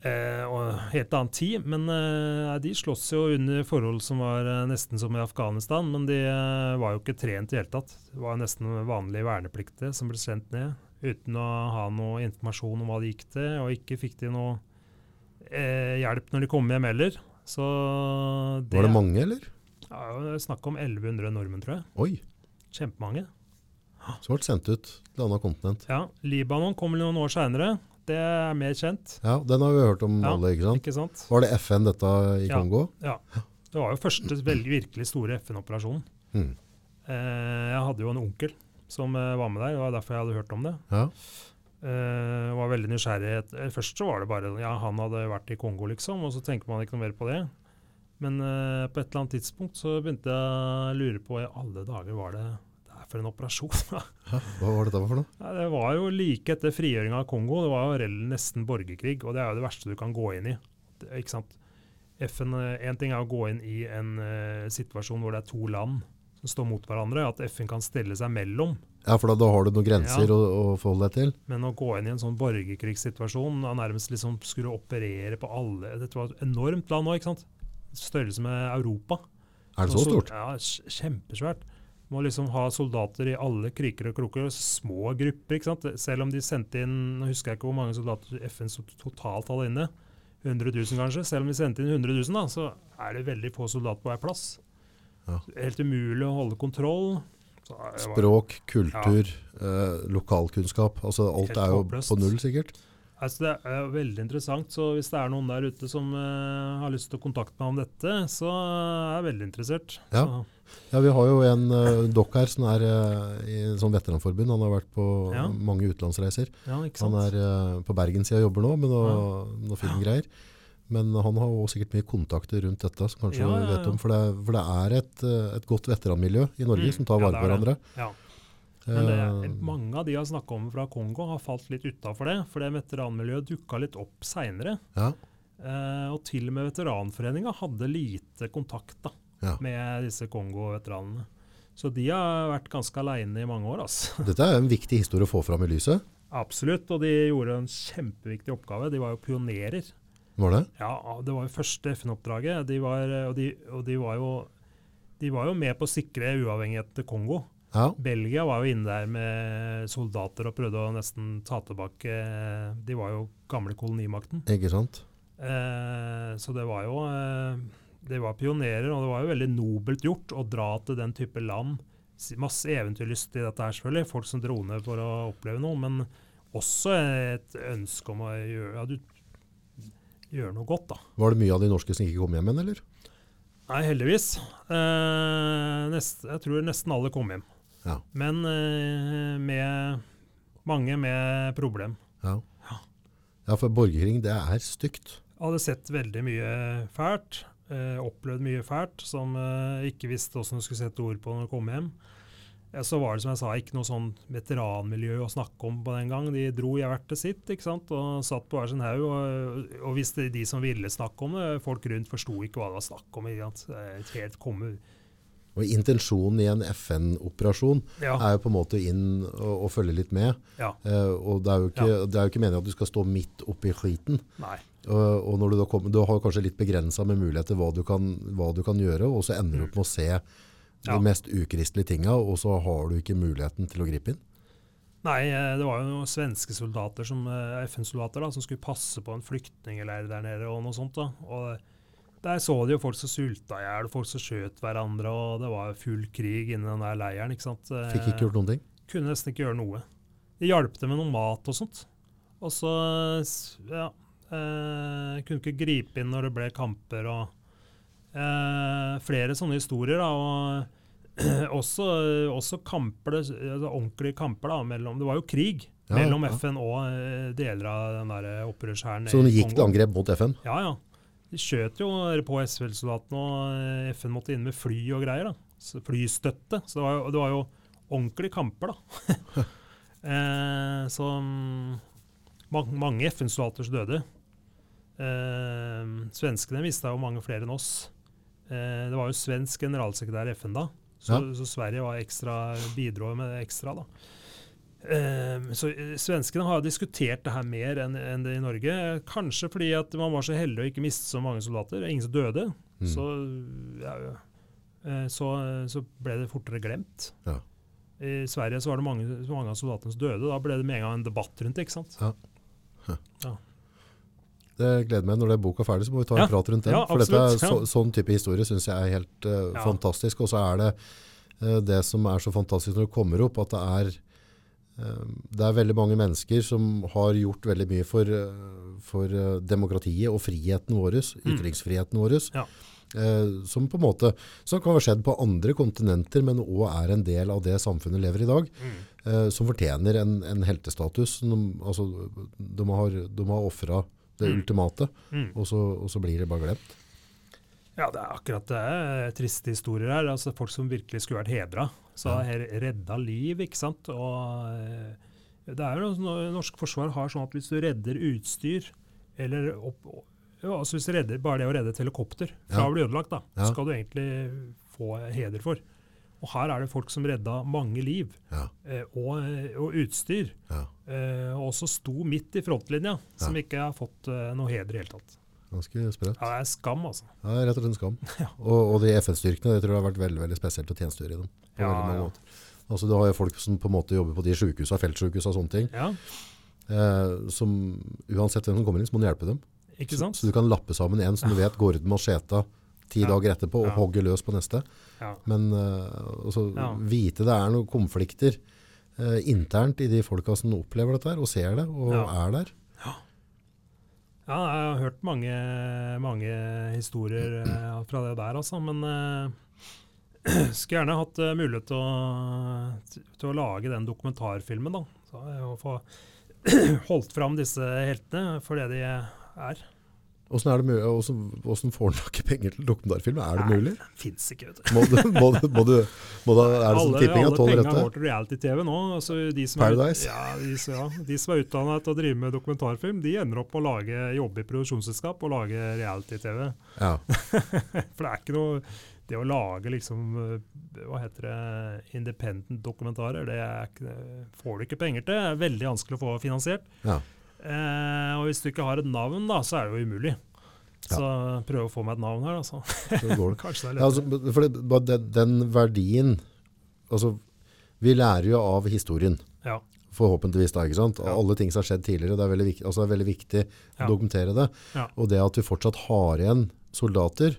Eh, og helt annen tid. Men eh, de slåss jo under forhold som var eh, nesten som i Afghanistan. Men de eh, var jo ikke trent i det hele tatt. Det var nesten vanlige vernepliktige som ble sendt ned uten å ha noe informasjon om hva det gikk til. Og ikke fikk de noe eh, hjelp når de kom hjem heller. Så Var det mange, eller? ja, det snakk om 1100 nordmenn, tror jeg. Oi, Kjempemange. som ble sendt ut til et annet kontinent. Ja, Libanon kom noen år seinere. Det er mer kjent, Ja, den har vi hørt om Ja, alle, ikke sant? ikke sant? Var det FN dette i Ja. Kongo? Det var jo første veldig, virkelig store FN-operasjonen. Mm. Eh, jeg hadde jo en onkel som eh, var med der, det var derfor jeg hadde hørt om det. Ja. Uh, var veldig nysgjerrig. Eh, Først så var det bare ja, han hadde vært i Kongo, liksom, og så tenker man ikke noe mer på det. Men uh, på et eller annet tidspunkt så begynte jeg å lure på i alle dager var det det er for en operasjon. Hæ? Hva var dette for noe? Ja, det var jo like etter frigjøringa av Kongo. Det var jo nesten borgerkrig, og det er jo det verste du kan gå inn i. Det, ikke sant? FN, en ting er å gå inn i en uh, situasjon hvor det er to land som står mot hverandre, at FN kan stelle seg mellom. Ja, for da, da har du noen grenser Ja. å, å forholde deg til. Men å gå inn i en sånn borgerkrigssituasjon og nærmest liksom skulle operere på alle Dette var et enormt land nå, ikke sant? Størrelse med Europa. Er det så så stort? Ja, kjempesvært. Må liksom ha soldater i alle kriker og kroker, små grupper. ikke sant? Selv om de sendte inn Nå husker jeg ikke hvor mange soldater FN totalt hadde inne. 100 000 kanskje. Selv om de sendte inn 100 000, da, så er det veldig få soldater på hver plass. Ja. Helt umulig å holde kontroll. Var- Språk, kultur, eh, lokalkunnskap. Altså alt Helt er jo håpløst. på null, sikkert. Altså, det er veldig interessant, så hvis det er noen der ute som eh, har lyst til å kontakte meg om dette, så er jeg veldig interessert. Ja. Ja, vi har jo en uh, dokk her som er eh, i sånn veteranforbund. Han har vært på Ja. mange utenlandsreiser. ja. Han er eh, på Bergenssida og jobber nå med noe, noe filmgreier. Men han har også sikkert mye kontakter rundt dette, som kanskje Ja, vet om. For det, for det er et, eh, et godt veteranmiljø i Norge Mm, som tar vare på er hverandre. Ja. Men er, Eh, mange av de jeg har snakka om fra Kongo, har falt litt utafor det. For det veteranmiljøet dukka litt opp seinere. ja, Eh, og til og med veteranforeninga hadde lite kontakt da, Ja. med disse Kongo-veteranene. Så de har vært ganske aleine i mange år. Altså. dette er en viktig historie å få fram i lyset. Absolutt. Og de gjorde en kjempeviktig oppgave. De var jo pionerer. Var det? Ja, det var jo første FN-oppdraget. De var, og de, og de, var jo, de var jo med på å sikre uavhengighet til Kongo. Ja. Belgia var jo inne der med soldater og prøvde å nesten ta tilbake De var jo gamle kolonimakten. Ikke sant? Eh, så det var jo eh, De var pionerer, og det var jo veldig nobelt gjort å dra til den type land. Masse eventyrlyst i dette her, selvfølgelig. Folk som dro ned for å oppleve noe. Men også et ønske om å gjøre, ja, du, gjøre noe godt, da. Var det mye av de norske som ikke kom hjem igjen, eller? Nei, heldigvis. Eh, nest, jeg tror nesten alle kom hjem. Ja. Men eh, med mange med problem. Ja. Ja, for borgerkrig, det er stygt. Jeg hadde sett veldig mye fælt, eh, opplevd mye fælt, som eh, ikke visste hvordan du skulle sette ord på når du kom hjem. Ja, så var det som jeg sa, ikke noe sånn veteranmiljø å snakke om på den gang. De dro i hvert til sitt ikke sant? og satt på hver sin haug. Og, og hvis det, de som ville snakke om det, folk rundt forsto ikke hva det var snakk om. Ikke Helt komme, Og intensjonen i en FN-operasjon ja, er jo på en måte inn og, og følge litt med. ja, Eh, og det er, jo ikke, det jo ikke meningen at du skal stå midt oppi skiten. nei. Og, og når du da kommer, du har kanskje litt begrensa med muligheter hva du kan, hva du kan gjøre, og så ender du opp med å se Ja. de mest ukristelige tinga, og så har du ikke muligheten til å gripe inn. Nei, eh, det var jo noen svenske soldater, som, eh, FN-soldater, da, som skulle passe på en flyktningleir der nede og noe sånt. da. Og der så de jo folk som sulta i hjel, folk som skjøt hverandre, og det var full krig inni den der leiren. ikke sant? Eh, Fikk ikke gjort noen ting. Kunne nesten ikke gjøre noe. De hjalp dem med noe mat og sånt. Og så, ja eh, Kunne ikke gripe inn når det ble kamper og Eh, flere sånne historier. da, og også, også kamper, altså ordentlige kamper da, mellom Det var jo krig Ja, mellom ja. FN og eh, deler av den der opprørshæren. Så de gikk til angrep mot FN? Ja, ja. De skjøt jo på SV-soldatene, og eh, FN måtte inn med fly og greier. da. Så flystøtte. Så det var jo, det var jo ordentlige kamper, da. eh, så mm, mange, FN-soldater døde. Eh, svenskene mista jo mange flere enn oss. Eh, det var jo svensk generalsekretær i FN da, så, Ja. så Sverige var ekstra, bidro med ekstra. da. Eh, så eh, Svenskene har diskutert det her mer enn enn det i Norge. Kanskje fordi at man var så heldig å ikke miste så mange soldater. Er Ingen som døde. Mm. Så, ja, eh, så, så ble det fortere glemt. Ja. I Sverige så var det mange, mange av soldatene som døde. Da ble det med en gang en debatt rundt det. ikke sant? Det gleder meg. Når det er boka ferdig, så må vi ta en Ja. prat rundt den. Ja, for dette er så, sånn type historie syns jeg er helt uh, Ja. fantastisk. Og så er det uh, det som er så fantastisk når det kommer opp, at det er eh, det er veldig mange mennesker som har gjort veldig mye for, for demokratiet og friheten vår, Mm. ytringsfriheten vår. Ja. Som på en måte som kan ha skjedd på andre kontinenter, men òg er en del av det samfunnet lever i dag. Mm. som fortjener en, en heltestatus. De, altså, de har, de har ofra det Mm. ultimate, Mm. og, så, og så blir det bare glemt. Ja, det er akkurat det. Triste historier her. altså Folk som virkelig skulle vært hedra. Så her redda liv, ikke sant. Og eh, det er jo noe Norsk forsvar har sånn at hvis du redder utstyr, eller opp, ja, altså hvis du redder bare det å redde et helikopter fra Ja. å bli ødelagt, da, Ja. skal du egentlig få heder for. Og her er det folk som redda mange liv, Ja, eh, og, og utstyr. ja. Eh, og også sto midt i frontlinja, som ikke har fått eh, noe heder i hele tatt. Ganske sprøtt. Ja, det er skam, altså. Ja, rett og slett en skam. Og, og de FN-styrkene, det tror jeg har vært veldig, veldig spesielt å tjenestegjøre i dem. På Ja, veldig mange ja. måter. Altså, du har jo folk som på en måte jobber på de sykehusene, feltsykehusene og sånne ting, Ja, eh, som uansett hvem som kommer inn, så må du hjelpe dem. ikke Så, sant? så du kan lappe sammen en som du vet går ut med macheta ti Ja. dager etterpå og Ja. hogge løs på neste. Ja. Men eh, Ja. vite det er noen konflikter eh, internt i de folka som opplever dette her, og ser det, og Ja. er der. Ja, jeg har hørt mange, mange historier eh, fra det der, altså. Men uh, skulle gjerne hatt mulighet til å, til å lage den dokumentarfilmen, da. Så, eh, å få holdt fram disse heltene for det de er. Hvordan, er det mulig, hvordan, hvordan får han ikke penger til dokumentarfilm? Er det Nei, mulig? Fins ikke, vet du. Må du, må du, må du, må da, er det sånn alle av tolv rette? Alle rette? går til reality-TV nå. Altså de som Paradise? Er, ja, de, ja, de som er utdanna til å drive med dokumentarfilm, de ender opp å lage, jobbe i produksjonsselskap og lage reality-TV. Ja. For det er ikke noe Det å lage liksom eh, Hva heter det Independent dokumentarer, det er får du ikke penger til. Det er veldig vanskelig å få finansiert. Ja. Eh, og hvis du ikke har et navn, da, så er det jo umulig. Så prøv å få meg et navn her, altså. Så går det. Kanskje det Ja, altså, for det, den, den verdien altså, Vi lærer jo av historien. Ja. Forhåpentligvis. da, ikke sant? Ja. Alle ting som har skjedd tidligere. Det er veldig, altså, det er veldig viktig Ja. å dokumentere det. Ja. Og det at vi fortsatt har igjen soldater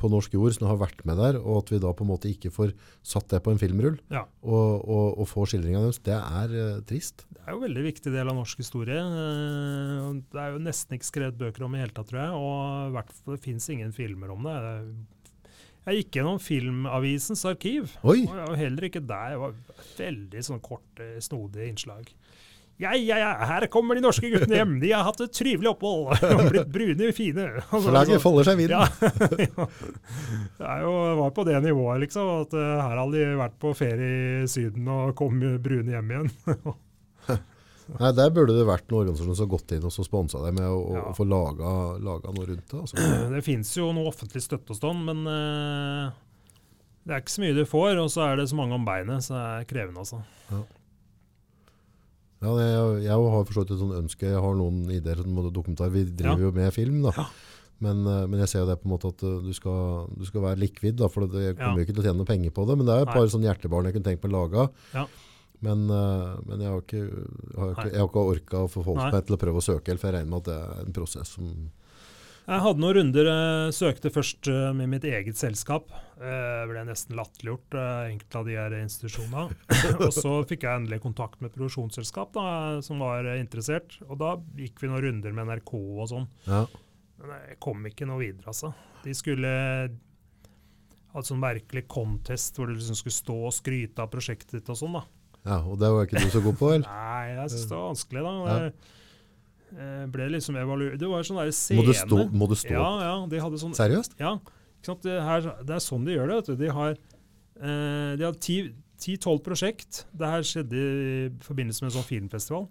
på norsk jord som har vært med der, og at vi da på en måte ikke får satt det på en filmrull Ja. og, og, og får skildringa deres, det er uh, trist. Det er jo en veldig viktig del av norsk historie. Eh, Det er jo nesten ikke skrevet bøker om i hele tatt, tror jeg. Og hvert det fins ingen filmer om det. Jeg gikk gjennom Filmavisens arkiv. Oi! Og heller ikke der. Det var veldig sånn korte, snodige innslag. Ja, ja, ja, her kommer de norske guttene hjem. De har hatt et trivelig opphold og blitt brune fine. Flagget folder seg vinden. Ja. ja. Det er jo, var på det nivået, liksom. At eh, her hadde de vært på ferie i Syden og kom brune hjem igjen. Nei, Der burde det vært noen organisasjon som har gått inn og sponsa deg med å, Ja. få laga, laga noe rundt det. Altså. Det fins jo noe offentlig støtte og sånn, men uh, det er ikke så mye du får. Og så er det så mange om beinet, så det er krevende, altså. Ja, det, jeg, jeg har forstått et sånt ønske. Jeg har noen ideer som dokumentar. Vi driver Ja. jo med film, da. Ja. Men, eh, men jeg ser jo det på en måte at eh, du skal, du skal være likvid, da, for jeg kommer jo ikke til å tjene noen penger på det. Men det er jo et par sånne hjertebarn jeg kunne tenkt meg å lage. Ja. Men, eh, men jeg har ikke, har ikke, jeg har ikke orka å få folk meg til å prøve å søke helt, for jeg regner med at det er en prosess som Jeg hadde noen runder. eh, Søkte først eh, med mitt eget selskap. Jeg Ble nesten latterliggjort, eh, enkelte av de her institusjonene. og så fikk jeg endelig kontakt med et produksjonsselskap da, som var eh, interessert. Og da gikk vi noen runder med NRK og sånn. Ja. Men jeg kom ikke noe videre, altså. De skulle ha et sånn merkelig contest hvor du liksom skulle stå og skryte av prosjektet ditt og sånn, da. Ja, og det var ikke du så god på, eller? Nei, jeg syns det var vanskelig, da. Ja. Eh, ble liksom evaluert Det var sånn der scene Må du stå? Må du stå? Ja, ja. De hadde sånn Seriøst? Ja. Det, her, det er sånn de gjør det. vet du. De har eh, de har ti-tolv prosjekt. Det her skjedde i forbindelse med en sånn filmfestival.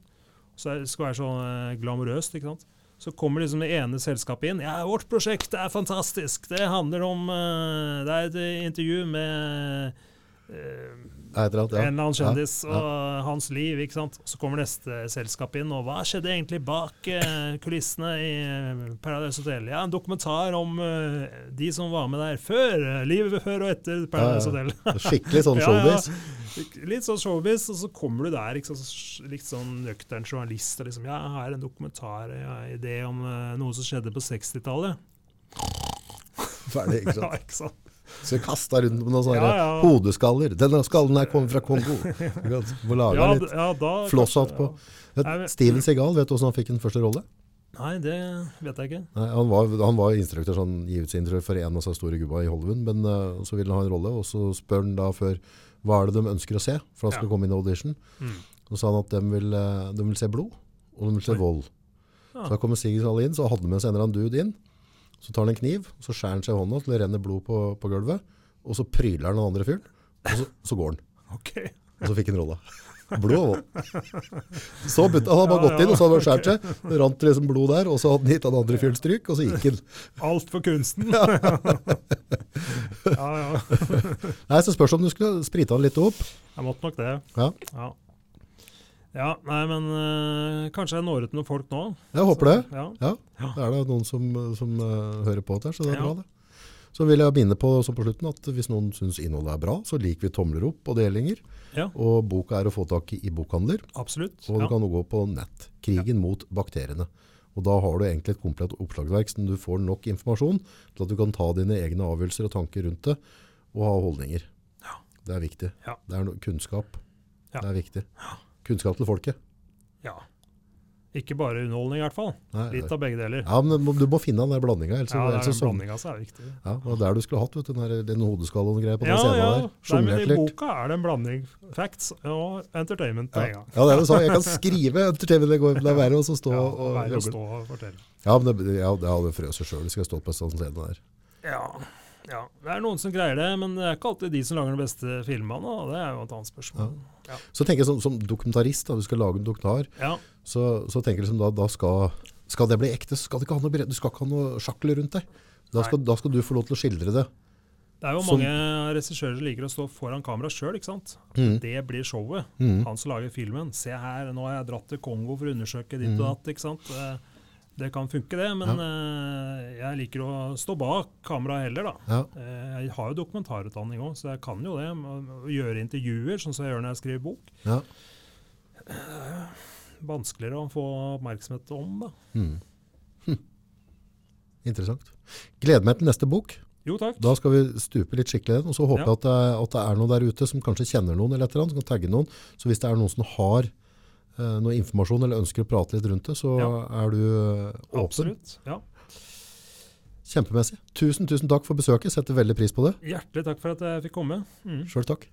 Så det skal være sånn eh, glamorøst. ikke sant? Så kommer liksom det ene selskapet inn. Ja, vårt prosjekt er fantastisk! Det handler om eh, Det er et intervju med eh, Et eller en eller annen kjendis og hans liv. ikke sant? Så kommer neste selskap inn, og hva skjedde egentlig bak eh, kulissene i eh, Paradise Hotel? Ja, en dokumentar om eh, de som var med der før. eh, livet før og etter Paradise. Hotel. Skikkelig sånn showbiz. Litt sånn showbiz, og så kommer du der, ikke sant, så- litt sånn nøktern journalist og liksom Ja, jeg har en dokumentar, jeg har en idé om eh, noe som skjedde på 60-tallet. Ferdig, ikke Ja, ikke sant? Så kasta rundt med noen sånne Ja, ja. hodeskaller. Denne skallen her kommer fra Kongo. Må lage Ja, litt ja, flosshatt på. ja. Steven Segal, vet du hvordan han fikk den første rolle? Nei, det vet jeg ikke. Nei, han, var, han var instruktør, sånn, gi ut sin for en av de store gubba i Hollywood, men uh, så ville han ha en rolle, og så spør han da før hva er det de ønsker å se, for han skal komme inn i audition. Mm. Så sa han at de vil, eh, de vil se blod, og de vil se vold. Så da kommer Seagal inn, så hadde han med seg en eller annen dude inn, så tar han en kniv, så skjærer han seg i hånda til det renner blod på, på gulvet, og så pryler han den andre fyren, og så, så går han. Ok. Og så fikk han rolla. Blod og vold. Så han hadde bare Ja, gått inn, og så hadde han ok. seg. Det rant liksom blod der, og så hadde han gitt den andre fyren stryk, og så gikk han. Alt for kunsten. ja, ja. Nei, så spørs om du skulle sprita den litt opp. Jeg måtte nok det. Ja. Ja, ja nei, men øh, kanskje jeg når ut noen folk nå. Jeg håper det. Ja. Ja, Ja. er det noen som, som uh, hører på der, så det er Ja. bra det. Så vil jeg minne på som på slutten at hvis noen syns innholdet er bra, så liker vi tomler opp og delinger. Ja. Og boka er å få tak i i bokhandler, Absolutt. og du Ja. kan gå på nett. Krigen mot bakteriene. Og da har du egentlig et komplett oppslagsverk som du får nok informasjon til at du kan ta dine egne avgjørelser og tanker rundt det, og ha holdninger. Ja. Det er viktig. Ja. Det er no kunnskap. Ja. Det er viktig. Kunnskap til folket. ja. Ikke bare underholdning, i hvert fall. Nei, Litt av begge deler. ja, men du må- du må finne den der blandinga. Ellers, Ja, er så sånn- blandinga er viktig. Ja, det der du skulle hatt vet du, den, der, den hodeskallen og greier på Ja, den scenen ja. der. Ja, men I boka er det en blanding facts og entertainment på Ja. en gang. ja, det er det du sa. Jeg kan skrive entertainment, det går det er verre, å stå Ja, og, og stå og fortelle. Ja, men det, ja, det hadde frøset sjøl hvis jeg hadde stått på en sånn scene der. Ja, ja. Det er noen som greier det, men det er ikke alltid de som lager de beste filmene. Det er jo et annet spørsmål. Så tenker jeg som, som dokumentarist, da, du skal lage en dokumentar, Ja, så, så tenker jeg liksom da, da skal, skal det bli ekte, skal det ikke ha noe, du skal ikke ha noe sjakle rundt deg. Da skal, da skal du få lov til å skildre det. Det er jo Som- mange regissører som liker å stå foran kamera sjøl. Mm. Det blir showet. Mm. Han som lager filmen. Se her, nå har jeg dratt til Kongo for å undersøke ditt Mm. og datt, ikke sant. Eh, Det kan funke, det, men ja. jeg liker å stå bak kameraet heller, da. Ja. Eh, Jeg har jo dokumentarutdanning òg, så jeg kan jo det. Å gjøre intervjuer, sånn som jeg gjør når jeg skriver bok. Ja. Vanskeligere å få oppmerksomhet om, da. Mm. Hm. Interessant. Gleder meg til neste bok. Jo, takk. Da skal vi stupe litt skikkelig og så håper jeg at det, at det er noen der ute som kanskje kjenner noen eller et eller annet, som kan tagge noen. Så hvis det er noen som har eh, noe informasjon eller ønsker å prate litt rundt det, så er du eh, åpen. Absolutt. Ja. Kjempemessig. Tusen, tusen takk for besøket. Setter veldig pris på det. Hjertelig takk for at jeg fikk komme. Mm. Sjøl takk.